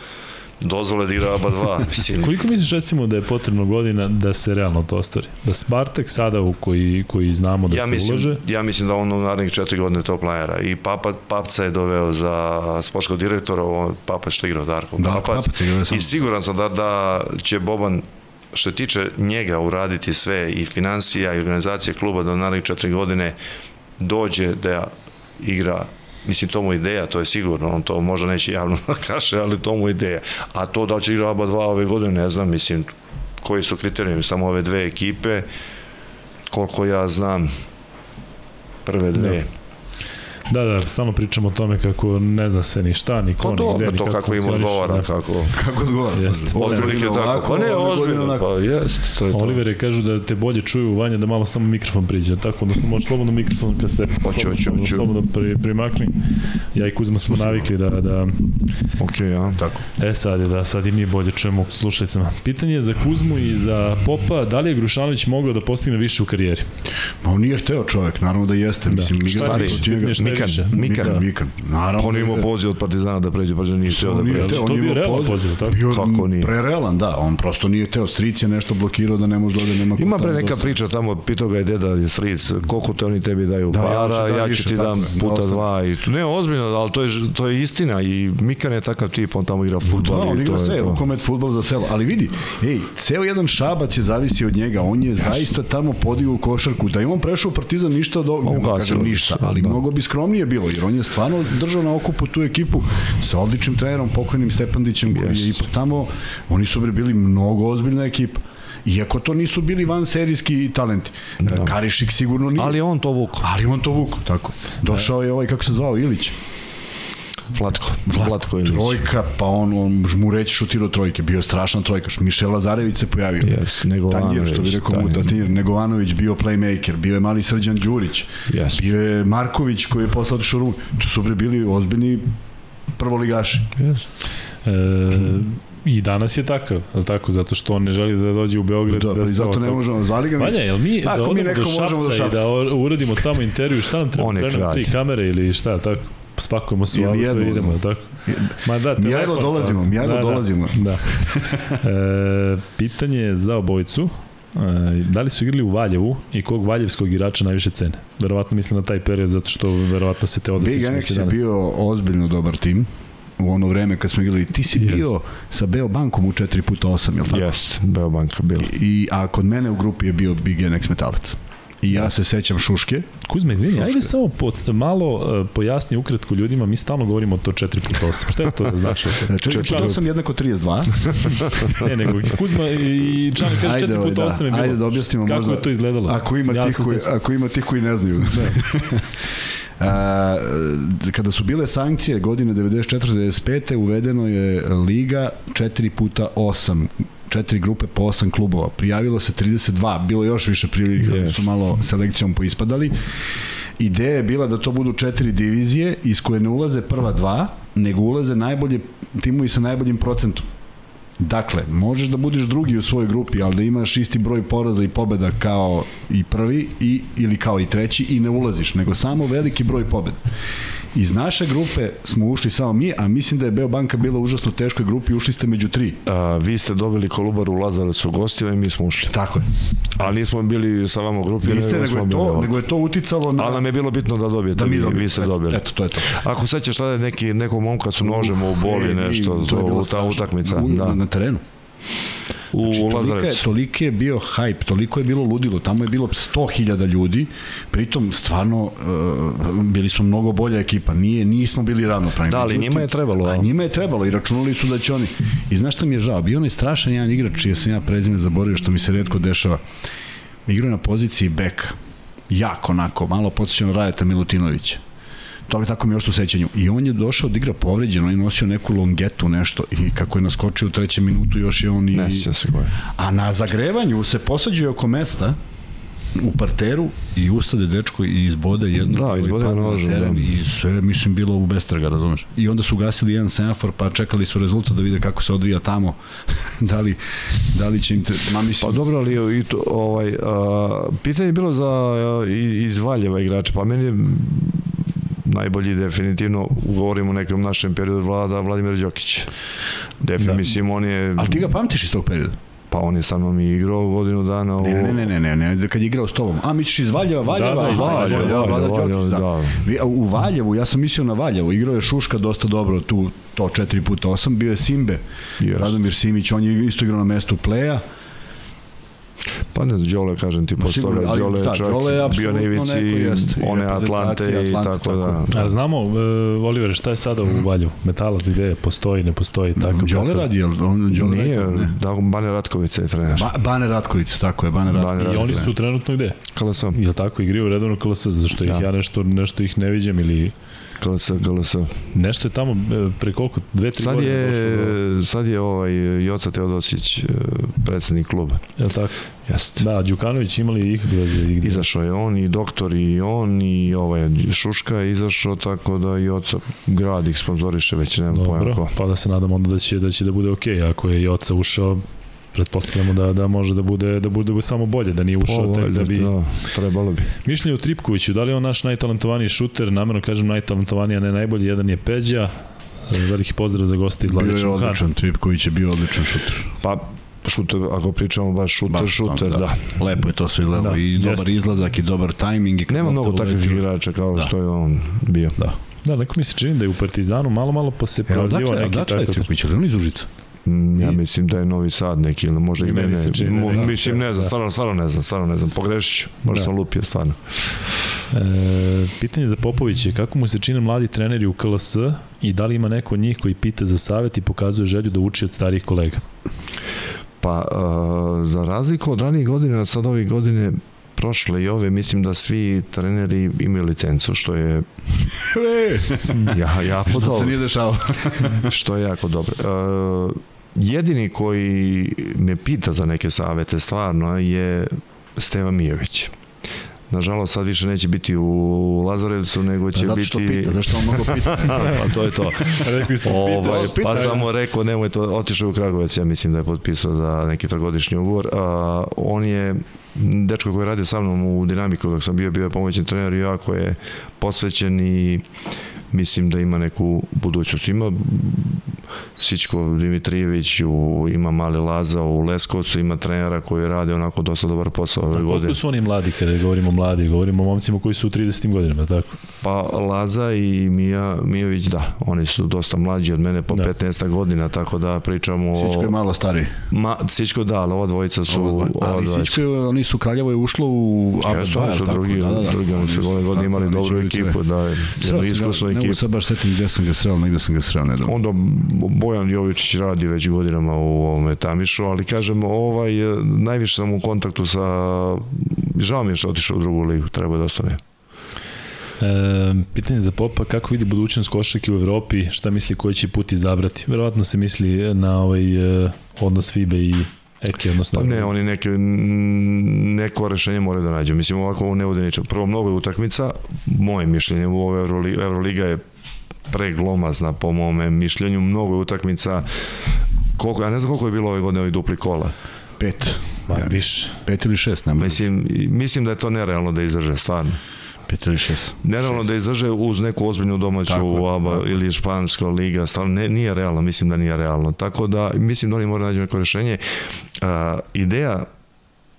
dozvole da igra ABA 2, mislim, Koliko misliš recimo da je potrebno godina da se realno to ostvari? Da Spartak sada u koji, koji znamo da ja se mislim, ulaže, ja mislim da on u narednih četiri godine to planira. I Papa, Papca je doveo za sportskog direktora, on, Papa što igrao Darko Darko Papac. Papac. I siguran sam da, da će Boban što tiče njega uraditi sve i financija i organizacije kluba da u narednih četiri godine dođe da igra Mislim, to mu ideja, to je sigurno, on to možda neće javno da kaže, ali to mu ideja. A to da će igra oba dva ove godine, ne znam, mislim, koji su kriterijumi, samo ove dve ekipe, koliko ja znam, prve dve. Da, da, stalno pričamo o tome kako ne zna se ni šta, ni ko, Pa ni gde, ni to kako kako im odgovara, da. kako... Kako odgovara? Jeste. Otprilike tako. Pa ne, ozbiljno, pa jest, to je to. Olivere kažu da te bolje čuju Vanja da malo samo mikrofon priđe, tako, odnosno može slobodno mikrofon kad se Hoću, hoću, hoću. slobodno pri, primakni. Ja i Kuzma smo navikli da, da Okej, ja. Tako. E sad je da, sad i mi bolje čujemo slušajcama. Pitanje je za Kuzmu i za Popa, da li je Grušanović mogao da postigne više u karijeri? Ma on nije hteo čovek, naravno da jeste. Mislim, mi Šta ga je je Mikan? Mikan. Mikan, Mikan. Naravno. On je imao da poziv od Partizana da pređe, pa da nije htio da On pređe. hteo, To on je bio realan poziv. tako? Kako nije? Prerealan, da. On prosto nije hteo. Stric je nešto blokirao da ne može da ode, nema Ima pre neka priča tamo, pitao ga je deda je stric, koliko te oni tebi daju Da, ja ću para, dam ja ću više, ti dam da puta dva. I, to- ne, ozbiljno, ali to je, to je istina i Mikan je takav tip, on tamo igra Da, futbol on i igra to sve, rukomet, futbol za selo. Ali vidi, ej, ceo jedan šabac je zavisi od njega. On je zaista tamo podigao košarku. Da je on prešao u Partizan ništa kažem bi ništa, ali da. mnogo bi skromnije bilo, jer on je stvarno držao na okupu tu ekipu sa odličnim trenerom, pokojnim Stepandićem, koji je Jest. ipak tamo, oni su bili mnogo ozbiljna ekipa. Iako to nisu bili van serijski talenti. Da. Karišik sigurno nije. Ali on to vuko. Ali on to vuko, tako. Došao je ovaj, kako se zvao, Ilić. Vlatko. Vlatko ili Trojka, pa on, on žmureć šutirao trojke. Bio je strašan trojkaš. Mišel Lazarević se pojavio. Yes, Negovanović, Tanjir, što bi rekao mu, Tanjir. Negovanović bio playmaker, bio je mali Srđan Đurić, Yes. bio je Marković koji je posle otišao u Rumu. To su bre bili ozbiljni prvoligaši. Yes. E, I danas je takav, je li tako? Zato što on ne želi da dođe u Beograd. Da, da i se zato ne možemo, zvali ga mi. Vanja, jel mi da Ako mi odemo do neko možemo do Šapca i Šapca. da uradimo tamo intervju, šta nam treba? Je Treba tri kamere ili šta, tako? Spakujemo se u auto i idemo, tako? Ma da, telefon, dolazimo, tako. Mijajlo da, dolazimo. Da. da. E, pitanje je za obojicu. E, da li su igrali u Valjevu i kog valjevskog igrača najviše cene? Verovatno mislim na taj period, zato što verovatno se te odnosi Big je bio ozbiljno dobar tim u ono vreme kad smo igrali. Ti si bio sa Beo bankom u 4 puta 8, je li tako? Jest, Beobanka bila. I, a kod mene u grupi je bio Big Annex metalac. I ja se sećam Šuške. Kuzma, izvini, Šuška. ajde samo pod, malo uh, pojasni ukratko ljudima, mi stalno govorimo o to 4x8. Šta je to da znači? 4 puta 8 jednako 32. Ne, nego Kuzma i Čani kaže Ajde, 4 ovaj, da. 8 je bilo. Ajde da objasnimo Kako možda- je to izgledalo? Ako ima, Ja tih se koji, ako ima tih koji ne znaju. A, kada su bile sankcije godine 94-95. uvedeno je liga 4 puta 8 četiri grupe po 8 klubova. Prijavilo se 32, bilo još više prijavljenih, yes. Su malo selekcijom poispadali. Ideja je bila da to budu četiri divizije iz koje ne ulaze prva dva, nego ulaze najbolje timovi sa najboljim procentom. Dakle, možeš da budeš drugi u svojoj grupi, ali da imaš isti broj poraza i pobeda kao i prvi i, ili kao i treći i ne ulaziš, nego samo veliki broj pobeda. Iz naše grupe smo ušli samo mi, a mislim da je Beobanka bila u užasno teškoj grupi, ušli ste među tri. A, vi ste dobili Kolubaru u Lazarevcu gostiva i mi smo ušli. Tako je. Ali nismo bili sa vama u grupi. Niste, nego smo je, to, nego je to uticalo na... Ali nam je bilo bitno da dobijete, da mi vi, dobijemo. vi ste dobili. Eto, to je to. Ako sećaš je neki, nekog momka su nožem u boli, E, nešto, i to, je bilo ta utakmica. U, Da. Na terenu. U Znači, Lazarevcu. toliki je bio hype, toliko je bilo ludilo, tamo je bilo 100.000 ljudi, pritom stvarno uh, bili smo mnogo bolja ekipa, nije, nismo bili ravnopravni. Da, ali njima je trebalo, A njima je trebalo i računali su da će oni. I znaš šta mi je žao? Bio onaj strašan jedan igrač, čije sam ja prezime zaboravio, što mi se redko dešava. Igrao na poziciji beka. Jako onako, malo podsjeća na Rajeta Milutinovića. To tako mi je još u sećanju. I on je došao da igra povređen, on je nosio neku longetu, nešto, i kako je naskočio u trećem minutu, još je on i... Ne se koje. A na zagrevanju se posađuje oko mesta u parteru i ustade dečko i izbode jedno Da, izbode nožem, da. i sve mislim bilo u bestraga, razumeš? I onda su gasili jedan semafor pa čekali su rezultat da vide kako se odvija tamo. da li da li će im te, ma mislim Pa dobro, ali i to, ovaj, a, pitanje je bilo za a, iz Valjeva igrača, pa meni je najbolji definitivno, govorimo o nekom našem periodu vlada, Vladimir Đokić. Definitivno, Da. mislim, on je, Ali ti ga pamtiš iz tog perioda? pa on je sa mnom i igrao godinu dana u... Ne, ne, ne, ne, ne, ne, kad je igrao s tobom. A, misliš iz Valjeva, Valjeva? Da, da, iz Aha, Valjeva, Valjeva, Vlada Đokić, da. da. Vi- U Valjevu, ja sam mislio na Valjevo, igrao je Šuška dosta dobro tu, to 4 puta 8, bio je Simbe, Yes. Radomir Simić, on je isto igrao na mestu pleja, Pa ne znam, Đole, kažem ti, posle toga, Đole je da, čak Đole je bio na ivici i one Atlante i Atlante, tako da. tako A znamo, uh, Oliver, šta je sada u Valju? Metalac gde je? Postoji, ne postoji? Tako, Đole tako. radi, jel? On, Đole Nije, radi, ne? da, Bane Ratkovica je trener. Ba, Bane Ratković, tako je, Bane Bane Ratković. I oni su trenutno gde? KLS, Jel tako, igraju redovno KLS, zato što ih Da. ja nešto, nešto ih ne viđam ili KLS, KLS. nešto je tamo e, pre koliko, dve, tri Sad godine došlo je, sad je ovaj Joca Teodosić, e, predsednik kluba. jel tako? Jeste. Da, Đukanović imali ikakve veze igde. Izašao je on i doktor i on i ovaj Šuška je izašao tako da i oca grad ih sponzoriše već nemam pojma Dobro, ko. pa da se nadamo onda da će, da će da bude okej, ako je Joca ušao, pretpostavljamo da, da može da bude, da bude samo bolje, da nije ušao tek da bi... da, trebalo bi. Mišljenje o Tripkoviću, da li je on naš najtalentovaniji šuter, namerno kažem najtalentovaniji, a ne najbolji, jedan je Peđa, veliki pozdrav za goste iz Bio Vladića je Vuhana. odličan, Tripković je bio odličan šuter. Pa šuter, ako pričamo baš šuter, Baš, šuter, da. da. Lepo je to sve izgledalo Da, i dobar jeste. izlazak i dobar tajming. I Nema mnogo takvih uleti. igrača kao Da. što je on bio. Da. Da, neko mi se čini da je u Partizanu malo, malo pa se pojavljivo odakle, neki tako... Ali on iz Užica? Mm, Ja mislim da je Novi Sad neki ili možda i I ne, meni ne, se čini da mo- mislim ne znam, da. stvarno, stvarno ne znam, stvarno ne znam, pogrešit ću, možda Da. sam lupio stvarno. E, pitanje za Popović je kako mu se čine mladi treneri u KLS i da li ima neko od njih koji pita za savet i pokazuje želju da uči od starijih kolega? Pa, uh, za razliku od ranijih godina, sad ovih godine prošle i ove, mislim da svi treneri imaju licencu, što je ja, jako Što se dobro. nije dešavalo? što je jako dobro. Uh, jedini koji me pita za neke savete stvarno je Steva Mijović. Nažalost, sad više neće biti u Lazarevcu, nego će Pa zato biti... što pita, zašto on mnogo pita? pa to je to. Rekli su, Ovaj, pitaš, pa sam mu rekao, nemoj to, otišao u Kragovec, ja mislim da je potpisao za neki trogodišnji ugovor. A, on je dečko koji radi sa mnom u dinamiku dok sam bio, bio je pomoćni trener i jako je posvećen i mislim da ima neku budućnost. Ima Sićko Dimitrijević, u, ima Mali Laza u Leskovcu, ima trenera koji radi onako dosta dobar posao ove godine. Koliko su oni mladi kada govorimo mladi? Govorimo o momcima koji su u 30. godinama, tako? Pa Laza i Mija, Mijović, da, oni su dosta mlađi od mene po Da. da. 15 godina, tako da pričamo o... Sičko je malo stariji. Ma, Sićko da, ali ova dvojica su... Ovo ova ali dvojica. Sičko je, oni su Kraljevo je ušlo u ABA Jesu, 2, oni su tako? drugi, da, da, da. drugi, oni su ove godine imali dobru ekipu, da, jednu Sreo sam ga, ne mogu ekipu. sad baš setim gde sam ga sreo, negde sam ga sreo nedavno. Onda Bojan Jovičić radi već godinama u ovome Tamišu, ali kažem, ovaj, eh, najviše sam u kontaktu sa... Žao mi je što je otišao u drugu ligu, treba da ostane. E, pitanje za Popa, kako vidi budućnost košarke u Evropi, šta misli koji će put izabrati? Verovatno se misli na ovaj e, odnos FIBE i Eke, odnosno... Pa ne, oni neke, neko rešenje moraju da nađu. Mislim, ovako ovo ne bude ničeg. Prvo, mnogo je utakmica, moje mišljenje u ovoj Euroliga, Euroliga je preglomazna po mome mišljenju, mnogo je utakmica, koliko, ja ne znam koliko je bilo ove godine ovih dupli kola. Pet. Ma, više. Pet ili šest, nema. Mislim, mislim da je to nerealno da izdrže, stvarno. Pet ili šest. Nerealno da izdrže uz neku ozbiljnu domaću Tako ABA tako ili španska liga, stvarno ne, nije realno, mislim da nije realno. Tako da, mislim da oni moraju nađu neko rešenje. A, ideja,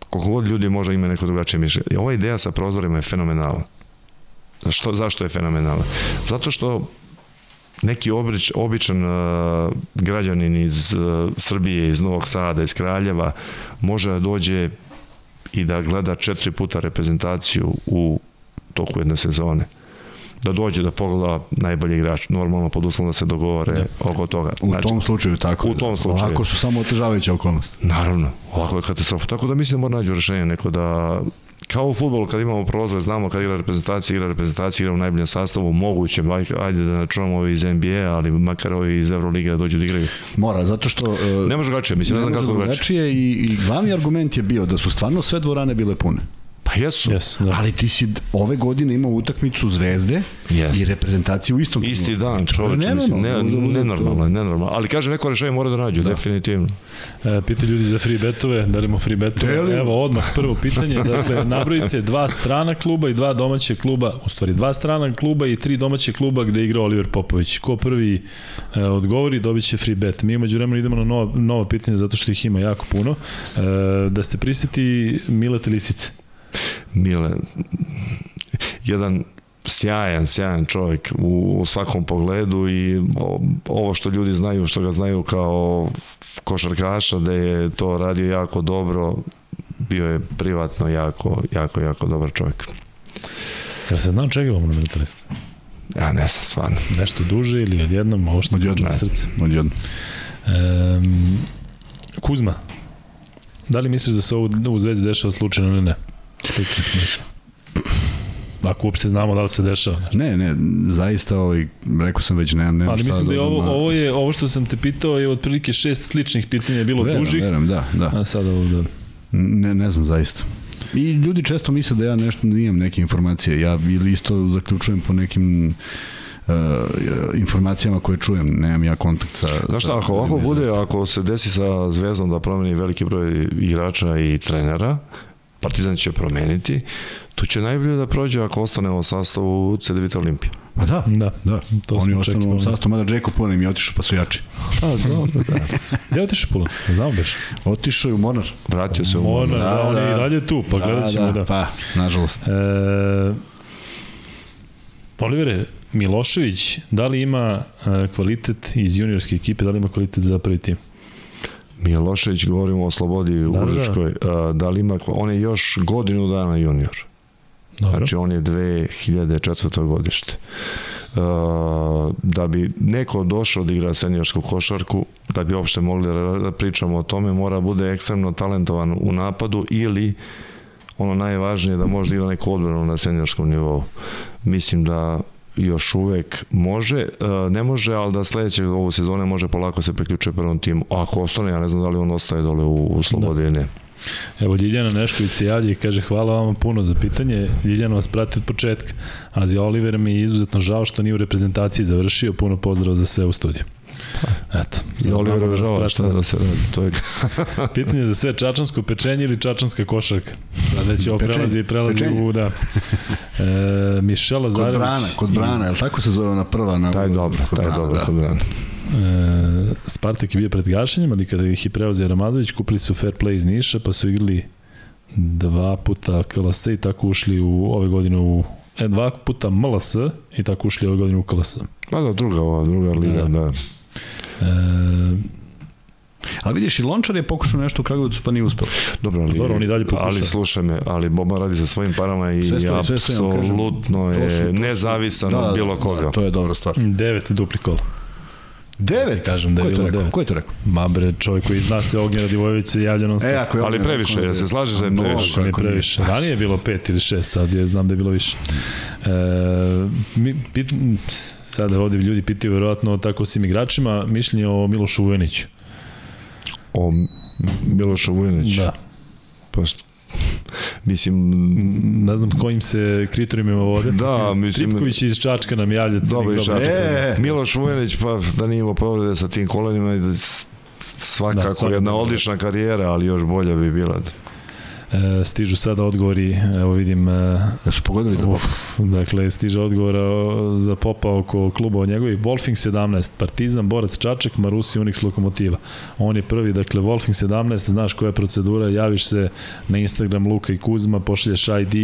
koliko god ljudi možda ima neko drugačije mišljenje, ova ideja sa prozorima je fenomenalna. Zašto, zašto je fenomenalna? Zato što neki obič, običan uh, građanin iz uh, Srbije, iz Novog Sada, iz Kraljeva, može da dođe i da gleda četiri puta reprezentaciju u toku jedne sezone da dođe da pogleda najbolji igrač, normalno pod uslovom da se dogovore Da. oko toga. U tom slučaju tako. u tom slučaju. Ovako su samo otežavajuće okolnosti. Naravno, ovako je katastrofa. Tako da mislim da mora nađu rešenje neko da kao u futbolu kad imamo prozor, znamo kad igra reprezentacija, igra reprezentacija, igra u najboljem sastavu, moguće, aj- ajde da načunamo ovi iz NBA, ali makar ovi iz Euroliga da dođu da igraju. Mora, zato što... Uh, Ne može drugačije, mislim, ne, znam može kako drugačije. drugačije i, i glavni argument je bio da su stvarno sve dvorane bile pune. Pa jesu. Yes, da. Ali ti si ove godine imao utakmicu Zvezde Jeste. i reprezentaciju u istom Isti dan, čoveče, Ne, mislim, ne, normalno, da nenormalno, je, nenormalno. Ali kaže, neko rešenje mora da nađu, da. definitivno. E, pita ljudi za free betove, delimo free betove. Delimo. Evo odmah prvo pitanje, dakle nabrojite dva strana kluba i dva domaće kluba, u stvari dva strana kluba i tri domaće kluba gde igra Oliver Popović. Ko prvi e, odgovori dobit će free bet. Mi umeđu vremenu idemo na nova, nova pitanja zato što ih ima jako puno. E, da se priseti Milete Lisice. Mile, jedan sjajan, sjajan čovjek u, u svakom pogledu i o- ovo što ljudi znaju, što ga znaju kao košarkaša, da je to radio jako dobro, bio je privatno jako, jako, jako dobar čovjek. Ja se znam čega vam numero 13? Ja ne znam, stvarno. Nešto duže ili odjednom, ovo što Odjednom. na srce? Odjedno. Um, Kuzma, da li misliš da se ovo u Zvezdi dešava slučajno ili ne? Slični smo išli. Ako uopšte znamo da li se dešava. Ne, ne, zaista, ovaj, rekao sam već, nemam, nemam Ali šta mislim da je dodam, ovo, a- ovo, je, ovo što sam te pitao je otprilike šest sličnih pitanja je bilo verujem, dužih, Verujem, da, da. a sada ovo da... Ne, ne znam zaista. I ljudi često misle da ja nešto nijem neke informacije. Ja ili isto zaključujem po nekim uh, informacijama koje čujem. Nemam ja kontakt sa... Znaš šta, ako ovako bude, ako se desi sa Zvezdom da promeni veliki broj igrača i trenera, Partizan će promeniti, tu će najbolje da prođe ako ostane u sastavu CDVita Olimpije. Pa da, Da, da. to Oni ostanu u sastavu, mada Džeko Pulen je otišao pa su jači. Pa, dobro, da. Gde otišao Pulan? Znamo beš. Otišao je u Mornar. Vratio se u Mornar, da, Da, on je da. i dalje tu, pa gledat ćemo da. Pa, nažalost. E, Olivere, Milošević, da li ima e, kvalitet iz juniorske ekipe, da li ima kvalitet za prvi tim? Milošević, govorimo o Slobodi u Da, da. Užičkoj, a, da li ima, on je još godinu dana junior. Dobro. Znači on je 2004. godište. Da bi neko došao da igra seniorsku košarku, da bi uopšte mogli da da pričamo o tome, mora bude ekstremno talentovan u napadu ili ono najvažnije da može da igra neku odbranu na seniorskom nivou. Mislim da još uvek može, uh, ne može, ali da sledeće ovu sezone može polako se priključuje prvom timu. Ako ostane, ja ne znam da li on ostaje dole u, u Slobodi ili ne. Evo, Ljiljana Nešković se javlja i kaže hvala vama puno za pitanje. Ljiljana vas prati od početka. A za Oliver mi je izuzetno žao što nije u reprezentaciji završio. Puno pozdrav za sve u studiju. Eto. I Oliver znamo da šta da se radi, to je Pitanje za sve, čačansko pečenje ili čačanska košarka? Sada već ovo prelazi, prelazi Pečenje. u, da. E, Mišela Kod Zarević. Brana, kod Brana, je li tako se zove ona prva? Na, taj dobro, kod taj dobro, da. kod Brana. E, Spartak je bio pred gašenjem, ali kada ih je preuzeo Ramazović, kupili su fair play iz Niša, pa su igrali dva puta KLS i tako ušli u ove godine u e, dva puta MLS i tako ušli ove godine u KLS. Pa da, druga ova, druga liga, Da. da. E, Ali vidiš, i Lončar je pokušao nešto u Kragovicu pa nije uspeo. Dobro, ali, Dobro, on i dalje pokušava. ali slušaj me, ali Boba radi sa svojim parama i Sve stoji, apsolutno To su- to je nezavisan od bilo koga. Da, to je dobra stvar. devet dupli kola. Devet? kažem da je Ko je to bilo devet. Ko je to rekao? Ma bre, čovjek koji zna se Ognjen Radivojević se javlja non stop. E, ako je Ali previše, ja se slažeš da je previše. Nije. previše. Ranije je bilo pet ili šest, sad je, znam da je bilo više. E, mi, pit, sada ovde ljudi pitaju verovatno tako svim igračima mišljenje o Milošu Vujaniću. O Milošu Vujaniću. Da. Pa što, mislim, Ne znam kojim se kriterijumima vode. da, mislim, Tripković iz Čačka nam javlja Dobro, iz. Čačka. E, Miloš Vujanić, pa da nije imao povrede sa tim kolenima, i da s- svakako Da, svakako. jedna odlična karijera, ali još bolja bi bila. E, stižu sada odgovori, evo vidim, e, Da su pogodili za uf, dakle, stiže odgovor o, za popa oko kluba od njegovih. Wolfing 17, Partizan, Borac Čačak, Marusi, Unix Lokomotiva. On je prvi, dakle, Wolfing 17, znaš koja je procedura, javiš se na Instagram Luka i Kuzma, pošalješ ID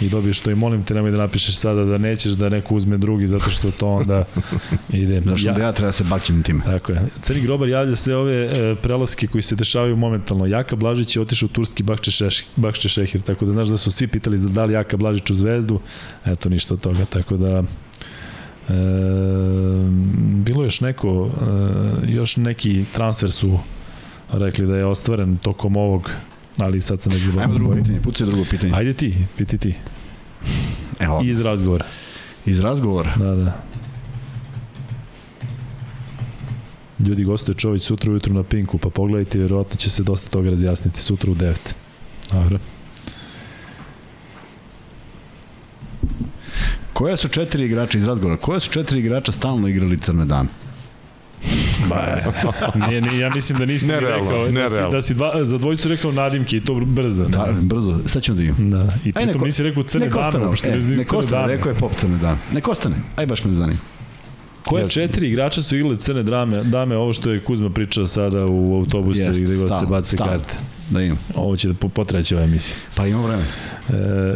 i dobiješ to i molim te nemoj da napišeš sada da nećeš da neko uzme drugi, zato što to onda ide. Zašto da ja treba se bakćem time? Tako je. Crni grobar javlja sve ove e, prelaske koji se dešavaju momentalno. Jaka Blažić je otišao u turski Bakče, Šeš, Bakče Šehir, tako da znaš da su svi pitali za da li Jaka Blažić u zvezdu, eto ništa od toga, tako da e, bilo još neko, e, još neki transfer su rekli da je ostvaren tokom ovog, ali sad sam već Ajmo drugo zaboravio. pitanje, pucaj drugo pitanje. Ajde ti, piti ti. Evo, Iz razgovora. iz razgovora. Da, da. Ljudi gostuje Čović sutra ujutru na Pinku, pa pogledajte, vjerovatno će se dosta toga razjasniti sutra u 9. Dobro. Koja su četiri igrača iz razgovora? Koja su četiri igrača stalno igrali crne dame? Ba, nije, nije, ja mislim da nisi ni Nerealno, rekao, da si, da si dva, za dvojicu rekao nadimke i to brzo. Da, brzo, sad ćemo da imamo. Da, i Aj, pritom neko- nisi rekao crne dame, ostane, uopšte e, ne nek ostane, rekao je pop crne dame. Nek ostane, aj baš me zanima. Koje Jeste. četiri igrača su igrali crne drame, dame, ovo što je Kuzma pričao sada u autobusu Jeste, gde god se stalno, bace stalno. karte. Da imam. Ovo će da po- potreći ova emisija. Pa imamo vreme.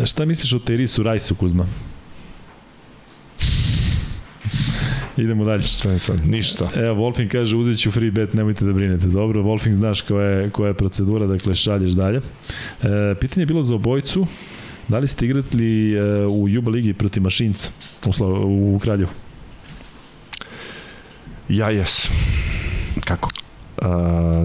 E, šta misliš o Terisu Rajsu, Kuzma? Idemo dalje. Šta je sad? Ništa. Evo, Wolfing kaže, uzet ću free bet, nemojte da brinete. Dobro, Wolfing znaš koja je, koja je procedura, dakle šalješ dalje. E, pitanje je bilo za obojcu, da li ste igrali e, u Juba ligi protiv Mašinca u, Slo, u Kraljevu? Ja jes. Kako? Uh,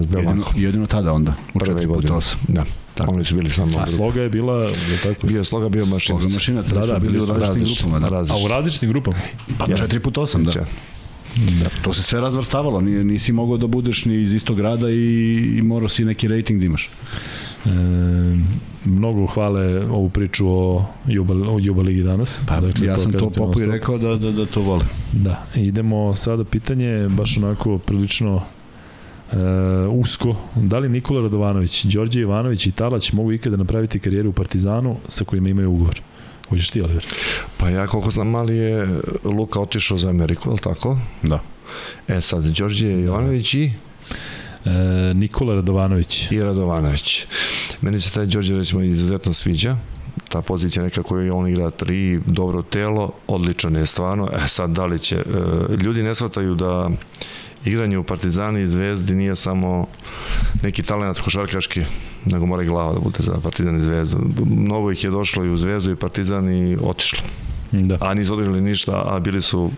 jedino, jedino, jedino tada onda, u Prve 4 godine. puta 8. Da. Tako. Oni su bili samo... A sloga je bila, je tako? Bio je sloga, bio mašinac. Sloga mašinac, da, da, bili u različitim grupama. Da. A u različiti. različitim grupama? Pa Jeste. 4 puta 8, da. Če- da. To se sve razvrstavalo, Ni- nisi mogao da budeš ni iz istog grada i, i morao si neki rating da imaš. E, mnogo hvale ovu priču o Juba, o Juba ligi danas. Pa, dakle, ja sam to Popu i rekao da, da, da to vole. Da, idemo sada pitanje, baš onako prilično e, usko. Da li Nikola Radovanović, Đorđe Ivanović i Talać mogu ikada napraviti karijeru u Partizanu sa kojima imaju ugovor? Hoćeš ti, Oliver? Pa ja koliko znam, mali je Luka otišao za Ameriku, je li tako? Da. E sad, Đorđe Jovanović i, E, Nikola Radovanović. i Radovanović. Meni se taj Đorđe recimo izuzetno sviđa ta pozicija neka koju on igra tri, dobro telo, odličan je stvarno. E sad, da li će, e, ljudi ne shvataju da igranje u Partizani i Zvezdi nije samo neki talent košarkaški, nego mora i glava da bude za Partizan i Zvezdu. Mnogo ih je došlo i u Zvezdu i Partizan i otišlo. Da. A nisu odigrali ništa, a bili su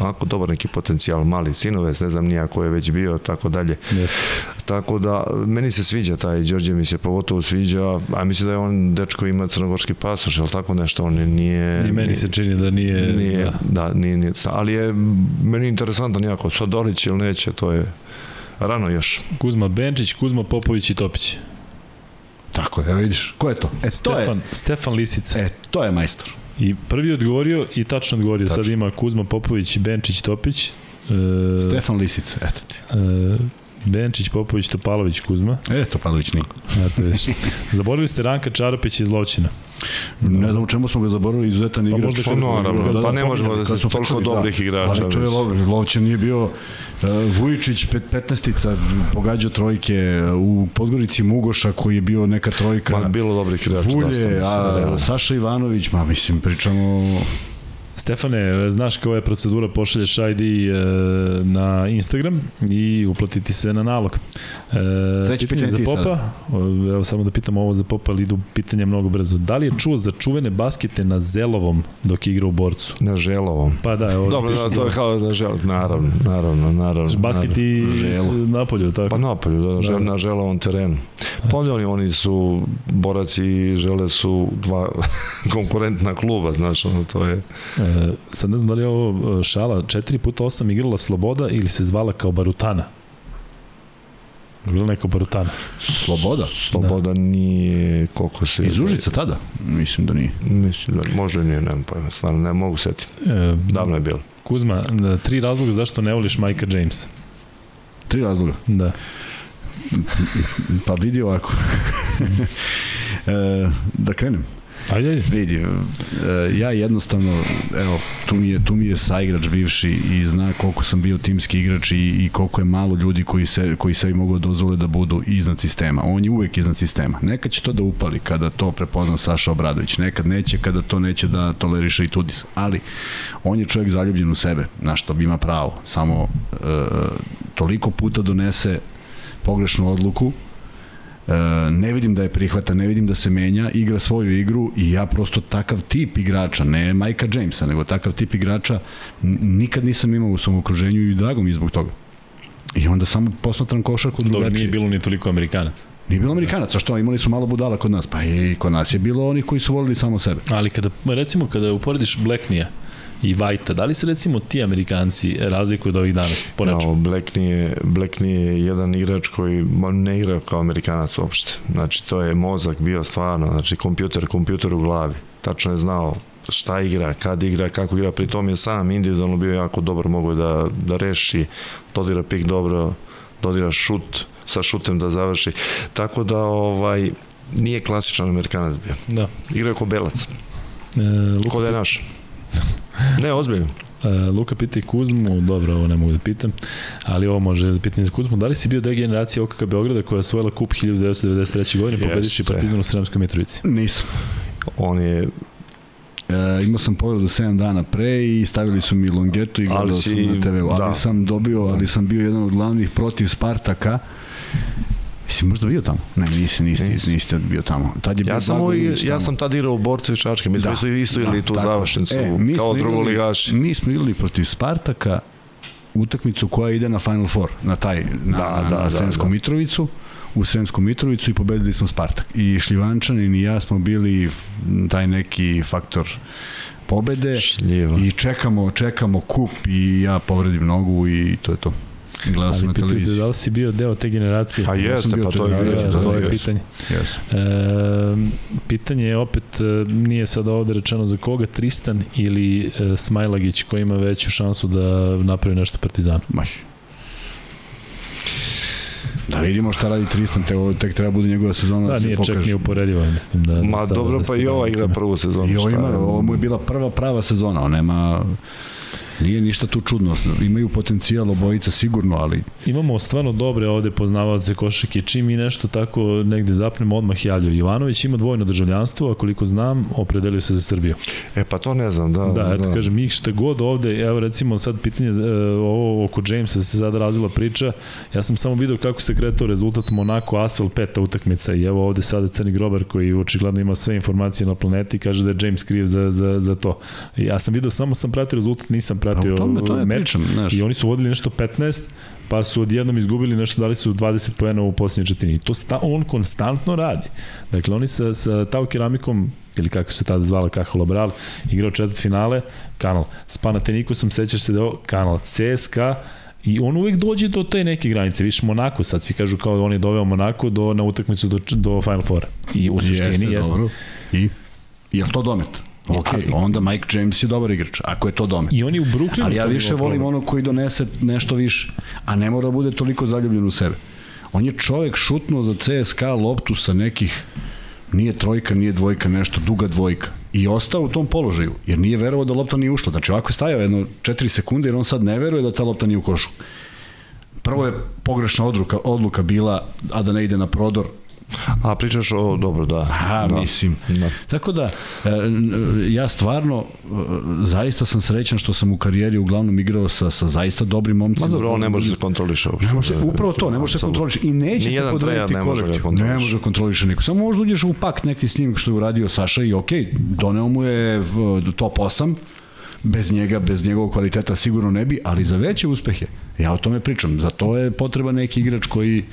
onako dobar neki potencijal, mali sinovec, ne znam nija ko je već bio, tako dalje. Jeste. Tako da, meni se sviđa taj, Đorđe mi se pogotovo sviđa, a mislim da je on, dečko ima crnogorski pasoš, ili tako nešto, on nije... I meni se čini da nije... Nije, da. da, nije, nije, ali je meni interesantan jako, sad Dolić ili neće, to je rano još. Kuzma Benčić, Kuzma Popović i Topić. Tako je, evo vidiš. Ko je to? E, to je, Stefan, Stefan Lisica. e, to je majstor. I prvi odgovorio i tačno odgovorio. Tačno. Sad ima Kuzma Popović, Benčić, Topić. E, Stefan Lisica, eto ti. e, Benčić, Popović, Topalović, Kuzma. E, to Pavlović nije. Eto vidiš. Zaboravili ste Ranka Čarapić iz Lovćina. Ne znam u čemu smo ga zaboravili, izuzetan igrač. možda Pa kad smo- naravno, kad pa smo ne možemo da Kad se toliko dobrih da. igrača. Ali to je mislim. Lov, Lovćan nije bio uh, Vujičić pet, 15-tica, pogađao trojke, u Podgorici Mugoša koji je bio neka trojka. Ma, bilo dobrih igrača. Vulje, mislim, a. Saša Ivanović, ma mislim, pričamo... Stefane, znaš kao je procedura, pošalješ ID e, na Instagram i uplatiti se na nalog. E, Treće pitanje za Popa, sada. o, evo samo da pitam ovo za Popa, ali idu pitanja mnogo brzo. Da li je čuo za čuvene baskete na Zelovom dok je igrao u borcu? Na Želovom. Pa da, evo. Dobro, da, to je kao da žel, naravno, naravno, naravno. Basketi Želo. napolju, tako? Pa napolju, da, Da, da, da. na želovom terenu. Pa oni, oni su boraci i žele su dva konkurentna kluba, znaš, ono, to je... E, sad ne znam da li je ovo e, šala, 4 puta 8 igrala Sloboda ili se zvala kao Barutana? Je Bila neka Barutana. Sloboda. Sloboda da. nije, koliko se... Iz Užica tada? Mislim da nije. Mislim da, možda i nije, nemam pojma, stvarno, ne mogu setiti. E, Davno je bilo. Kuzma, e, tri razloga zašto ne voliš Majka Jamesa. Tri razloga. Da. Pa vidi ovako. e, da krenem. Ajde, ajde. Vidi, e, ja jednostavno, evo, tu mi je, tu mi je saigrač bivši i zna koliko sam bio timski igrač i, i koliko je malo ljudi koji se, koji sebi mogu da dozvole da budu iznad sistema. On je uvek iznad sistema. Nekad će to da upali kada to prepozna Saša Obradović, nekad neće kada to neće da toleriše i Tudis. Ali, on je čovjek zaljubljen u sebe, na što ima pravo. Samo e, toliko puta donese pogrešnu odluku E, ne vidim da je prihvata, ne vidim da se menja, igra svoju igru i ja prosto takav tip igrača, ne Majka Jamesa, nego takav tip igrača nikad nisam imao u svom okruženju i drago mi je zbog toga. I onda samo posmatram košarku Dobro, drugačije. nije bilo ni toliko Amerikanaca. Nije bilo Amerikanaca, što imali su malo budala kod nas, pa i kod nas je bilo onih koji su volili samo sebe. Ali kada, recimo, kada uporediš Blacknija i Vajta, da li se recimo ti Amerikanci razlikuju od ovih danas? Po nečemu? No, Black nije, Black nije jedan igrač koji ne igra kao Amerikanac uopšte. Znači, to je mozak bio stvarno, znači, kompjuter, kompjuter u glavi. Tačno je znao šta igra, kad igra, kako igra, pri tom je sam individualno bio jako dobar, mogo je da, da reši, dodira pik dobro, dodira šut, sa šutem da završi. Tako da, ovaj, nije klasičan Amerikanac bio. Da. Igra je ko belac, E, Luka, ko da je naš. Ne, ozbiljno. e, Luka pita i Kuzmu, dobro, ovo ne mogu da pitam, ali ovo može pitanje za Kuzmu. Da li si bio deo generacije OKK Beograda koja je osvojila kup 1993. godine, pobediši. Partizan u Sremskoj Mitrovici? Nisam. On je E, imao sam povredu 7 dana pre i stavili su mi longetu i gledao si- sam na TV-u, ali da. sam dobio, ali sam bio jedan od glavnih protiv Spartaka. Jesi možda bio tamo? Ne, nisi, nisi, Nisam. nisi bio tamo. Tad je bio Ja sam, ovaj, ja sam tad igrao u borcu i čačke, mi smo isto, isto ili tu tako. završnicu, E, kao drugoligaši. Mi smo igrali protiv Spartaka utakmicu koja ide na Final Four, na taj, na, Da, na, da, na da, Sremsku da. Mitrovicu u Sremsku Mitrovicu i pobedili smo Spartak. I Šljivančanin i ja smo bili taj neki faktor pobede Šljiva. i čekamo, čekamo kup i ja povredim nogu i to je to. Gledao sam Ali na televiziji. da li si bio deo te generacije? A sam jeste, bio pa to da, je da, bilo. da, to je pitanje. Yes. E, pitanje je opet, e, nije sada ovde rečeno za koga, Tristan ili e, Smajlagić koji ima veću šansu da napravi nešto Partizanu. Maj. Da vidimo šta radi Tristan, te, ovo tek treba bude njegova sezona da, Da, se nije pokaže. čak ni uporedivo, mislim. Da, da Ma sada dobro, da pa i ova bavimo igra prvu sezonu. I ovo, šta ima, ovo mu je bila prva prava sezona, on nema Nije ništa tu čudno. Imaju potencijal obojica sigurno, ali Imamo stvarno dobre ovde poznavaoce košake. Čim mi nešto tako negde zapnemo, odmah javljaju. Jovanović ima dvojno državljanstvo, a koliko znam, opredelio se za Srbiju. E, pa to ne znam, da. Da, eto kažem, mi šta god ovde, evo recimo sad pitanje, e, ovo oko Jamesa se sada razvila priča, ja sam samo video kako se kretao rezultat Monako Asfalt peta utakmica i evo ovde sada Crni Grobar koji očigledno ima sve informacije na planeti kaže da je James kriv za, za, za to. Ja sam video, samo sam pratio rezultat, nisam pratio Pa tome- meč pričam, znaš. i oni su vodili nešto 15 pa su odjednom izgubili nešto, dali su 20 poena u posljednjoj četini. To sta, on konstantno radi. Dakle, oni sa, sa Tau keramikom ili kako se tada zvala Caja Labral, igrao četvrt finale, kanal. S Panatenikosom, sećaš se da je kanal CSKA, I on uvek dođe do te neke granice, više Monako, sad svi kažu kao da on je doveo Monako do, na utakmicu do, do Final Foura. I u suštini jeste. jeste. dobro. I je to domet? Ok, Ali- onda Mike James je dobar igrač, ako je to domet. I oni u Brooklynu... Ali ja više volim problem. ono koji donese nešto više, a ne mora da bude toliko zaljubljen u sebe. On je čovek šutnuo za CSKA loptu sa nekih nije trojka, nije dvojka, nešto, duga dvojka. I ostao u tom položaju, jer nije verovao da lopta nije ušla. Znači, ovako je stajao jedno 4 sekunde, jer on sad ne veruje da ta lopta nije u košu. Prvo je pogrešna odluka, odluka bila, a da ne ide na prodor, A pričaš o, dobro, da. A, da. mislim. Da. Tako da, e, ja stvarno, e, zaista sam srećan što sam u karijeri uglavnom igrao sa, sa zaista dobrim momcima. Ma dobro, on ne može da se kontroliše uopšte. Ne može, upravo to, ne može se kontroliše i neće se podrediti ne da kolektiv. Ne može da kontroliše niko. Samo možda uđeš u pakt neki snimak što je uradio Saša i ok, doneo mu je v- top 8, bez njega, bez njegovog kvaliteta sigurno ne bi, ali za veće uspehe, ja o tome pričam, za to je potreban neki igrač koji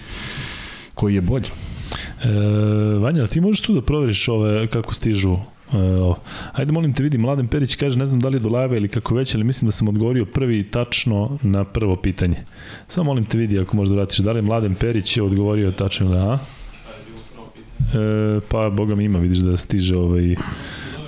koji je bolji. E, Vanja, ti možeš tu da proveriš ove, kako stižu E, ovo. Ajde, molim te, vidi, Mladen Perić kaže, ne znam da li je do live ili kako već, ali mislim da sam odgovorio prvi tačno na prvo pitanje. Samo molim te, vidi, ako možda vratiš, da li je Mladen Perić je odgovorio tačno na A? E, pa, boga mi ima, vidiš da stiže ovaj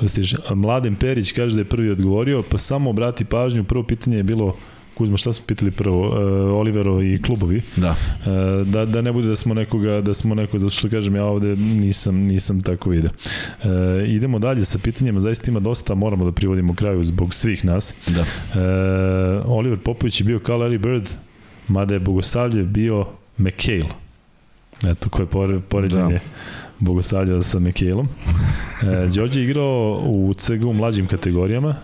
da stiže. Mladen Perić kaže da je prvi odgovorio, pa samo obrati pažnju, prvo pitanje je bilo Kuzma, šta smo pitali prvo? E, Olivero i klubovi. Da. E, da, da ne bude da smo nekoga, da smo nekoga, zato što kažem ja ovde nisam, nisam tako video. E, idemo dalje sa pitanjima, zaista ima dosta, moramo da privodimo kraju zbog svih nas. Da. E, Oliver Popović je bio kao Larry Bird, mada je Bogosavljev bio McHale. Eto, koje pore, poređenje da. Bogosavlja sa McHaleom. E, Đorđe je igrao u CG u mlađim kategorijama,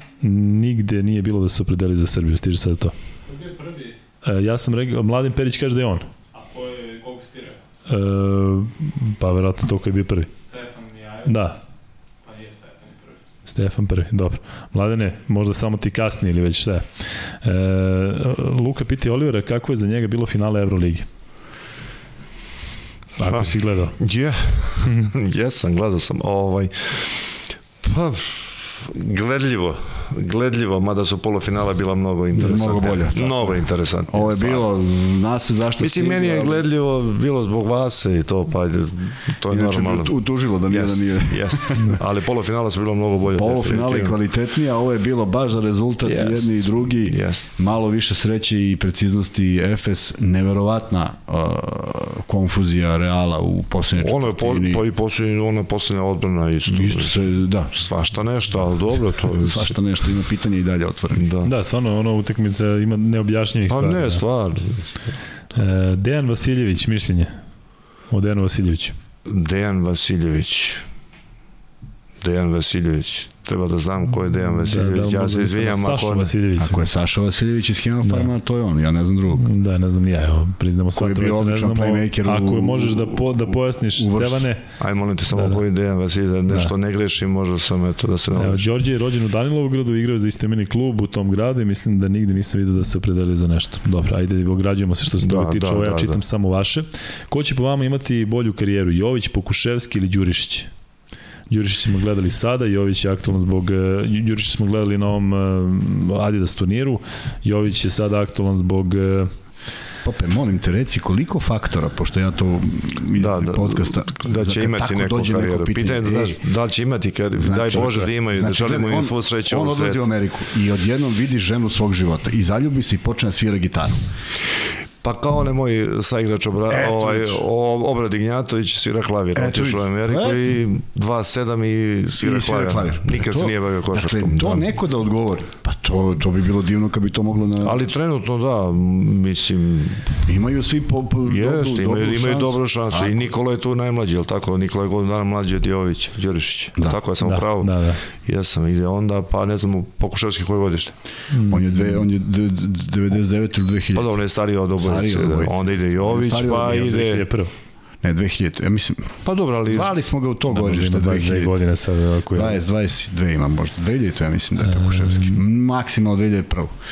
nigde nije bilo da se opredeli za Srbiju, stiže sada to. Ko je prvi? E, ja sam rekao, Mladen Perić kaže da je on. A ko je, koga si ti rekao? E, pa verovatno to koji je bio prvi. Stefan Jajo? Da, Pa nije Stefan prvi. Stefan prvi, dobro. Mladene, možda samo ti kasnije ili već šta. E, Luka piti Olivera kako je za njega bilo finale Euroligi. Ako si gledao. Je, jesam, gledao sam. Ovaj, pa, gledljivo, gledljivo, mada su polufinala bila mnogo interesantna. Mnogo bolja, tako. Mnogo interesantna. Ovo je bilo, zna se zašto Mislim, si meni je gledljivo bilo zbog vas i to, pa ajde, to je Inače, normalno. u- utužilo da nije da nije. Yes, ali polufinala su bilo mnogo bolje. Polufinale definitivno. kvalitetnija, ovo je bilo baš za rezultat yes. jedni i drugi. Yes. Malo više sreće i preciznosti Efes, neverovatna uh, konfuzija Reala u poslednjoj Ono je po, četvrtini. pa i posljednja, ona posljednja odbrana isto. Isto se, da, Svašta nešto, ali dobro, to je... svašta nešto, ima pitanje i dalje otvoreno. Da. Da, stvarno, ono utakmica ima neobjašnjivih Pa stvari. ne, da. stvar. E, Dejan Vasiljević, mišljenje o Dejanu Vasiljeviću. Dejan Vasiljević. Dejan Vasiljević. Treba da znam ko je Dejan Da, Vasiljević. da, ja se izvinjam Saša ako... Vasiljević. Ako je Saša Vasiljević iz Hemofarma, to je on, ja ne znam drugog. Da, ne znam ja, evo, priznamo sva trojica, ne znamo. playmaker u- Ako možeš da, po, da pojasniš, u. Stevane, Aj, molim te samo Da, da. ko je Dejan Vasiljević, da nešto ne grešim, možda sam eto da se Evo, naučim. Đorđe je rođen u Danilovgradu, igrao za istomeni klub u tom gradu i mislim da nigde nisam vidio da se opredelio za nešto. Dobro, ajde, ograđujemo se što se Da, toga tiče, da, ovo ja da, čitam da. samo vaše. Ko će po vama imati bolju karijeru, Jović, Pokuševski ili Đurišić? Đurišić smo gledali sada, Jović je aktualan zbog, e, Đurišić smo gledali na ovom e, Adidas turniru, Jović je sada aktualan zbog e, Pope, molim te, reci koliko faktora, pošto ja to iz Da, da, podcasta... da će imati neku neko karijeru. Pitanje je da, znaš, da li će imati karijeru, daj Znači, Bože da imaju, da želimo gledaj, im svu sreću on u odlazi u. Ameriku i odjednom vidi ženu svog života i zaljubi se i počne da svira gitaru. Pa kao onaj moj saigrač obra, Eto ovaj, Obrad Ignjatović svira klavir, Eto otišao u. Ameriku Eto. i 2-7 i svira, I svira klavir. klavir. Nikad To- se nije bavio košarkom. Dakle, to da. neko da odgovori. Pa to, to bi bilo divno kad bi to moglo na... Ali trenutno da, mislim, imaju svi po, po, jeste, dobru, imaju, dobru imaju šansu. dobru šansu. Tako. I Nikola je tu najmlađi, jel tako? Nikola je godinu dana mlađi od Jović, Đurišić. Da. Tako, ja sam da, u pravu. da, da. Jesam, ide onda, pa ne znam, Pokuševski koje godište. On je, dve, on je d- d- 99 ili 2000. Pa dobro, je stariji od obojice. Od Da. Onda ide Jović, pa ide... Ne, 2000. Ja mislim, Pa dobro, ali... zvali smo ga u to Da, godište, ima 22 2000. godine sad. Ako je, 20, 22 ima možda. 2000 ja mislim da je Pokuševski. Maksimalno 2001.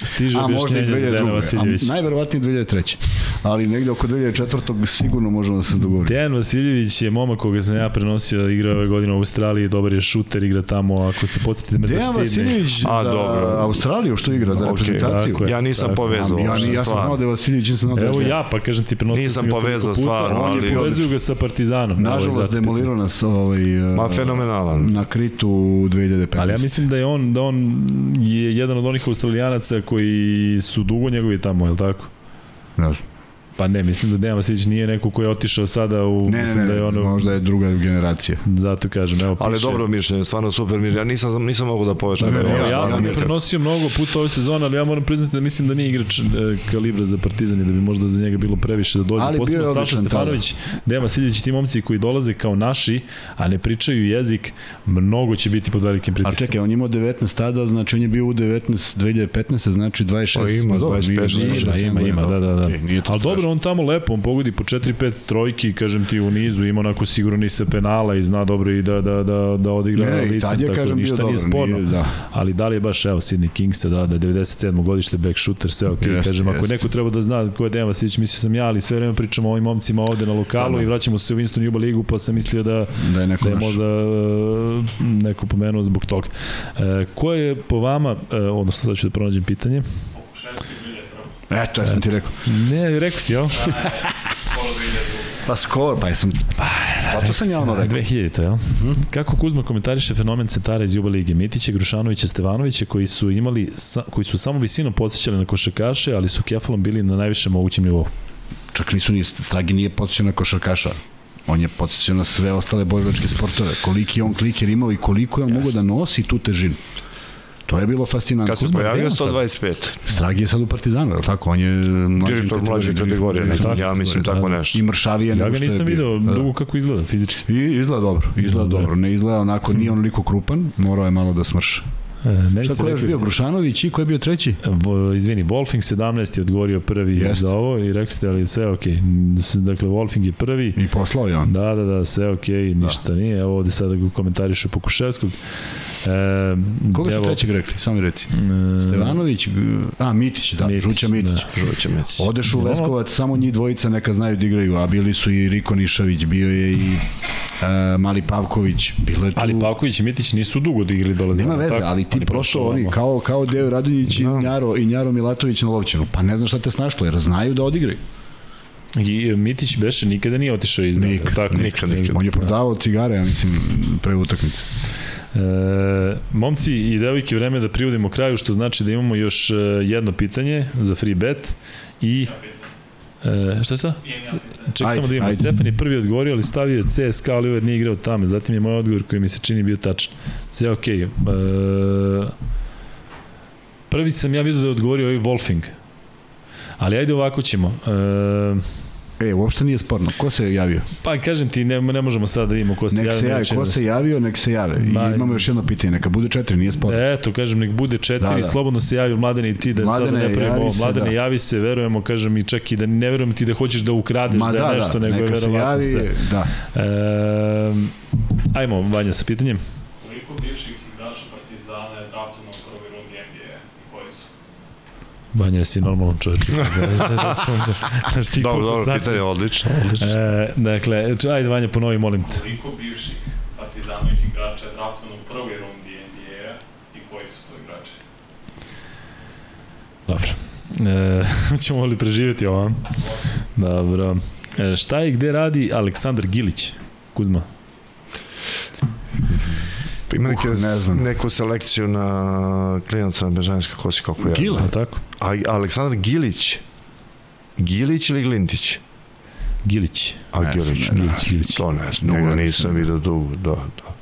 Stiže A možda i objašnjenje za Dejana 2002. Vasiljević. A najverovatnije 2003. Ali negde oko 2004. sigurno možemo da se dogovorimo. Dejan Vasiljević je momak koga sam ja prenosio, igrao je ove godine u Australiji, dobar je šuter, igra tamo, ako se podsjetite me Dejan za Sidney. Vasiljević A, za dobro. Australiju što igra za Okej, reprezentaciju. tako je. Ja nisam Tako, povezao. Ja, ja, ja sam znao da je Vasiljević, nisam znao da je Evo ja, pa kažem ti, prenosio Nisam sam ga povezao stvarno, ali- povezuju ga sa Partizanom. Evo, Nažalost, zato- demolirao nas ovaj, Ma, fenomenalan. na Kritu u 2015. Ali ja mislim da je on da on je jedan od onih Australijanaca koji su dugo njegovi tamo, je li tako? Ne znam. Pa ne, mislim da Dejan Vasiljević nije neko ko je otišao sada u... Ne, ne, mislim ne, da je ono, možda je druga generacija. Zato kažem, evo Ali piše. dobro mišljenje, stvarno super mišljenje. Ja nisam, nisam mogu da povećam. Ne, ne, Evo, Ja, ja, ja sam prenosio mnogo puta ove sezone, ali ja moram priznati da mislim da nije igrač e, kalibra za Partizan i da bi možda za njega bilo previše da dođe. Ali bio Posebno je Saša Stefanović, Dejan Vasiljević i ti momci koji dolaze kao naši, a ne pričaju jezik, mnogo će biti pod velikim A pritiskom. čekaj, on imao 19 tada, znači on je bio u 19 2015, znači 26. Pa ima, dobro, 25, nije- znači, Ima, nije- ima, ima, da, da, da. To Ali dobro. On tamo lepo, on pogodi po 4-5 trojki, kažem ti u nizu, ima onako sigurno ni se penala i zna dobro i da, da, da, da odigra Ne, licem, tako kažem, ništa dobar. nije sporno. Nije, da. Ali da li je baš, evo, Sidney Kingsa, da, da je 97. godište back shooter, sve ok, Jeste, kažem, ako jeste. neko treba da zna ko je Dejan Vasilić, mislio sam ja, ali sve vreme pričamo o ovim momcima ovde na lokalu Da, da. i vraćamo se u Winston Juba ligu, pa sam mislio da, Da je neko da je naš. možda e, neko pomenuo zbog toga. E, ko je po vama, e, odnosno sad ću da pronađem pitanje. Eto, ja sam ti rekao. ne, rekao si, jel? Skoro 2002. Pa skoro, pa jesam... Zato sam javno rekao. 2000, to, jel? Kako Kuzma komentariše fenomen centara iz Juba Lige? Mitića, Grušanovića, Stevanovića, koji su imali, koji su samo visinom podsjećali na košakaše, ali su kefalom bili na najvišem mogućem nivou. Čak nisu ni, Stragi nije podsjećao na košarkaša. On je podsjećao na sve ostale borilačke sportove. Koliki je on kliker imao i koliko je on mogao da nosi tu težinu. To je bilo fascinantno. Kad se Kuzma, pojavio gde je on sad? 125. Stragi je sad u Partizanu, je li tako? On je mlađe Direktor mlađe kategorije, ne, tako? ja mislim tako da. nešto. I mršavije Ja nego ga što je nisam bio. video Da. dugo kako izgleda fizički. I izgleda dobro, izgleda Dobro je. dobro. Ne izgleda onako, nije onoliko krupan, morao je malo da smrša. E, Šta ko je još bio? Grušanović i ko je bio treći? Vo, izvini, Wolfing 17 je odgovorio prvi Jeste. za ovo i rekli ste, ali sve ok. Dakle, Wolfing je prvi. I poslao je on. Da, da, da, sve ok, ništa nije. Evo ovde sada ga komentariše Pokuševskog. E, Koga su evo, trećeg rekli? Samo mi reci. e, Stevanović, a Mitić, da, Mitić, Žuća Mitić. da. Žuće Metić. Odeš u. Leskovac, samo njih dvojica neka znaju da igraju, a bili su i Riko Nišavić, bio je i e, Mali Pavković, bilo je tu... Ali Pavković i Mitić nisu dugo odigrali dole. Nema veze, tako? ali ti Oni prošao oni, kao, kao Deo Radonjić i Da. Njaro, i Njaro Milatović na Lovćenu. Pa ne znam šta te snašlo, jer znaju da odigraju. I e, Mitić beše nikada nije otišao iz. Nikad, tako, nikad, nikad. On je prodavao cigare, ja mislim, pre utakmice. E, momci i devojke, vreme da privodimo kraju, što znači da imamo još e, jedno pitanje za free bet i E, šta šta? Imam ja pitanje. Ček Ajde, samo da imamo. Stefan je prvi odgovorio, ali stavio je CSKA, Oliver nije igrao tamo. Zatim je moj odgovor koji mi se čini bio tačan. Sve je okej. Okay. E, prvi sam ja vidio da je odgovorio ovaj Wolfing. Ali ajde ovako ćemo. E, E, uopšte nije sporno. Ko se javio? Pa kažem ti, ne, ne možemo sad da vidimo ko se Nek javi. se javi, ko da- se javio, nek se jave. I Ma- imamo još jedno pitanje, neka bude četiri, nije sporno. Eto, kažem, nek bude četiri, Da, da, da. slobodno se javi Mladene i ti da Mladene, sad ne pravimo ovo. se, Mladene, da. javi se, verujemo, kažem i čak i da ne verujemo ti da hoćeš da ukradeš, Ma da, da, je nešto, da, nego je neka se verovatno javi, sve. da. E, ajmo, Vanja, sa pitanjem. Vanja, jesi normalan čovječ. da, da, ćemo Dobro, dobro, sati- pitanje, odlično, odlično. E, dakle, ajde Vanja, ponovi, molim te. Koliko bivših Partizanovih igrača je draftovano u prvoj rundi NBA i koji su to igrači? Dobro. E, ćemo li preživjeti ovo? Dobro. E, šta i gde radi Aleksandar Gilić? Kuzma. Pa Ima neke, Uh, ne znam. neku selekciju na klinaca na Bežanjska kosi, kako je. Gila? Tako? A Aleksandar Gilić. Gilić ili Glintić? Gilić. A Ne Gilić, ne, ne, Gilić, Gilić. To ne znam, njega nisam vidio. dugo, da, da.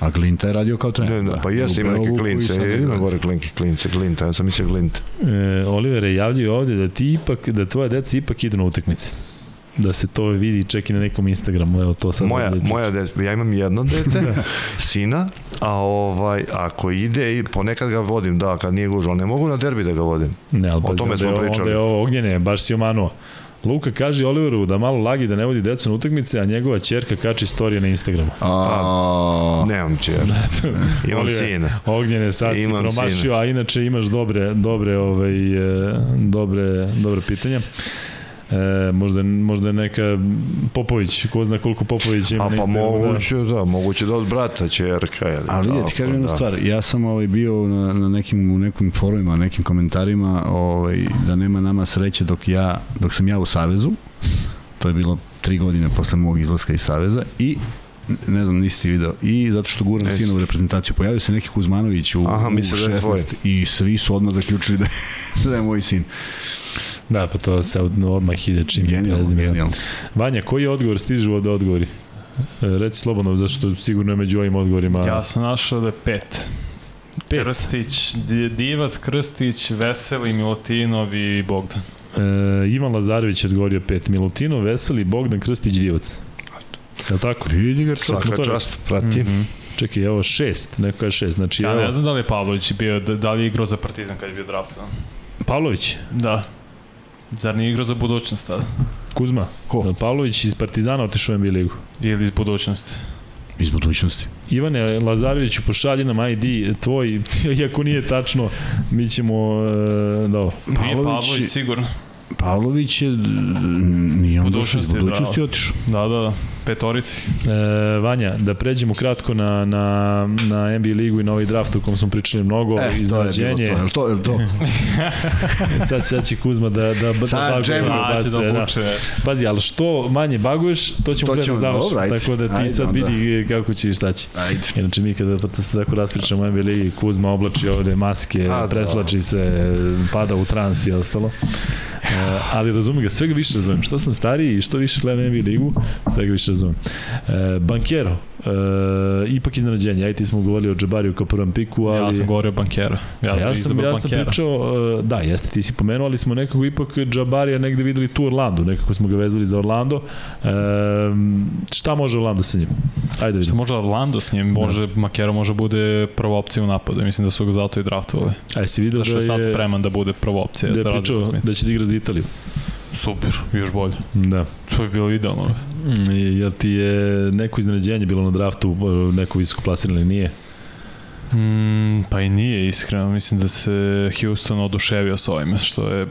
A Glinta je radio kao trener. Ne, ne, da. pa jeste, ima neke klince, ima gore klinke, klince, Glinta, ja sam mislio Glint. E, Olivere javljaju ovde da ti ipak, da tvoja deca ipak idu na utakmice. Da se to vidi čak i na nekom Instagramu, evo to sad. Moja, ovde- moja dete, ja imam jedno dete, sina, a ovaj, ako ide, i ponekad ga vodim, da, kad nije gužva, ali ne mogu na derbi da ga vodim. Ne, ali O pa tome smo ovo- pričali. Onda je ovo ognjene, baš si omanuo. Luka kaže Oliveru da malo lagi da ne vodi decu na utakmice, a njegova ćerka kači istorije na Instagramu. A, Nemam će, imam Oliver, sina. Ognjene sad si promašio, sina. a inače imaš dobre, dobre, ovaj, e, dobre, dobre pitanja. E, možda, možda je neka Popović, ko zna koliko Popović ima A pa Instagramu. moguće, da, moguće da od brata ćerka. Ili Ali ja ti kažem jednu da. stvar, ja sam ovaj bio na, na nekim, u nekim forumima, nekim komentarima ovaj, da nema nama sreće dok, ja, dok sam ja u Savezu, to je bilo tri godine posle mog izlaska iz Saveza i ne znam, nisi ti video, i zato što guram sina u reprezentaciju, pojavio se neki Kuzmanović u, Aha, u misle da je tvoj. i svi su odmah zaključili da, je- da je moj sin. Da, pa to se od- odmah ide čim Genijalno, prezime. genijalno. Vanja, koji je odgovor stižu od odgovori? E, reci slobodno, zašto sigurno je među ovim odgovorima. Ja sam našao da je pet. Pet. Krstić, Di- Divac, Krstić, Veseli, Milutinov i Bogdan. E, Ivan Lazarević je odgovorio pet. Milutino, Veseli, Bogdan, Krstić, Divac. Je li tako? Vidi ga, Svaka to- čast, prati. Mhm. Čekaj, evo šest, neko je šest. Znači, Ja evo, ne znam da li je Pavlović bio, da, da li je igrao za Partizan kad je bio draftovan. Pavlović, Da. Zar nije igrao za budućnost tada? Kuzma, Ko? Jel Pavlović iz Partizana otišao u NBA ligu. Ili iz budućnosti? iz budućnosti. Ivane Lazareviću, pošalji nam ID tvoj, iako nije tačno, mi ćemo, e, da ovo. Nije Pavlović Pavlović sigurno. Pavlović je, nije on došao iz Budućnosti, otišao. Da, da, da. Petorici. E, Vanja, da pređemo kratko na, na, na NBA ligu i na ovaj draft u kom smo pričali mnogo, E, to je bilo iznenađenje. to, je to, je to? sad, sad će Kuzma da, da, da, Sad baguje, da A, će bacuje, da da. Pazi, ali što manje baguješ, to ćemo To da ćemo, dobro, ajde. tako da ti Ajde sad onda. vidi kako će i šta će. Ajde. Inače mi kada pa se tako raspričamo o NBA ligi, Kuzma oblači ovde maske, A, da. preslači se, pada u trans i ostalo. E, ali razumem ga, sve ga više razumem. Što sam stariji i što više gledam NBA ligu, sve ga više razumem. E, Bankero, e, ipak iznenađenje. Ajde, ti smo govorili o Džabariju kao prvom piku, ali... Ja sam govorio bankera. Ja, Ja, ja sam, ja sam bankera. pričao, e, da, jeste, ti si pomenuo, ali smo nekako ipak Džabarija negde videli tu Orlando, nekako smo ga vezali za Orlando. E, šta može Orlando sa njim? Ajde Šta vidimo. može Orlando s njim, može, Makero može bude prva opcija u napadu. Mislim da su ga zato i draftovali. Ajde, si vidio Da da je sad spreman da bude prva opcija. da je pričao da će da igra za Italiju. Super, još bolje. Da. To je bilo idealno. Mm, Jel ti je neko iznenađenje bilo na draftu, neko visoko plasiran ili nije? Mm, pa i nije iskreno, mislim da se Houston oduševio s ovime, što je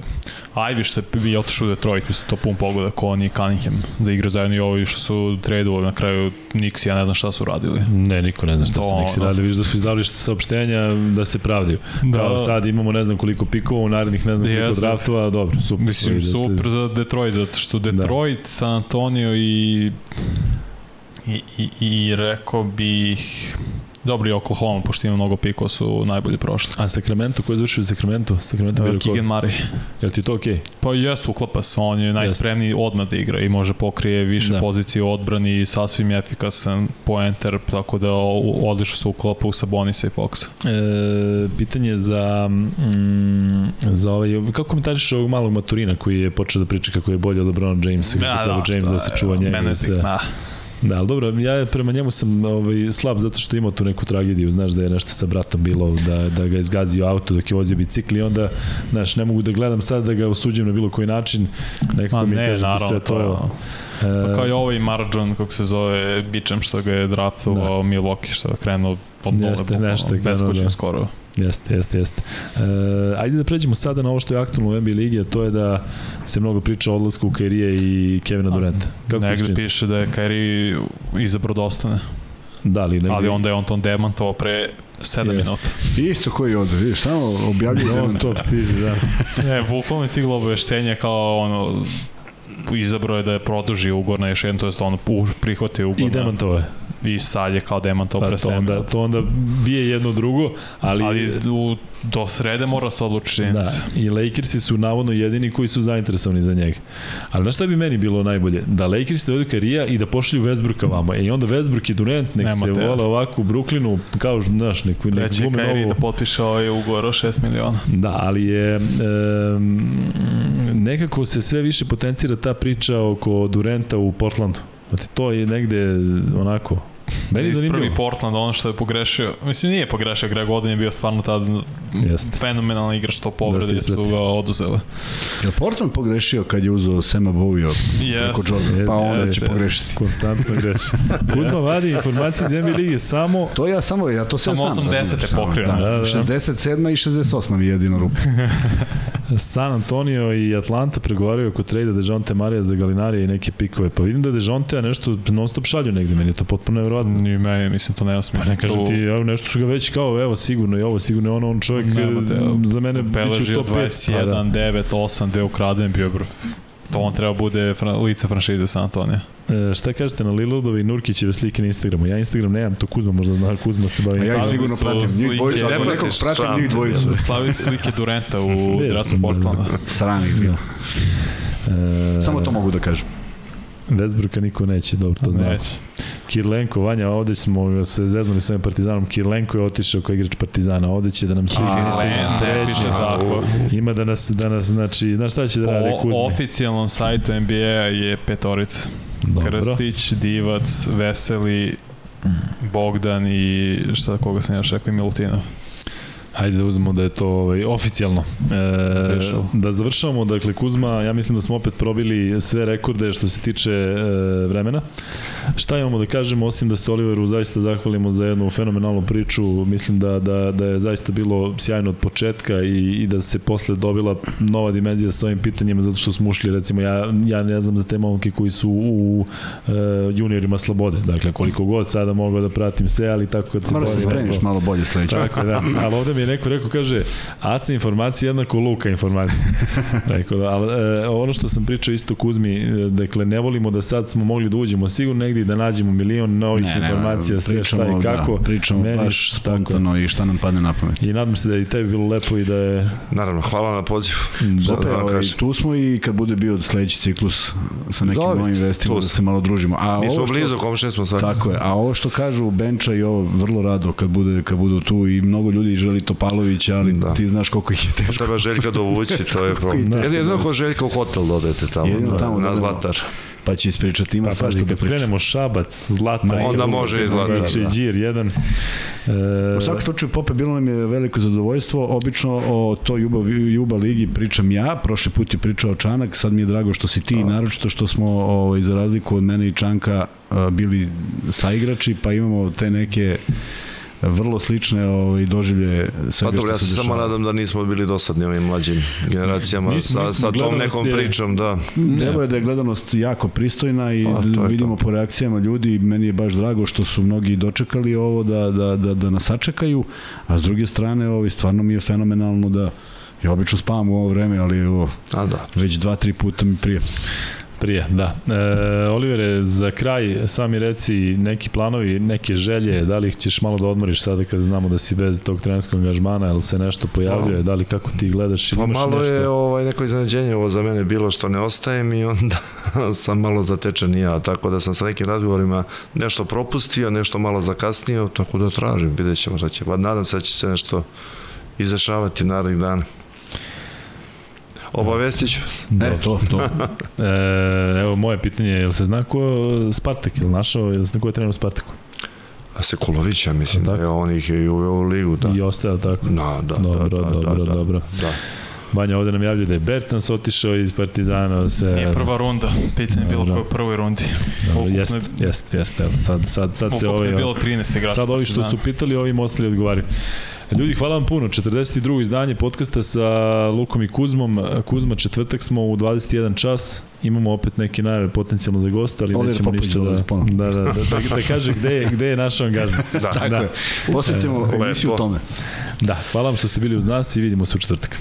Ivy što je bi otišao u Detroit, mislim to pun pogoda ko on i Cunningham, da igra zajedno i ovi što su tradovali na kraju Knicks, ja ne znam šta su radili. Ne, niko ne zna šta su To, neki ono. radili, vidiš da su izdali što saopštenja da se pravdaju. Da. Kao sad imamo ne znam koliko pikova, u narednih ne znam koliko draftova, dobro, super. Mislim, Vidi da se- super za Detroit, zato što Detroit, da. San Antonio i, i, i, i rekao bih Dobri Oklahoma, pošto ima mnogo pikova, su najbolji prošli. A Sacramento, ko je završio u Sacramento? Sacramento Uh, Keegan Murray. Je li ti to okej? Pa jest, uklapa se, on je najspremniji odmah da igra i može pokrije više Da. da. pozicije u odbrani i sasvim je efikasan poenter, tako da odlično se uklapa u Sabonisa i Foxa. E, pitanje za mm, za ovaj kako komentarišeš ovog malog Maturina koji je počeo da priča kako je bolje od LeBron Jamesa kako treba James šta da se čuva njega mene i sve. Da, Da, ali dobro, ja prema njemu sam ovaj, slab zato što imao tu neku tragediju, znaš da je nešto sa bratom bilo, da, da ga je izgazio auto dok je vozio bicikl i onda, znaš, ne mogu da gledam sad da ga osuđujem na bilo koji način, nekako Ma mi ne, kaže da sve to je... to... Pa e, kao i ovaj Marjon, kako se zove, bičem što ga je draftovao da. Milwaukee, što je krenuo od Jeste, nešto je krenuo, da. skoro. Jeste, jeste, jeste. E, ajde da pređemo sada na ovo što je aktualno u NBA ligi, a to je da se mnogo priča o odlasku Kairije i Kevina Duranta. Kako Negde piše da je Kyrie izabrao da ostane, Da, ali, negde, ali onda je on to demantovao pre 7 Jeste. minuta. Isto koji ovde, vidiš, samo objavljaju Non stop stiže, da. Ne, bukvalno je stiglo obaveštenje kao ono, izabrao je da je produži ugovor na još jedan, to je ono u- prihvatio ugovor I na- demantove. I sad je kao demantov Pa pre to 7 onda, to onda bije jedno drugo, ali, Ali u, do srede mora se odlučiti. da, i Lakersi su navodno jedini koji su zainteresovani za njega. Ali znaš šta bi meni bilo najbolje? Da Lakersi dovedu Karija i da pošalju Westbrooka vama. E, I onda Westbrook i Durant nek Nema se te. vole ovako u Brooklynu, kao, znaš, neku, neku Treći glume Kyrie novo. da potpiše ovaj ugovor o 6 miliona. Da, ali je um, nekako se sve više potencira ta priča oko Durenta u Portlandu. Znate, to je negde onako Meni je Iz zanimljivo. prvi Portland, ono što je pogrešio, mislim nije pogrešio, Greg Oden je bio stvarno tad Jeste. fenomenalan igrač, to Da povrede se su ga oduzele. Je Portland pogrešio kad je uzeo Sema Bowio preko Jeste. Jordana? Pa onda jeste, će jeste. pogrešiti. Konstantno greši. Kuzma vadi informacije iz NBA lige samo To ja samo, ja to sve Samo znam. 80 razumeš, samo, pokrio. Da, Da, da. 67. i 68. mi je jedino rupa. San Antonio i Atlanta pregovaraju oko trejda Dejonte Marija za Galinarija i neke pikove. Pa vidim da Dejonte nešto non stop šalju negde, meni je to potpuno nevjerojatno. I meni, mislim, to nema Pa smisla. ne kažem ti, evo nešto su ga već kao, evo sigurno i ovo, sigurno je ono, on čovjek Nema te, za mene biće u top 5. 21, 9, 8, 2 ukraden bio brv. To on treba bude fra, lice franšize San Antonija. E, šta kažete na Lillardove i Nurkićeve slike na Instagramu? Ja Instagram nemam, to Kuzma možda zna, Kuzma se bavi A ja ih sigurno su pratim. Njih dvojicu, Ne pratim, stvarno. njih dvojicu. Slavi slike Durenta u drasu da, Portlanda. Sram ih bilo. E, Samo to mogu da kažem. Westbrooka niko neće, dobro, to znamo. Neće. Kirlenko, Vanja, ovde smo se zeznuli s ovim Partizanom. Kirlenko je otišao kao igrač Partizana, ovde će da nam stiže tako. Ima da nas, da nas, znači, znaš šta će da radi Po Kuzmi? oficijalnom sajtu NBA je petorica. Dobro. Krstić, Divac, Veseli, Bogdan i šta koga sam još rekao i Milutinov. Ajde da uzmemo da je to ovaj, oficijalno. E, da završavamo, dakle Kuzma, ja mislim da smo opet probili sve rekorde što se tiče e, vremena. Šta imamo da kažemo, osim da se Oliveru zaista zahvalimo za jednu fenomenalnu priču, mislim da, da, da je zaista bilo sjajno od početka i, i da se posle dobila nova dimenzija sa ovim pitanjima, zato što smo ušli, recimo, ja, ja ne znam za te momke koji su u e, juniorima slobode, dakle koliko god sada mogao da pratim sve, ali tako kad se Mora se spremiš malo bolje sledeće. Tako da. Ali ovde mi je neko rekao, kaže, ACA informacija jednako Luka informacija. rekao da, ali e, ono što sam pričao isto Kuzmi, e, dakle, ne volimo da sad smo mogli da uđemo sigurno negdje i da nađemo milion novih Ne, ne, informacija, sve šta i kako. Da, pričamo Meni baš tako. spontano i šta nam padne na pamet. I nadam se da je i tebi bilo lepo i da je... Naravno, hvala na pozivu. Da, Opet, Opet, da ovaj, tu smo i kad bude bio sledeći ciklus sa nekim Dobri, novim vestima da se malo družimo. A Mi smo što- blizu, komšine smo sad. Tako je, a ovo što kažu Benča i ovo vrlo rado kad bude kad budu tu i mnogo ljudi želi Topalovića, ali Da. ti znaš koliko ih je teško. Treba Željka dovući, to je problem. Da. Jedino ko Željka u hotel dodajete tamo, Jedino da, tamo na. Zlatar. Pa će ispričati, ima Pa svašta da kad priča. krenemo Šabac, Zlata, Ma, Onda može i Zlatar, Znači, da. Đir, jedan. E, U svakom slučaju, Pope, bilo nam je veliko zadovoljstvo. Obično o toj Juba, Juba ligi pričam ja, prošli put je pričao Čanak, sad mi je drago što si ti, naročito što smo ovaj, za razliku od mene i Čanka a, bili saigrači, pa imamo te neke vrlo slične ovaj, doživlje Pa svega dobro, ja se samo nadam da nismo bili dosadni ovim mlađim generacijama Mi smo- sa, sa tom nekom je- pričom, da. Devo je da je gledanost jako pristojna i Pa, vidimo to. po reakcijama ljudi, meni je baš drago što su mnogi dočekali ovo da, da, da, da nas sačekaju, a s druge strane ovaj, stvarno mi je fenomenalno da ja obično spavam u ovo vreme, ali evo, A da. već dva, tri puta mi prije. Prije, da. E, Olivere, za kraj sami reci neki planovi, neke želje, da li ih ćeš malo da odmoriš sada kad znamo da si bez tog trenerskog angažmana, ili se nešto pojavljuje, da li kako ti gledaš ili Pa imaš malo nešto? je ovaj, neko iznenađenje ovo za mene bilo što ne ostajem i onda sam malo zatečen i ja, tako da sam sa nekim razgovorima nešto propustio, nešto malo zakasnio, tako da tražim, vidjet ćemo šta će. Pa nadam se da će se nešto izdešavati narednih dana. Obavestit ću vas. Da, e, to, to. E, evo moje pitanje, je li se zna ko je Spartak, je li našao, je li se zna ko je trener u Spartaku? A Sekulović, ja mislim da je on ih je i uveo u ligu, da. I ostaje tako? Da, da, Dobro, da, da, dobro, da, dobro. Da. Vanja ovde nam javlja da je Bertans otišao iz Partizana, sve... Nije prva runda, pitanje je bilo koje u prvoj rundi. Jeste, jeste, jeste. Sad, sad, sad se Ukupno ovaj... je bilo 13 igrača. Sad ovi što su pitali, ovim ostali odgovaraju. Ljudi, hvala vam puno. 42. izdanje podcasta sa Lukom i Kuzmom. Kuzma, četvrtak smo u 21 čas. Imamo opet neke najave potencijalno za gosta, ali Oliver nećemo Popović ništa da, da, da, da, da, da kaže gde je, gde je naš angažman. Da. Tako je. Posjetimo Lepo. emisiju o tome. Da, hvala vam što ste bili uz nas i vidimo se u četvrtak.